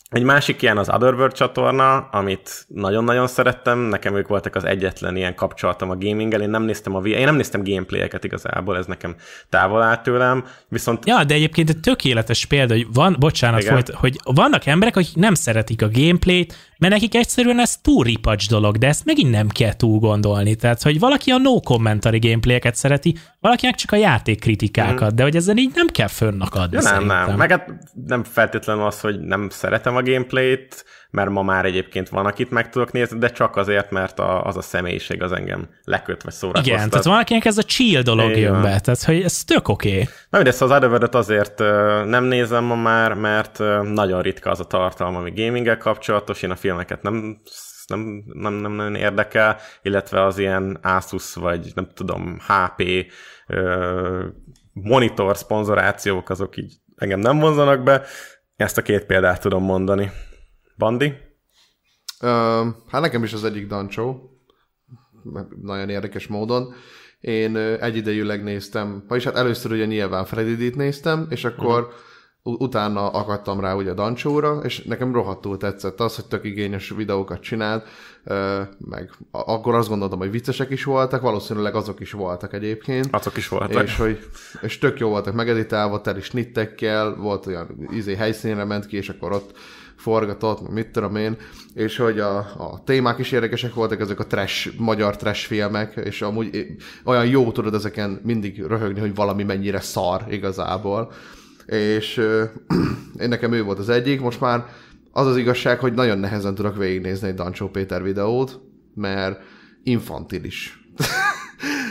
Egy másik ilyen az Otherworld csatorna, amit nagyon-nagyon szerettem, nekem ők voltak az egyetlen ilyen kapcsolatom a gaminggel, én nem néztem a én nem néztem gameplayeket igazából, ez nekem távol áll tőlem, viszont Ja, de egyébként egy tökéletes példa, hogy van, bocsánat, Igen. folyt, hogy vannak emberek, akik nem szeretik a gameplayt, mert nekik egyszerűen ez túl ripacs dolog, de ezt megint nem kell túl gondolni. Tehát, hogy valaki a no commentary gameplayeket szereti, valakinek csak a játékkritikákat, de hogy ezzel így nem kell fönnakadni ja, nem, szerintem. nem. Meg hát nem feltétlenül az, hogy nem szeretem a gameplayt, mert ma már egyébként van, akit meg tudok nézni, de csak azért, mert a, az a személyiség az engem leköt, vagy szórakoztat. Igen, tehát valakinek ez a chill dolog Igen. jön be, tehát hogy ez tök oké. Okay. Na mindegy, szóval az Otherworld-et azért nem nézem ma már, mert nagyon ritka az a tartalom, ami gaminggel kapcsolatos, én a filmeket nem nem, nem, nem nagyon érdekel, illetve az ilyen Asus vagy nem tudom, HP ö, monitor szponzorációk, azok így engem nem vonzanak be. Ezt a két példát tudom mondani. Bandi? Ö, hát nekem is az egyik Dancsó, nagyon érdekes módon. Én egyidejűleg néztem, vagyis hát először ugye nyilván Freddy-t néztem, és akkor uh-huh. Utána akadtam rá ugye a Dancsóra, és nekem rohadtul tetszett az, hogy tök igényes videókat csinált, meg akkor azt gondoltam, hogy viccesek is voltak, valószínűleg azok is voltak egyébként. Azok is voltak. És, hogy, és tök jó voltak megeditálva, teli snittekkel, volt olyan izé helyszínre ment ki, és akkor ott forgatott, meg mit tudom én, és hogy a, a témák is érdekesek voltak, ezek a trash, magyar trash filmek, és amúgy olyan jó tudod ezeken mindig röhögni, hogy valami mennyire szar igazából. És [clears throat] én nekem ő volt az egyik, most már az az igazság, hogy nagyon nehezen tudok végignézni egy Dancsó Péter videót, mert infantilis. [laughs]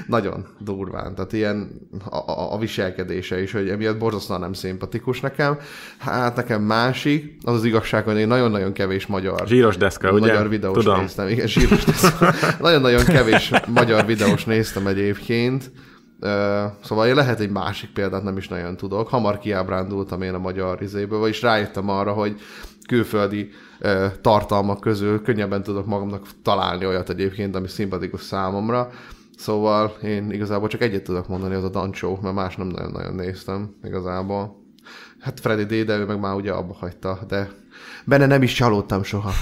nagyon durván, tehát ilyen a, a, a viselkedése is, hogy emiatt borzasztóan nem szimpatikus nekem. Hát nekem másik, az az igazság, hogy én nagyon-nagyon kevés magyar Zsíros deszka, ugye? magyar videós Tudom. néztem. Igen, zsíros deszka. [laughs] Nagyon-nagyon kevés magyar videós néztem egyébként, Szóval lehet egy másik példát nem is nagyon tudok. Hamar kiábrándultam én a magyar izéből, vagyis rájöttem arra, hogy külföldi ö, tartalmak közül könnyebben tudok magamnak találni olyat egyébként, ami szimpatikus számomra. Szóval én igazából csak egyet tudok mondani, az a Dancsó, mert más nem nagyon-nagyon néztem igazából. Hát Freddy D, de ő meg már ugye abba hagyta, de benne nem is csalódtam soha.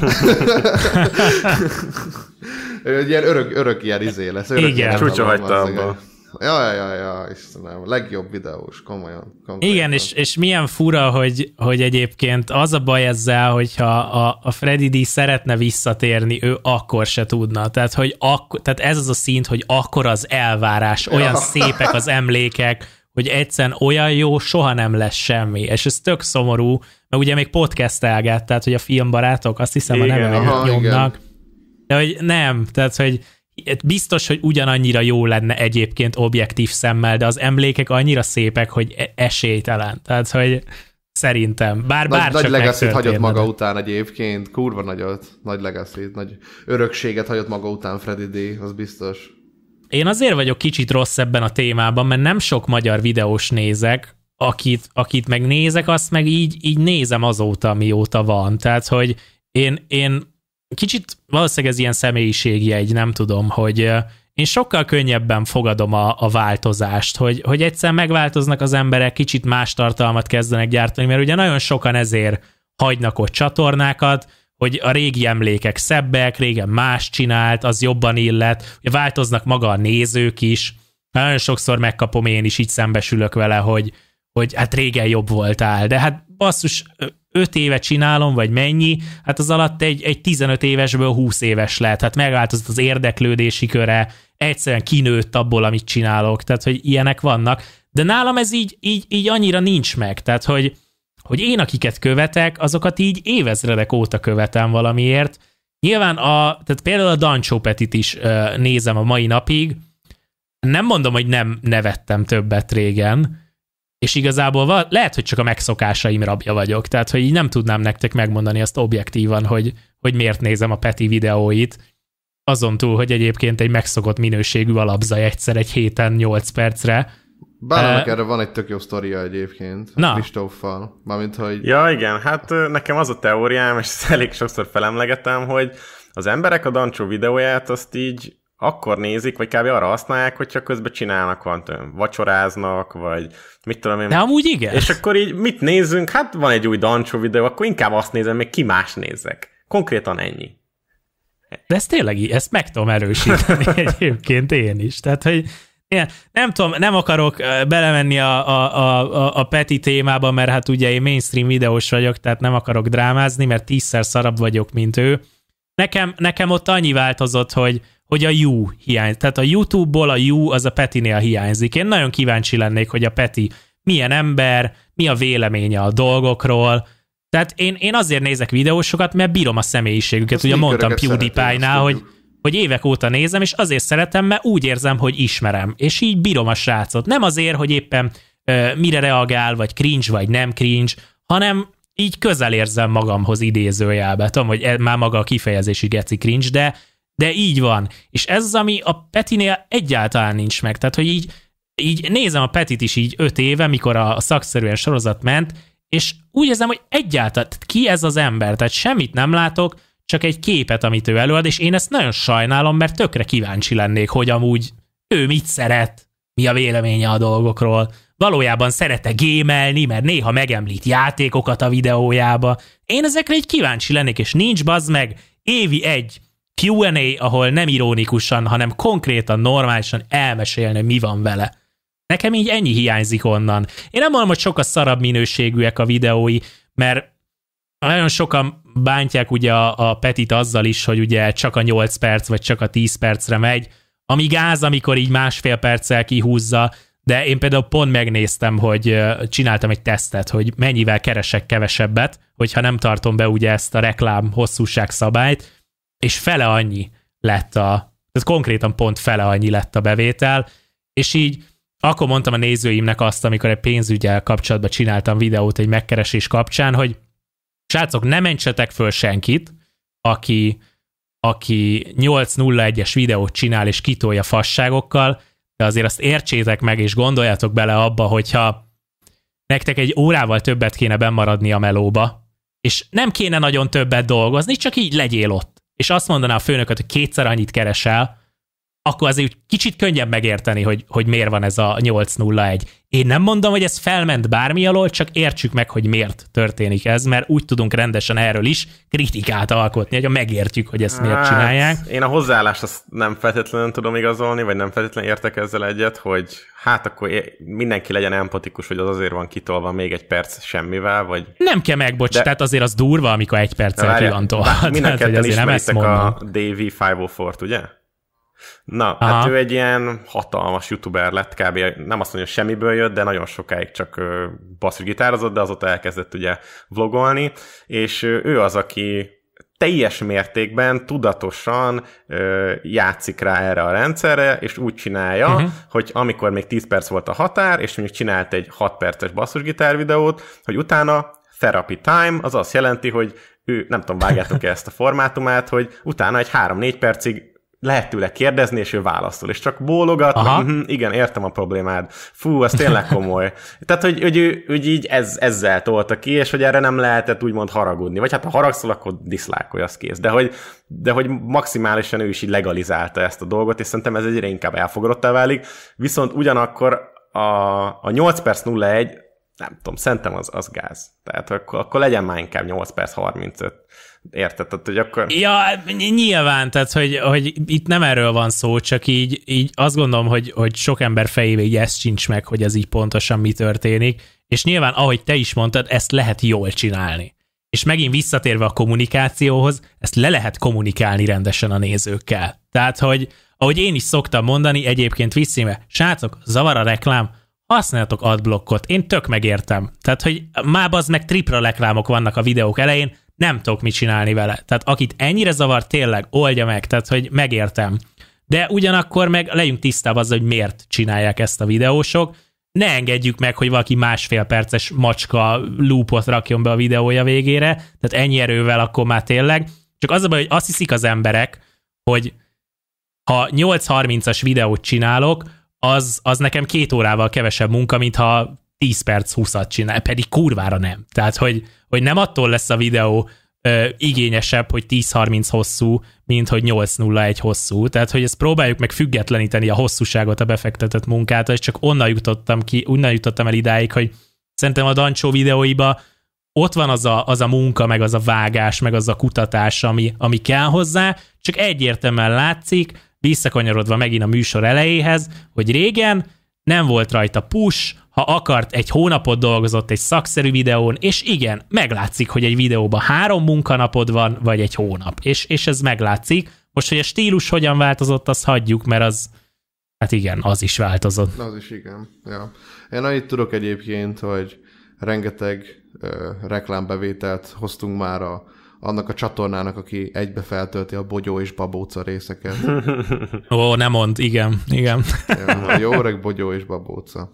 [laughs] ilyen örök, örök ilyen izé lesz. Örök Igen. Csúcsa hagyta abba. Ja, ja, ja, ja, Istenem, legjobb videós, komolyan. konkrétan. Igen, és, és milyen fura, hogy, hogy egyébként az a baj ezzel, hogyha a, a Freddy D szeretne visszatérni, ő akkor se tudna. Tehát, hogy akkor, tehát ez az a szint, hogy akkor az elvárás, olyan Ja. szépek az emlékek, hogy egyszerűen olyan jó, soha nem lesz semmi. És ez tök szomorú, mert ugye még podcastelget, tehát, hogy a filmbarátok, azt hiszem a Igen, neve aha, nyomnak. De hogy nem, tehát, hogy biztos, hogy ugyanannyira jó lenne egyébként objektív szemmel, de az emlékek annyira szépek, hogy e- esélytelen. Tehát, hogy szerintem, bár Nagy, bár nagy legacy hagyott maga után egyébként, kurva nagyot, nagy legacy nagy örökséget hagyott maga után Freddy D, az biztos. Én azért vagyok kicsit rossz ebben a témában, mert nem sok magyar videós nézek, akit, akit meg nézek, azt meg így, így nézem azóta, mióta van. Tehát, hogy én, én kicsit valószínűleg ez ilyen személyiségjegy, nem tudom, hogy én sokkal könnyebben fogadom a, a változást, hogy, hogy egyszer megváltoznak az emberek, kicsit más tartalmat kezdenek gyártani, mert ugye nagyon sokan ezért hagynak ott csatornákat, hogy a régi emlékek szebbek, régen más csinált, az jobban illet, ugye változnak maga a nézők is. Nagyon sokszor megkapom én is, így szembesülök vele, hogy, hogy hát régen jobb voltál, de hát basszus, öt éve csinálom, vagy mennyi, hát az alatt egy, egy 15 évesből 20 éves lett, hát megváltozott az érdeklődési köre, egyszerűen kinőtt abból, amit csinálok, tehát hogy ilyenek vannak, de nálam ez így, így, így annyira nincs meg, tehát hogy, hogy én, akiket követek, azokat így évezredek óta követem valamiért. Nyilván a, tehát például a Dancsó Petit is ö, nézem a mai napig, nem mondom, hogy nem nevettem többet régen, és igazából va- lehet, hogy csak a megszokásaim rabja vagyok, tehát hogy így nem tudnám nektek megmondani azt objektívan, hogy, hogy miért nézem a Peti videóit, azon túl, hogy egyébként egy megszokott minőségű alapzaj egyszer egy héten 8 percre. Bálának Ö, erre van egy tök jó sztoria egyébként, Na. Kristóffal. Mármint, hogy Ja, igen, hát nekem az a teóriám, és ezt elég sokszor felemlegetem, hogy az emberek a Dancsó videóját azt így akkor nézik, vagy kb. arra használják, hogyha közben csinálnak valamit, olyan vacsoráznak, vagy mit tudom én. De amúgy igen. És akkor így mit nézzünk? Hát van egy új Dancsó videó, akkor inkább azt nézem, még ki más nézzek. Konkrétan ennyi. De ez tényleg így, ezt meg tudom erősíteni [laughs] egyébként én is. Tehát, hogy én nem tudom, nem akarok belemenni a, a, a, a, a Peti témába, mert hát ugye én mainstream videós vagyok, tehát nem akarok drámázni, mert tízszer szarabb vagyok, mint ő. Nekem, nekem ott annyi változott, hogy, hogy a You hiány. Tehát a YouTube-ból a You az a Petinél hiányzik. Én nagyon kíváncsi lennék, hogy a Peti milyen ember, mi a véleménye a dolgokról. Tehát én, én azért nézek videósokat, mert bírom a személyiségüket. Azt Ugye mondtam PewDiePie-nál, hogy, hogy évek óta nézem, és azért szeretem, mert úgy érzem, hogy ismerem, és így bírom a srácot. Nem azért, hogy éppen ö, mire reagál, vagy cringe, vagy nem cringe, hanem így közel érzem magamhoz idézőjelbe. Tudom, hogy e- már maga a kifejezési geci cringe, de, de így van. És ez az, ami a Petinél egyáltalán nincs meg. Tehát, hogy így, így nézem a Petit is így öt éve, mikor a szakszerűen sorozat ment, és úgy érzem, hogy egyáltalán, ki ez az ember? Tehát semmit nem látok, csak egy képet, amit ő előad, és én ezt nagyon sajnálom, mert tökre kíváncsi lennék, hogy amúgy ő mit szeret, mi a véleménye a dolgokról. Valójában szerete gémelni, mert néha megemlít játékokat a videójába. Én ezekre egy kíváncsi lennék, és nincs bazd meg évi egy Q&A, ahol nem ironikusan, hanem konkrétan, normálisan elmesélni, mi van vele. Nekem így ennyi hiányzik onnan. Én nem mondom, hogy sokkal szarabb minőségűek a videói, mert nagyon sokan bántják ugye a, a Petit azzal is, hogy ugye csak a 8 perc, vagy csak a 10 percre megy, ami gáz, amikor így másfél perccel kihúzza, de én például pont megnéztem, hogy csináltam egy tesztet, hogy mennyivel keresek kevesebbet, hogyha nem tartom be ugye ezt a reklám hosszúság szabályt, és fele annyi lett a, tehát konkrétan pont fele annyi lett a bevétel, és így akkor mondtam a nézőimnek azt, amikor egy pénzügyel kapcsolatban csináltam videót egy megkeresés kapcsán, hogy srácok, ne mentsetek föl senkit, aki, aki 801-es videót csinál és kitolja fasságokkal, de azért azt értsétek meg, és gondoljatok bele abba, hogyha nektek egy órával többet kéne bemaradni a melóba, és nem kéne nagyon többet dolgozni, csak így legyél ott. És azt mondaná a főnököt, hogy kétszer annyit keresel, akkor azért úgy kicsit könnyebb megérteni, hogy, hogy miért van ez a 801. Én nem mondom, hogy ez felment bármi alól, csak értsük meg, hogy miért történik ez, mert úgy tudunk rendesen erről is kritikát alkotni, hogy megértjük, hogy ezt miért csinálják. Hát, én a hozzáállást azt nem feltétlenül tudom igazolni, vagy nem feltétlenül értek ezzel egyet, hogy hát akkor mindenki legyen empatikus, hogy az azért van kitolva még egy perc semmivel, vagy... Nem kell megbocs, De- tehát azért az durva, amikor egy perccel Várjál, kilantol. bár Minden Tehát, ismeritek a Davey 504-t, ugye? Na, Aha. hát ő egy ilyen hatalmas youtuber lett, kb. nem azt mondja, hogy semmiből jött, de nagyon sokáig csak basszusgitározott, de azóta elkezdett ugye vlogolni, és ő az, aki teljes mértékben, tudatosan ö, játszik rá erre a rendszerre, és úgy csinálja, uh-huh. hogy amikor még 10 perc volt a határ, és mondjuk csinált egy 6 perces basszusgitár videót, hogy utána therapy time, az azt jelenti, hogy ő, nem tudom, vágjátok-e ezt a formátumát, hogy utána egy 3-4 percig lehet tőle kérdezni, és ő válaszol, és csak bólogat, Aha. meg, uh-huh, igen, értem a problémád. Fú, az tényleg komoly. [laughs] Tehát, hogy, hogy ő hogy így ez, ezzel tolta ki, és hogy erre nem lehetett úgymond haragudni. Vagy hát ha haragszol, akkor diszlákolj, az kész. De hogy, de hogy maximálisan ő is így legalizálta ezt a dolgot, és szerintem ez egyre inkább elfogadottá válik. Viszont ugyanakkor a, a 8 perc 01 nem tudom, szerintem az, az gáz. Tehát akkor, akkor legyen már inkább 8 perc 35. Érted? Tehát, hogy akkor... Ja, ny- nyilván, tehát hogy, hogy itt nem erről van szó, csak így, így azt gondolom, hogy, hogy sok ember fejébe így ez sincs meg, hogy ez így pontosan mi történik, és nyilván, ahogy te is mondtad, ezt lehet jól csinálni. És megint visszatérve a kommunikációhoz, ezt le lehet kommunikálni rendesen a nézőkkel. Tehát, hogy ahogy én is szoktam mondani, egyébként visszíme, srácok, zavar a reklám, használjatok adblockot, én tök megértem. Tehát, hogy már az meg tripla reklámok vannak a videók elején, nem tudok mit csinálni vele. Tehát akit ennyire zavar, tényleg oldja meg, tehát hogy megértem. De ugyanakkor meg legyünk tisztában azzal, hogy miért csinálják ezt a videósok. Ne engedjük meg, hogy valaki másfél perces macska loopot rakjon be a videója végére, tehát ennyi erővel akkor már tényleg. Csak az a baj, hogy azt hiszik az emberek, hogy ha 8.30-as videót csinálok, az, az nekem két órával kevesebb munka, mint ha 10 perc 20-at csinál, pedig kurvára nem. Tehát, hogy, hogy nem attól lesz a videó ö, igényesebb, hogy 10-30 hosszú, mint hogy 8-0-1 hosszú. Tehát, hogy ezt próbáljuk meg függetleníteni a hosszúságot a befektetett munkától, és csak onnan jutottam ki, onnan jutottam el idáig, hogy szerintem a Dancsó videóiba ott van az a, az a munka, meg az a vágás, meg az a kutatás, ami, ami kell hozzá, csak egyértelműen látszik, visszakanyarodva megint a műsor elejéhez, hogy régen nem volt rajta push, ha akart, egy hónapot dolgozott egy szakszerű videón, és igen, meglátszik, hogy egy videóban három munkanapod van, vagy egy hónap, és, és ez meglátszik. Most, hogy a stílus hogyan változott, azt hagyjuk, mert az, hát igen, az is változott. Az is igen. Ja. Én annyit tudok egyébként, hogy rengeteg ö, reklámbevételt hoztunk már a, annak a csatornának, aki egybe feltölti a bogyó és babóca részeket. Ó, nem mond, igen, igen, Ja, a jó öreg bogyó és babóca.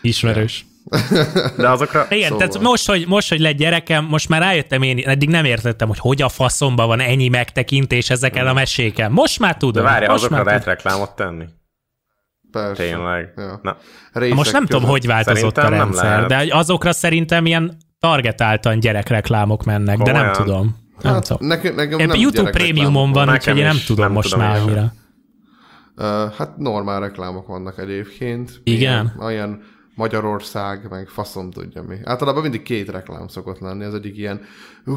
Ismerős. [laughs] De azokra... Igen, Szóval. tehát most hogy, most, hogy lett gyerekem, most már rájöttem én, eddig nem értettem, hogy hogy a faszomba van ennyi megtekintés ezeken a meséken. Most már De tudom. várjál, most azokra már lehet reklámot tenni? Persze. Tényleg. Ja. Na, Most nem tudom, hogy változott Szerintem a nem rendszer, de azokra szerintem ilyen targetáltan gyerekreklámok mennek, de nem tudom. Nem Hát, tudom. nekem, nekem nem YouTube prémiumon van, Nekem úgyhogy én nem tudom nem most tudom már annyira. Uh, hát normál reklámok vannak egyébként. Igen? Ilyen, olyan Magyarország, meg faszom tudja mi. Általában mindig két reklám szokott lenni. Az egyik ilyen, ú,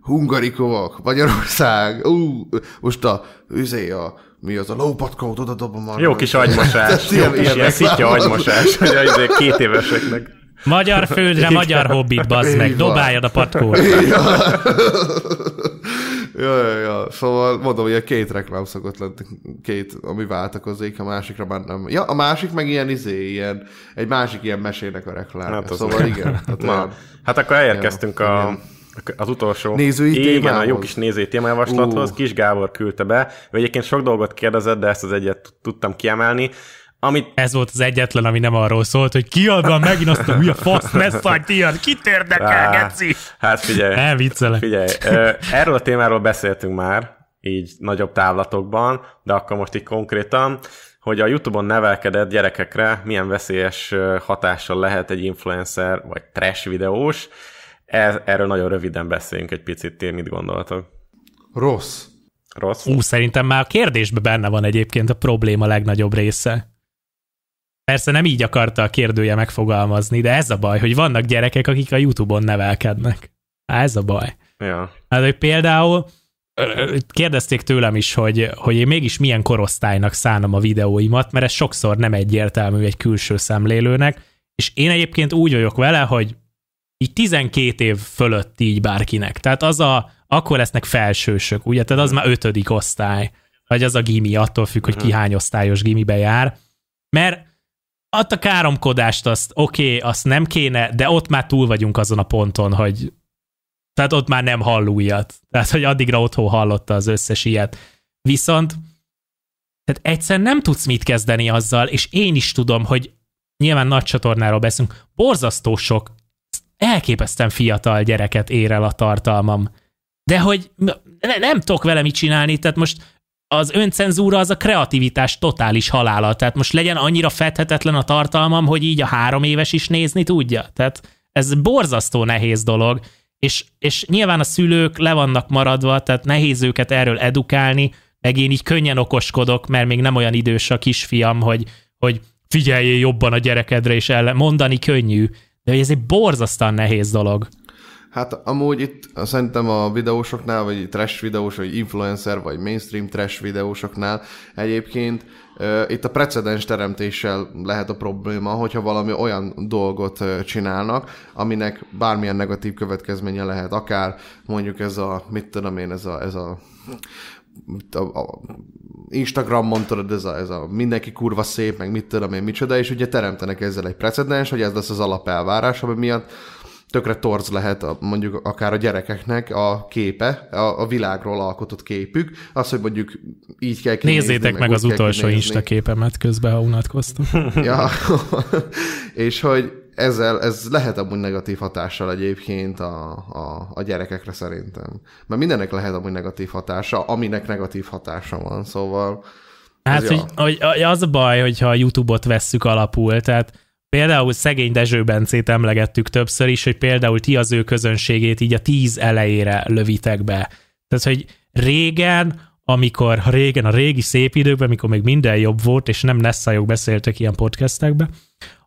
hungarikovak, Magyarország, ú, most a, üzé a, mi az a lópatkó, tudod, abban van. jó kis agymosás. [laughs] jó kis ilyen ilyen szitja agymosás, hogy azért két éveseknek. Magyar földre, magyar hobbit, bazd meg, dobáljad a patkót. Ja, ja, ja. Szóval mondom, hogy a két reklám szokott lenni, két, ami váltakozik, a másikra már nem. Ja, a másik meg ilyen izé, ilyen, egy másik ilyen mesének a reklám. Hát szóval meg. igen. Tehát [laughs] Na, olyan- hát akkor elérkeztünk Ja, a, az utolsó Nézői igen, a jó kis nézői témajavaslathoz. Ú. Kis Gábor küldte be. Ő egyébként sok dolgot kérdezett, de ezt az egyet tudtam kiemelni. Amit Ez volt az egyetlen, ami nem arról szólt, hogy kiad van megint azt a hülye fasz messzagy, tiad, kit érdekel, geci? Hát figyelj, Nem viccelek. figyelj. Erről a témáról beszéltünk már, így nagyobb távlatokban, de akkor most így konkrétan, hogy a YouTube-on nevelkedett gyerekekre milyen veszélyes hatással lehet egy influencer vagy trash videós. E, erről nagyon röviden beszéljünk egy picit, ti mit gondoltok? Rossz. Rossz? Ú, szerintem már a kérdésben benne van egyébként a probléma legnagyobb része. Persze nem így akarta a kérdője megfogalmazni, de ez a baj, hogy vannak gyerekek, akik a YouTube-on nevelkednek. Há, ez a baj. Ja. Hát, hogy például kérdezték tőlem is, hogy, hogy én mégis milyen korosztálynak szánom a videóimat, mert ez sokszor nem egyértelmű egy külső szemlélőnek, és én egyébként úgy vagyok vele, hogy így 12 év fölött így bárkinek. Tehát az a, akkor lesznek felsősök, ugye? Tehát az már ötödik osztály, vagy az a gimi, attól függ, hogy ki hány osztályos gimibe jár. Mert ott a káromkodást azt oké, okay, azt nem kéne, de ott már túl vagyunk azon a ponton, hogy tehát ott már nem hall újat. Tehát, hogy addigra otthon hallotta az összes ilyet. Viszont tehát egyszer nem tudsz mit kezdeni azzal, és én is tudom, hogy nyilván nagy csatornáról beszélünk, borzasztó sok, elképesztően fiatal gyereket ér el a tartalmam. De hogy ne, nem tudok vele mit csinálni, tehát most az öncenzúra az a kreativitás totális halála, tehát most legyen annyira fedhetetlen a tartalmam, hogy így a három éves is nézni tudja. Tehát ez borzasztó nehéz dolog, és, és nyilván a szülők le vannak maradva, tehát nehéz őket erről edukálni, meg én így könnyen okoskodok, mert még nem olyan idős a kisfiam, hogy, hogy figyeljél jobban a gyerekedre, és ellen, mondani könnyű, de ez egy borzasztóan nehéz dolog. Hát amúgy itt szerintem a videósoknál, vagy trash videós, vagy influencer, vagy mainstream trash videósoknál egyébként itt a precedens teremtéssel lehet a probléma, hogyha valami olyan dolgot csinálnak, aminek bármilyen negatív következménye lehet, akár mondjuk ez a, mit tudom én, ez a, ez a a, a Instagramon tudod, ez a, ez a mindenki kurva szép, meg mit tudom én, micsoda, és ugye teremtenek ezzel egy precedens, hogy ez lesz az alapelvárás, ami miatt tökre torz lehet a, mondjuk akár a gyerekeknek a képe, a, a világról alkotott képük, az, hogy mondjuk így kell kinézni, Nézzétek meg, meg az utolsó Insta képemet közben, ha unatkoztam. [laughs] ja, [laughs] és hogy ezzel, ez lehet amúgy negatív hatással egyébként a, a, a gyerekekre szerintem. Mert mindennek lehet amúgy negatív hatása, aminek negatív hatása van, szóval... Hát, hogy, ja. hogy az a baj, hogyha a YouTube-ot vesszük alapul, tehát Például szegény Dezső Bencét emlegettük többször is, hogy például ti az ő közönségét így a tíz elejére lövitek be. Tehát, hogy régen, amikor régen, a régi szép időkben, amikor még minden jobb volt, és nem Nessajok beszéltek ilyen podcastekbe,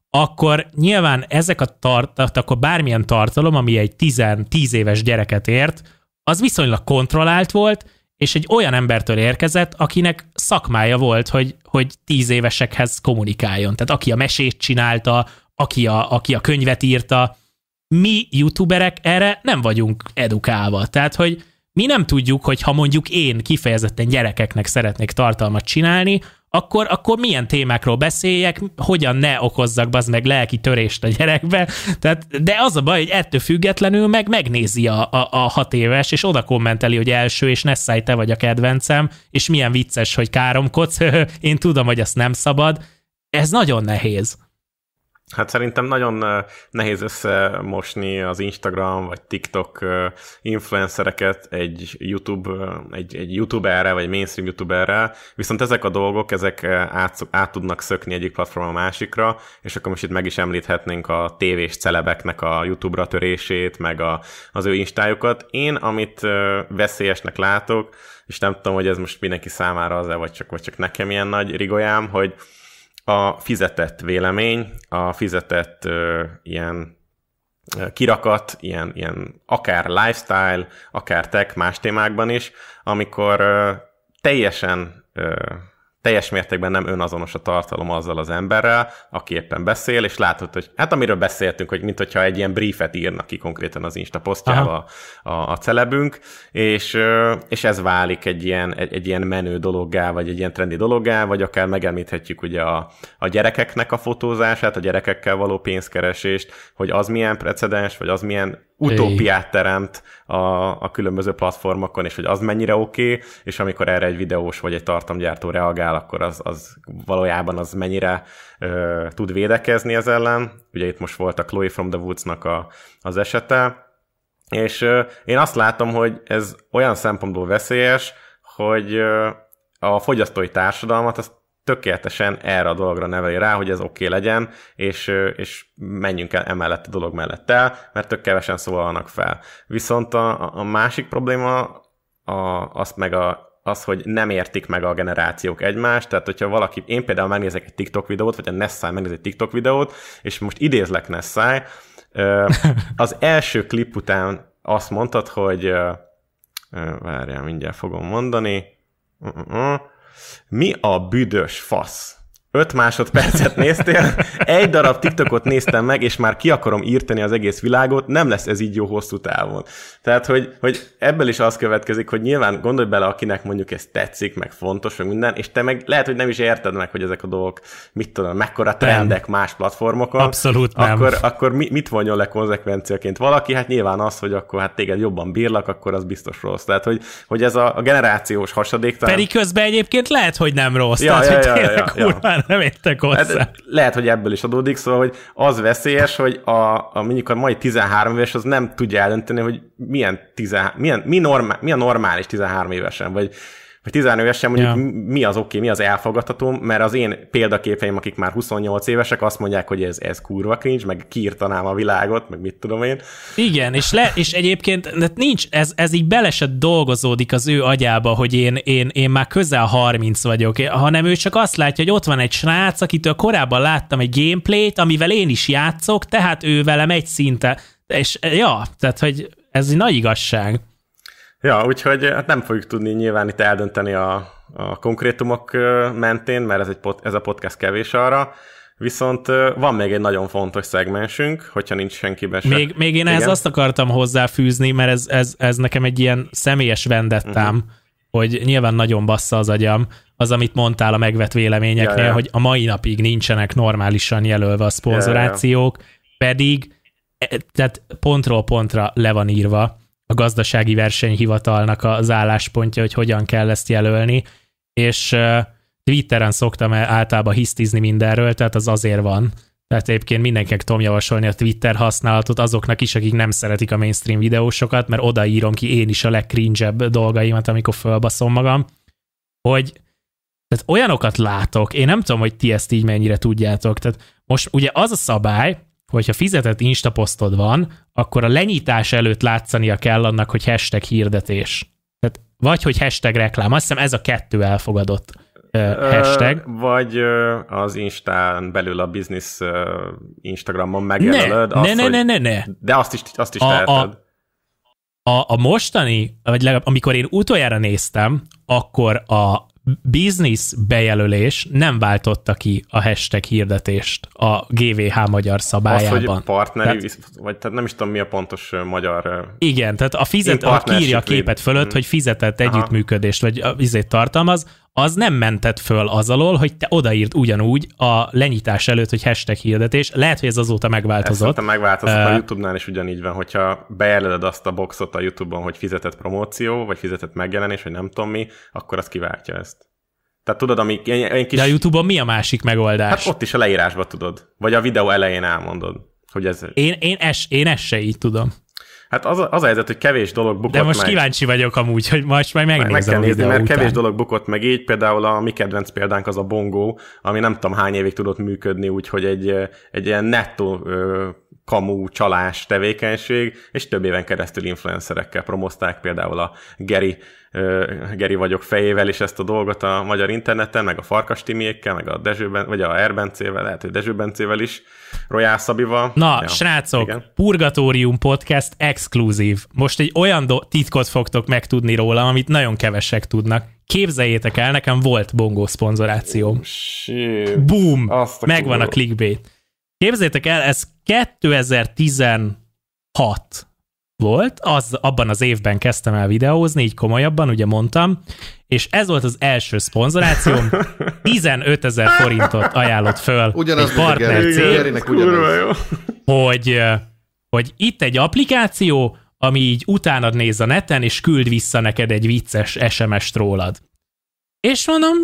akkor nyilván ezek a tart, akkor bármilyen tartalom, ami egy 10 éves gyereket ért, az viszonylag kontrollált volt, és egy olyan embertől érkezett, akinek szakmája volt, hogy, hogy tíz évesekhez kommunikáljon. Tehát aki a mesét csinálta, aki a, aki a könyvet írta, mi youtuberek erre nem vagyunk edukálva. Tehát, hogy mi nem tudjuk, hogy ha mondjuk én kifejezetten gyerekeknek szeretnék tartalmat csinálni, akkor, akkor milyen témákról beszéljek, hogyan ne okozzak az meg lelki törést a gyerekbe. Tehát, de az a baj, hogy ettől függetlenül meg megnézi a, a, a hat éves, és oda kommenteli, hogy első, és Nessai, te vagy a kedvencem, és milyen vicces, hogy káromkodsz, [laughs] én tudom, hogy azt nem szabad. Ez nagyon nehéz. Hát szerintem nagyon nehéz összemosni az Instagram vagy TikTok influencereket egy YouTube, egy, egy YouTuberre vagy mainstream YouTuberre, viszont ezek a dolgok, ezek át, át tudnak szökni egyik platformon a másikra, és akkor most itt meg is említhetnénk a tévés celebeknek a YouTube-ra törését, meg a, az ő instájukat. Én, amit veszélyesnek látok, és nem tudom, hogy ez most mindenki számára az-e, vagy csak, vagy csak nekem ilyen nagy rigolyám, hogy a fizetett vélemény, a fizetett ö, ilyen kirakat, ilyen, ilyen akár lifestyle, akár tech, más témákban is, amikor ö, teljesen ö, teljes mértékben nem önazonos a tartalom azzal az emberrel, aki éppen beszél, és látod, hogy hát amiről beszéltünk, hogy mint hogyha egy ilyen briefet írnak ki konkrétan az Insta posztjába a, a, a celebünk, és, és ez válik egy ilyen, egy, egy ilyen menő dologgá, vagy egy ilyen trendi dologgá, vagy akár megemlíthetjük ugye a, a gyerekeknek a fotózását, a gyerekekkel való pénzkeresést, hogy az milyen precedens, vagy az milyen utópiát teremt a, a különböző platformokon, és hogy az mennyire oké, okay, és amikor erre egy videós vagy egy tartalomgyártó reagál, akkor az, az valójában az mennyire ö, tud védekezni ez ellen. Ugye itt most volt a Chloe from the Woods-nak a, az esete, és ö, én azt látom, hogy ez olyan szempontból veszélyes, hogy ö, a fogyasztói társadalmat azt tökéletesen erre a dologra neveli rá, hogy ez oké okay legyen, és, és menjünk el emellett a dolog mellett el, mert tök kevesen szólalnak fel. Viszont a, a másik probléma a, azt meg a, az, hogy nem értik meg a generációk egymást, tehát hogyha valaki, én például megnézek egy TikTok videót, vagy a Nessai megnéz egy TikTok videót, és most idézlek Nessai, [laughs] az első klip után azt mondtad, hogy várjál, mindjárt fogom mondani, uh-uh. Mi a büdös fasz? 5 másodpercet néztél, egy darab TikTokot néztem meg, és már ki akarom írteni az egész világot, nem lesz ez így jó hosszú távon. Tehát, hogy, hogy ebből is az következik, hogy nyilván gondolj bele, akinek mondjuk ez tetszik, meg fontos, meg minden, és te meg lehet, hogy nem is érted meg, hogy ezek a dolgok, mit tudom, mekkora trendek nem. más platformokon. Abszolút nem. Akkor, akkor mi, mit vonjon le konzekvenciaként valaki? Hát nyilván az, hogy akkor hát téged jobban bírlak, akkor az biztos rossz. Tehát, hogy, hogy ez a, a generációs hasadék. Pedig közben egyébként lehet, hogy nem rossz. Ja, Tehát, ja, hogy ja, ja, ja, ja [laughs] nem értek hozzá. Hát, lehet, hogy ebből is adódik, szóval, hogy az veszélyes, hogy a, a mondjuk a mai 13 éves az nem tudja eldönteni, hogy milyen, 10, milyen mi, normál, mi a normális 13 évesen, vagy vagy 13 évesen mondjuk ja. mi az oké, okay, mi az elfogadható, mert az én példaképeim, akik már 28 évesek, azt mondják, hogy ez, ez kurva cringe, meg kiírtanám a világot, meg mit tudom én. Igen, és, le, és egyébként nincs, ez, ez így belesett dolgozódik az ő agyába, hogy én, én, én már közel 30 vagyok, hanem ő csak azt látja, hogy ott van egy srác, akitől korábban láttam egy gameplayt, amivel én is játszok, tehát ő velem egy szinte, és ja, tehát hogy ez egy nagy igazság. Ja, úgyhogy hát nem fogjuk tudni nyilván itt eldönteni a, a konkrétumok mentén, mert ez, egy pod, ez a podcast kevés arra, Viszont van még egy nagyon fontos szegmensünk, hogyha nincs senkiben se. Még, még én ehhez azt akartam hozzáfűzni, mert ez, ez, ez nekem egy ilyen személyes vendettám, uh-huh. hogy nyilván nagyon bassza az agyam, az, amit mondtál a megvett véleményeknél, ja, ja. hogy a mai napig nincsenek normálisan jelölve a szponzorációk, ja, ja. pedig e, tehát pontról pontra le van írva, a gazdasági versenyhivatalnak az álláspontja, hogy hogyan kell ezt jelölni, és Twitteren szoktam általában hisztizni mindenről, tehát az azért van. Tehát egyébként mindenkinek tudom javasolni a Twitter használatot azoknak is, akik nem szeretik a mainstream videósokat, mert odaírom ki én is a legcringe dolgaimat, amikor fölbaszom magam, hogy tehát olyanokat látok, én nem tudom, hogy ti ezt így mennyire tudjátok, tehát most ugye az a szabály, hogyha fizetett instaposztod van, akkor a lenyitás előtt látszania kell annak, hogy hashtag hirdetés. Tehát vagy, hogy hashtag reklám. Azt hiszem ez a kettő elfogadott uh, hashtag. Ö, vagy az Instán belül a business uh, Instagramon megjelölöd. Ne, azt, ne, ne, ne, ne, De azt is, azt is a, teheted. A, a, a mostani, vagy legalább amikor én utoljára néztem, akkor a business bejelölés nem váltotta ki a hashtag hirdetést a GVH magyar szabályában. Az, hogy partneri, tehát, vagy tehát nem is tudom, mi a pontos magyar... Igen, tehát a fizet, a kírja a képet fölött, hmm. hogy fizetett együttműködést, vagy vizét tartalmaz, az nem mentett föl az alól, hogy te odaírt ugyanúgy a lenyitás előtt, hogy hashtag hirdetés. Lehet, hogy ez azóta megváltozott. Ez megváltozott, uh, a YouTube-nál is ugyanígy van, hogyha bejelöled azt a boxot a YouTube-on, hogy fizetett promóció, vagy fizetett megjelenés, vagy nem tudom mi, akkor az kiváltja ezt. Tehát tudod, ami egy kis... De a YouTube-on mi a másik megoldás? Hát ott is a leírásba tudod. Vagy a videó elején elmondod, hogy ez... Én, én, es, én ezt se így tudom. Hát az a, az a helyzet, hogy kevés dolog bukott De most meg. kíváncsi vagyok amúgy, hogy most majd megnézem meg kell nézni, mert után. kevés dolog bukott meg így. Például a mi kedvenc példánk az a bongó, ami nem tudom hány évig tudott működni, úgyhogy egy, egy ilyen nettó kamú csalás tevékenység, és több éven keresztül influencerekkel promozták, például a Geri, uh, Geri vagyok fejével is ezt a dolgot a magyar interneten, meg a Farkas Timiékkel, meg a Dezsőben, vagy a Erbencével, lehet, hogy Dezső Bencével is, Royal Szabival. Na, ja, srácok, igen. Purgatórium Podcast exkluzív. Most egy olyan do- titkot fogtok megtudni róla, amit nagyon kevesek tudnak. Képzeljétek el, nekem volt bongó szponzorációm. Boom! Megvan a clickbait. Képzeljétek el, ez 2016 volt, az, abban az évben kezdtem el videózni, így komolyabban, ugye mondtam, és ez volt az első szponzorációm, [laughs] 15 ezer forintot ajánlott föl ugyanaz egy partner cég, hogy, hogy itt egy applikáció, ami így utánad néz a neten, és küld vissza neked egy vicces SMS-t rólad. És mondom,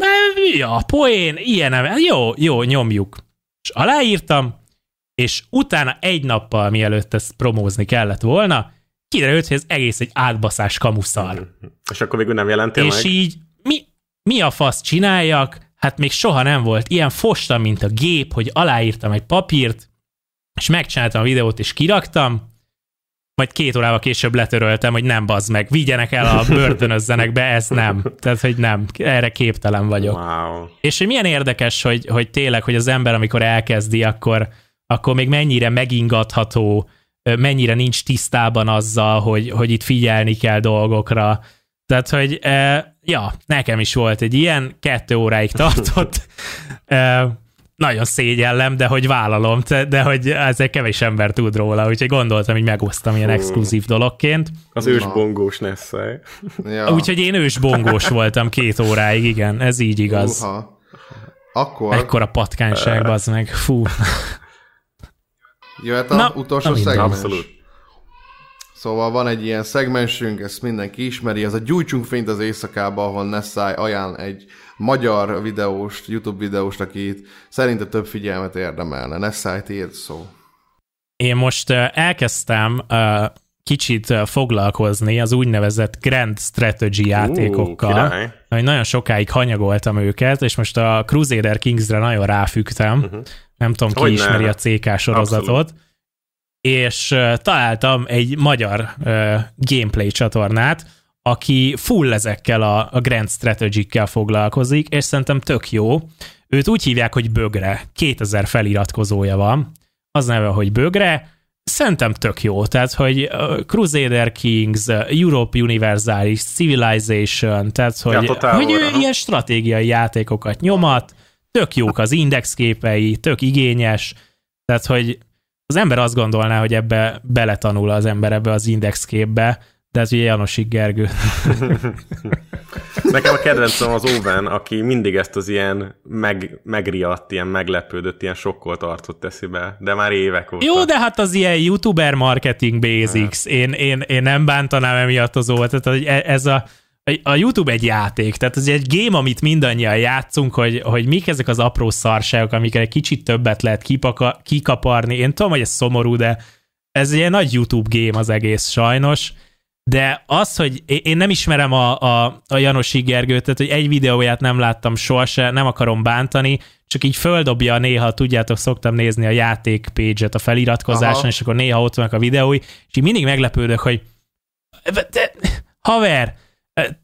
ja, poén, ilyen, jó, jó, nyomjuk. És aláírtam, és utána egy nappal mielőtt ezt promózni kellett volna, kiderült, hogy ez egész egy átbaszás kamuszar. És akkor végül nem jelentél És meg? így mi, mi a fasz csináljak? hát még soha nem volt ilyen fostam, mint a gép, hogy aláírtam egy papírt, és megcsináltam a videót, és kiraktam, majd két órával később letöröltem, hogy nem bazd meg, vigyenek el a [laughs] börtönözzenek be, ez nem. Tehát, hogy nem, erre képtelen vagyok. Wow. És hogy milyen érdekes, hogy, hogy tényleg, hogy az ember, amikor elkezdi, akkor, akkor még mennyire megingatható, mennyire nincs tisztában azzal, hogy, hogy itt figyelni kell dolgokra. Tehát, hogy ja, nekem is volt egy ilyen, kettő óráig [laughs] tartott. Nagyon szégyellem, de hogy vállalom, de, hogy ezzel kevés ember tud róla, úgyhogy gondoltam, hogy megosztam ilyen exkluzív dologként. Az ősbongós Nessai. Ja. Úgyhogy én ősbongós voltam két óráig, igen, ez így igaz. Uha. Akkor Ekkora patkányság, bazd meg. Fú. Jöhet a Na, utolsó na szegmens. Abszolút. Szóval van egy ilyen szegmensünk, ezt mindenki ismeri, ez a Gyújtsunk fényt az éjszakába, ahol Nessai ajánl egy magyar videóst, YouTube videóst, akit szerinte több figyelmet érdemelne. Nessai, tiéd szó. Én most elkezdtem ö, kicsit foglalkozni az úgynevezett Grand Strategy játékokkal, király. hogy nagyon sokáig hanyagoltam őket, és most a Crusader Kingsre nagyon ráfügtem. Uh-huh. Nem tudom, ki ismeri a CK sorozatot. Abszolút. És találtam egy magyar gameplay csatornát, aki full ezekkel a, a Grand Strategy-kkel foglalkozik, és szerintem tök jó. Őt úgy hívják, hogy Bögre. 2000 feliratkozója van. Az neve, hogy Bögre. Szerintem tök jó. Tehát, hogy Crusader Kings, Europe Universalis, Civilization, tehát, hogy, Total hogy ő ilyen stratégiai játékokat nyomat, tök jók az indexképei, tök igényes, tehát, hogy az ember azt gondolná, hogy ebbe beletanul az ember ebbe az indexképbe, de ez ugye Janosik Gergő. [laughs] Nekem a kedvencem az Owen, aki mindig ezt az ilyen meg, megriadt, ilyen meglepődött, ilyen sokkolt arcot teszi be, de már évek óta. Jó, de hát az ilyen youtuber marketing basics. Én, én, én nem bántanám emiatt az óvat. Tehát hogy e- ez a, a YouTube egy játék, tehát ez egy game, amit mindannyian játszunk, hogy, hogy mik ezek az apró szarságok, amikre egy kicsit többet lehet kipaka, kikaparni. Én tudom, hogy ez szomorú, de ez egy ilyen nagy YouTube game az egész sajnos, de az, hogy én- nem ismerem a, a, a Janosi Gergőt, tehát hogy egy videóját nem láttam sohasem, nem akarom bántani, csak így földobja néha, tudjátok, szoktam nézni a játék page-et a feliratkozáson, Aha. és akkor néha ott vannak a videói, és így mindig meglepődök, hogy te, haver,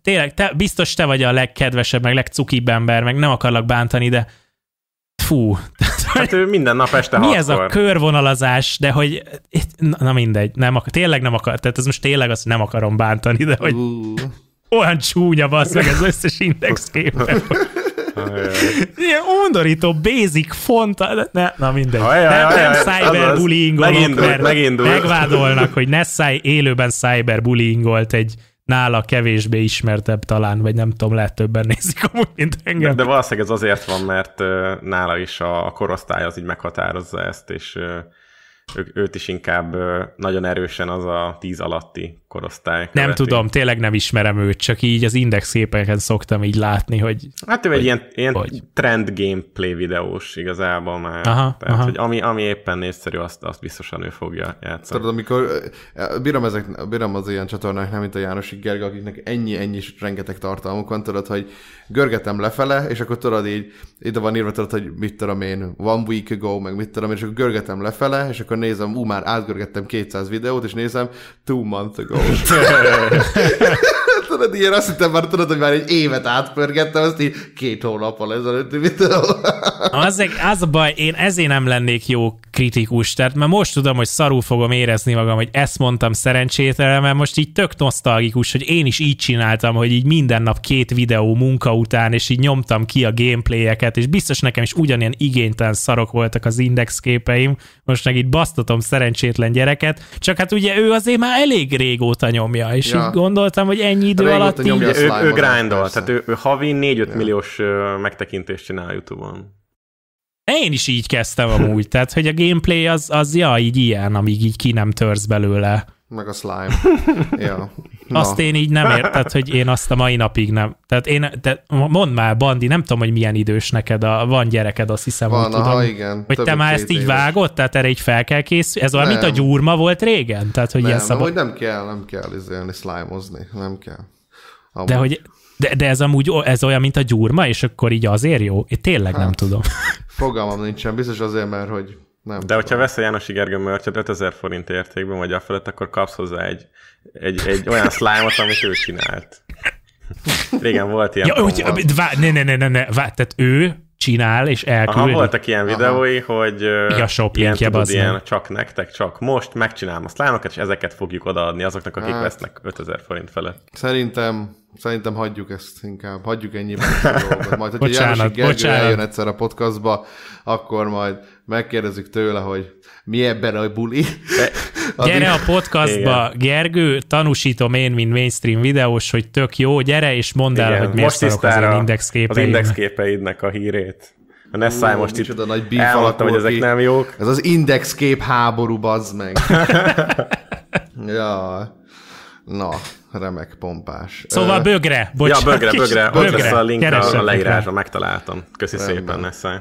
tényleg, te, biztos te vagy a legkedvesebb, meg legcukibb ember, meg nem akarlak bántani, de fú, [laughs] Hát ő minden nap este mi hatkor. ez a körvonalazás, de hogy na, na mindegy, nem akar, tényleg nem akar, tehát ez most tényleg azt nem akarom bántani, de hogy Uh, olyan csúnya bassz meg az összes indexképe. [laughs] Ajaj. Ilyen undorító, basic font, ne, na mindegy. Ajaj, nem, ajaj, nem cyberbullyingolok, Megindult, mert megindult. megvádolnak, hogy Nessai élőben cyberbullyingolt egy nála kevésbé ismertebb talán, vagy nem tudom, lehet többen nézik amúgy, mint engem. De valószínűleg ez azért van, mert nála is a, korosztály az így meghatározza ezt, és ő, őt is inkább nagyon erősen az a tíz alatti korosztály. Nem követi. tudom, tényleg nem ismerem őt, csak így az indexképeken szoktam így látni, hogy Hát ő egy ilyen, ilyen hogy? trend gameplay videós igazából már. Aha, Tehát, aha. hogy ami, ami éppen népszerű, azt, azt biztosan ő fogja játszani. tudod, amikor eh, bírom, ezek, bírom az ilyen csatornák, nem mint a Jánosi Gergő, akiknek ennyi, ennyi rengeteg tartalmuk van, tudod, hogy görgetem lefele, és akkor tudod így, ide van írva, tudod, hogy mit tudom én, one week ago, meg mit tudom én, és akkor görgetem lefele, és akkor nézem, ú, már átgörgettem 200 videót, és nézem, two months ago. world. Tudod, ilyen azt hittem már, tudod, hogy már egy évet átpörgettem, azt így két hónappal ezelőtti videó. Az, az a baj, én ezért nem lennék jó kritikus, tehát mert most tudom, hogy szarul fogom érezni magam, hogy ezt mondtam szerencsétlen, mert most így tök nosztalgikus, hogy én is így csináltam, hogy így minden nap két videó munka után, és így nyomtam ki a gameplayeket, és biztos nekem is ugyanilyen igénytelen szarok voltak az indexképeim, most meg itt basztatom szerencsétlen gyereket, csak hát ugye ő azért már elég régóta nyomja, és Ja. így gondoltam, hogy ennyi idő Régóta alatt így... ő, ő grindol, tehát ő, ő havi 4-5 milliós ö, megtekintést csinál YouTube-on. Én is így kezdtem amúgy, tehát hogy a gameplay az, az ja, így ilyen, amíg így ki nem törsz belőle. Meg a slime. [laughs] ja. Na. Azt én így nem érted, hogy én azt a mai napig nem. Tehát én, te, mondd már, Bandi, nem tudom, hogy milyen idős neked, a, van gyereked, azt hiszem, Van, hogy aha, tudom. igen. Hogy te már ezt így éves. vágod, tehát erre így fel kell készülni? Ez olyan, mint a Nem. gyúrma volt régen? Tehát, hogy Nem, ilyen nem, szabad... hogy nem kell, nem kell izélni, slime-ozni, nem kell. Amúgy. De hogy De, de ez amúgy ez olyan, mint a gyurma, és akkor így azért jó? Én tényleg nem Hát. tudom. [laughs] Fogalmam nincsen, biztos azért, mert hogy nem De hogyha veszel Jánosi Gergő mörcsöt 5000 forint értékben, vagy a felett, akkor kapsz hozzá egy, egy, egy olyan slime-ot, amit ő csinált. [laughs] Régen volt ilyen. Ja, hogy, vá, ne, ne, ne, ne, ne, vá, tehát ő csinál és Aha, elküldi. voltak ilyen videói, hogy ö, Ja, shop ilyen, tudod, bazd ilyen csak nektek, csak most megcsinálom a slime-okat, és ezeket fogjuk odaadni azoknak, akik Hát. vesznek 5000 forint felett. Szerintem, szerintem hagyjuk ezt inkább, hagyjuk ennyiben ezt a [laughs] dolgot. Majd, hogyha Bocsánat, Jánosi Gergő bocsánat. eljön egyszer a podcastba, akkor majd megkérdezzük tőle, hogy mi ebben a buli. [laughs] Addig- Gyere a podcastba, Gergő, tanúsítom én, mint mainstream videós, hogy tök jó, gyere és mondd el, hogy miért most az én index az képeim. index képeidnek a hírét. A Nessai most itt nagy beef elmondta, hogy ezek ki. nem jók. Ez az index kép háború, bazd meg. [laughs] ja. Na, remek pompás. Szóval bögre, Ja, bocsánat. bögre, kicsit bögre, ott lesz a link a, a rá. leírásban, megtaláltam. Köszi Rendben. szépen, Nessai.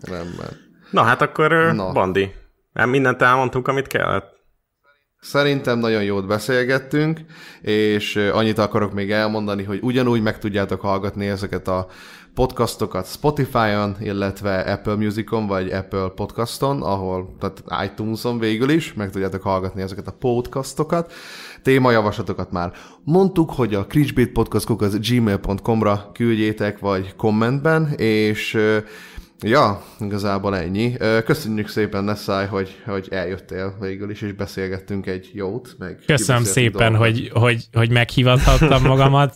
Rendben. Na hát akkor Na. Bandi. Nem mindent elmondtunk, amit kellett. Szerintem nagyon jót beszélgettünk, és annyit akarok még elmondani, hogy ugyanúgy meg tudjátok hallgatni ezeket a podcastokat Spotify-on, illetve Apple Musicon, vagy Apple Podcaston, ahol, tehát iTunes-on végül is, meg tudjátok hallgatni ezeket a podcastokat. Témajavaslatokat már mondtuk, hogy a cringebait gmail.com-ra küldjétek, vagy kommentben, és Ja, igazából ennyi. Köszönjük szépen, Nessai, hogy, hogy eljöttél végül is, és beszélgettünk egy jót. Meg Köszönöm szépen, hogy, hogy, hogy meghívathattam [laughs] magamat.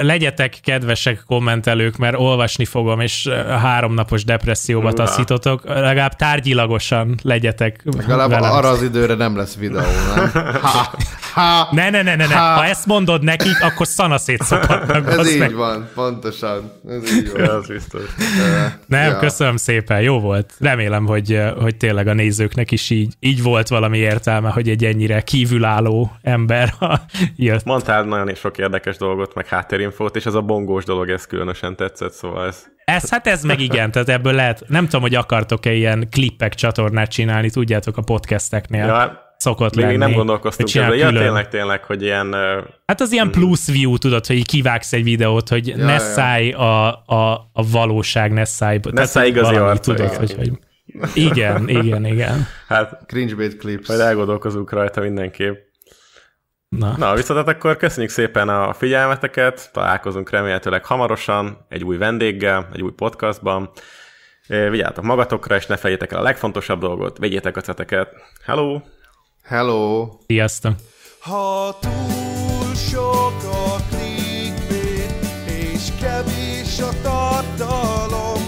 Legyetek kedvesek kommentelők, mert olvasni fogom, és háromnapos depresszióba taszítotok. Legalább tárgyilagosan legyetek Legalább velem. arra az időre nem lesz videó, nem? [laughs] Ha, ha, Ne, ne, ne, ne, ne. Ha. Ha ezt mondod nekik, akkor szana szétszakadnak. ez így meg. van, pontosan. Ez így van. Ja, az biztos. Nem, ja. köszönöm szépen, jó volt. Remélem, hogy, hogy tényleg a nézőknek is így, így volt valami értelme, hogy egy ennyire kívülálló ember [laughs] jött. Mondtál nagyon sok érdekes dolgot, meg háttérinfót, és ez a bongós dolog, ez különösen tetszett, szóval ez... Ez, hát ez meg igen, tehát ebből lehet, nem tudom, hogy akartok-e ilyen klippek csatornát csinálni, tudjátok, a podcasteknél Ja, szokott még lenni. nem gondolkoztunk ezzel. Ja, tényleg, tényleg, hogy ilyen... Hát az ilyen plusz view, tudod, hogy kivágsz egy videót, hogy ja, ne ja. szállj a, a, a valóság, ne szállj. Ne szállj igazi arca, tudod, igen. hogy, hogy, igen, igen, igen. Hát Cringebait clips. majd elgondolkozunk rajta mindenképp. Na. Na, viszont hát akkor köszönjük szépen a figyelmeteket, találkozunk remélhetőleg hamarosan egy új vendéggel, egy új podcastban. Vigyázzatok magatokra, és ne fejétek el a legfontosabb dolgot, vegyétek a ceteket. Hello! Hello! Sziasztok! Ha túl sok a clickbait, és kevés a tartalom,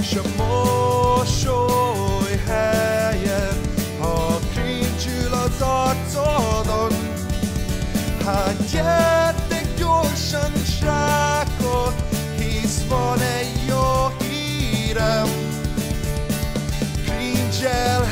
és a mosoly helyen, ha cringe az arcodon, hát gyertek gyorsan, srákok, hisz van egy jó hírem, cringe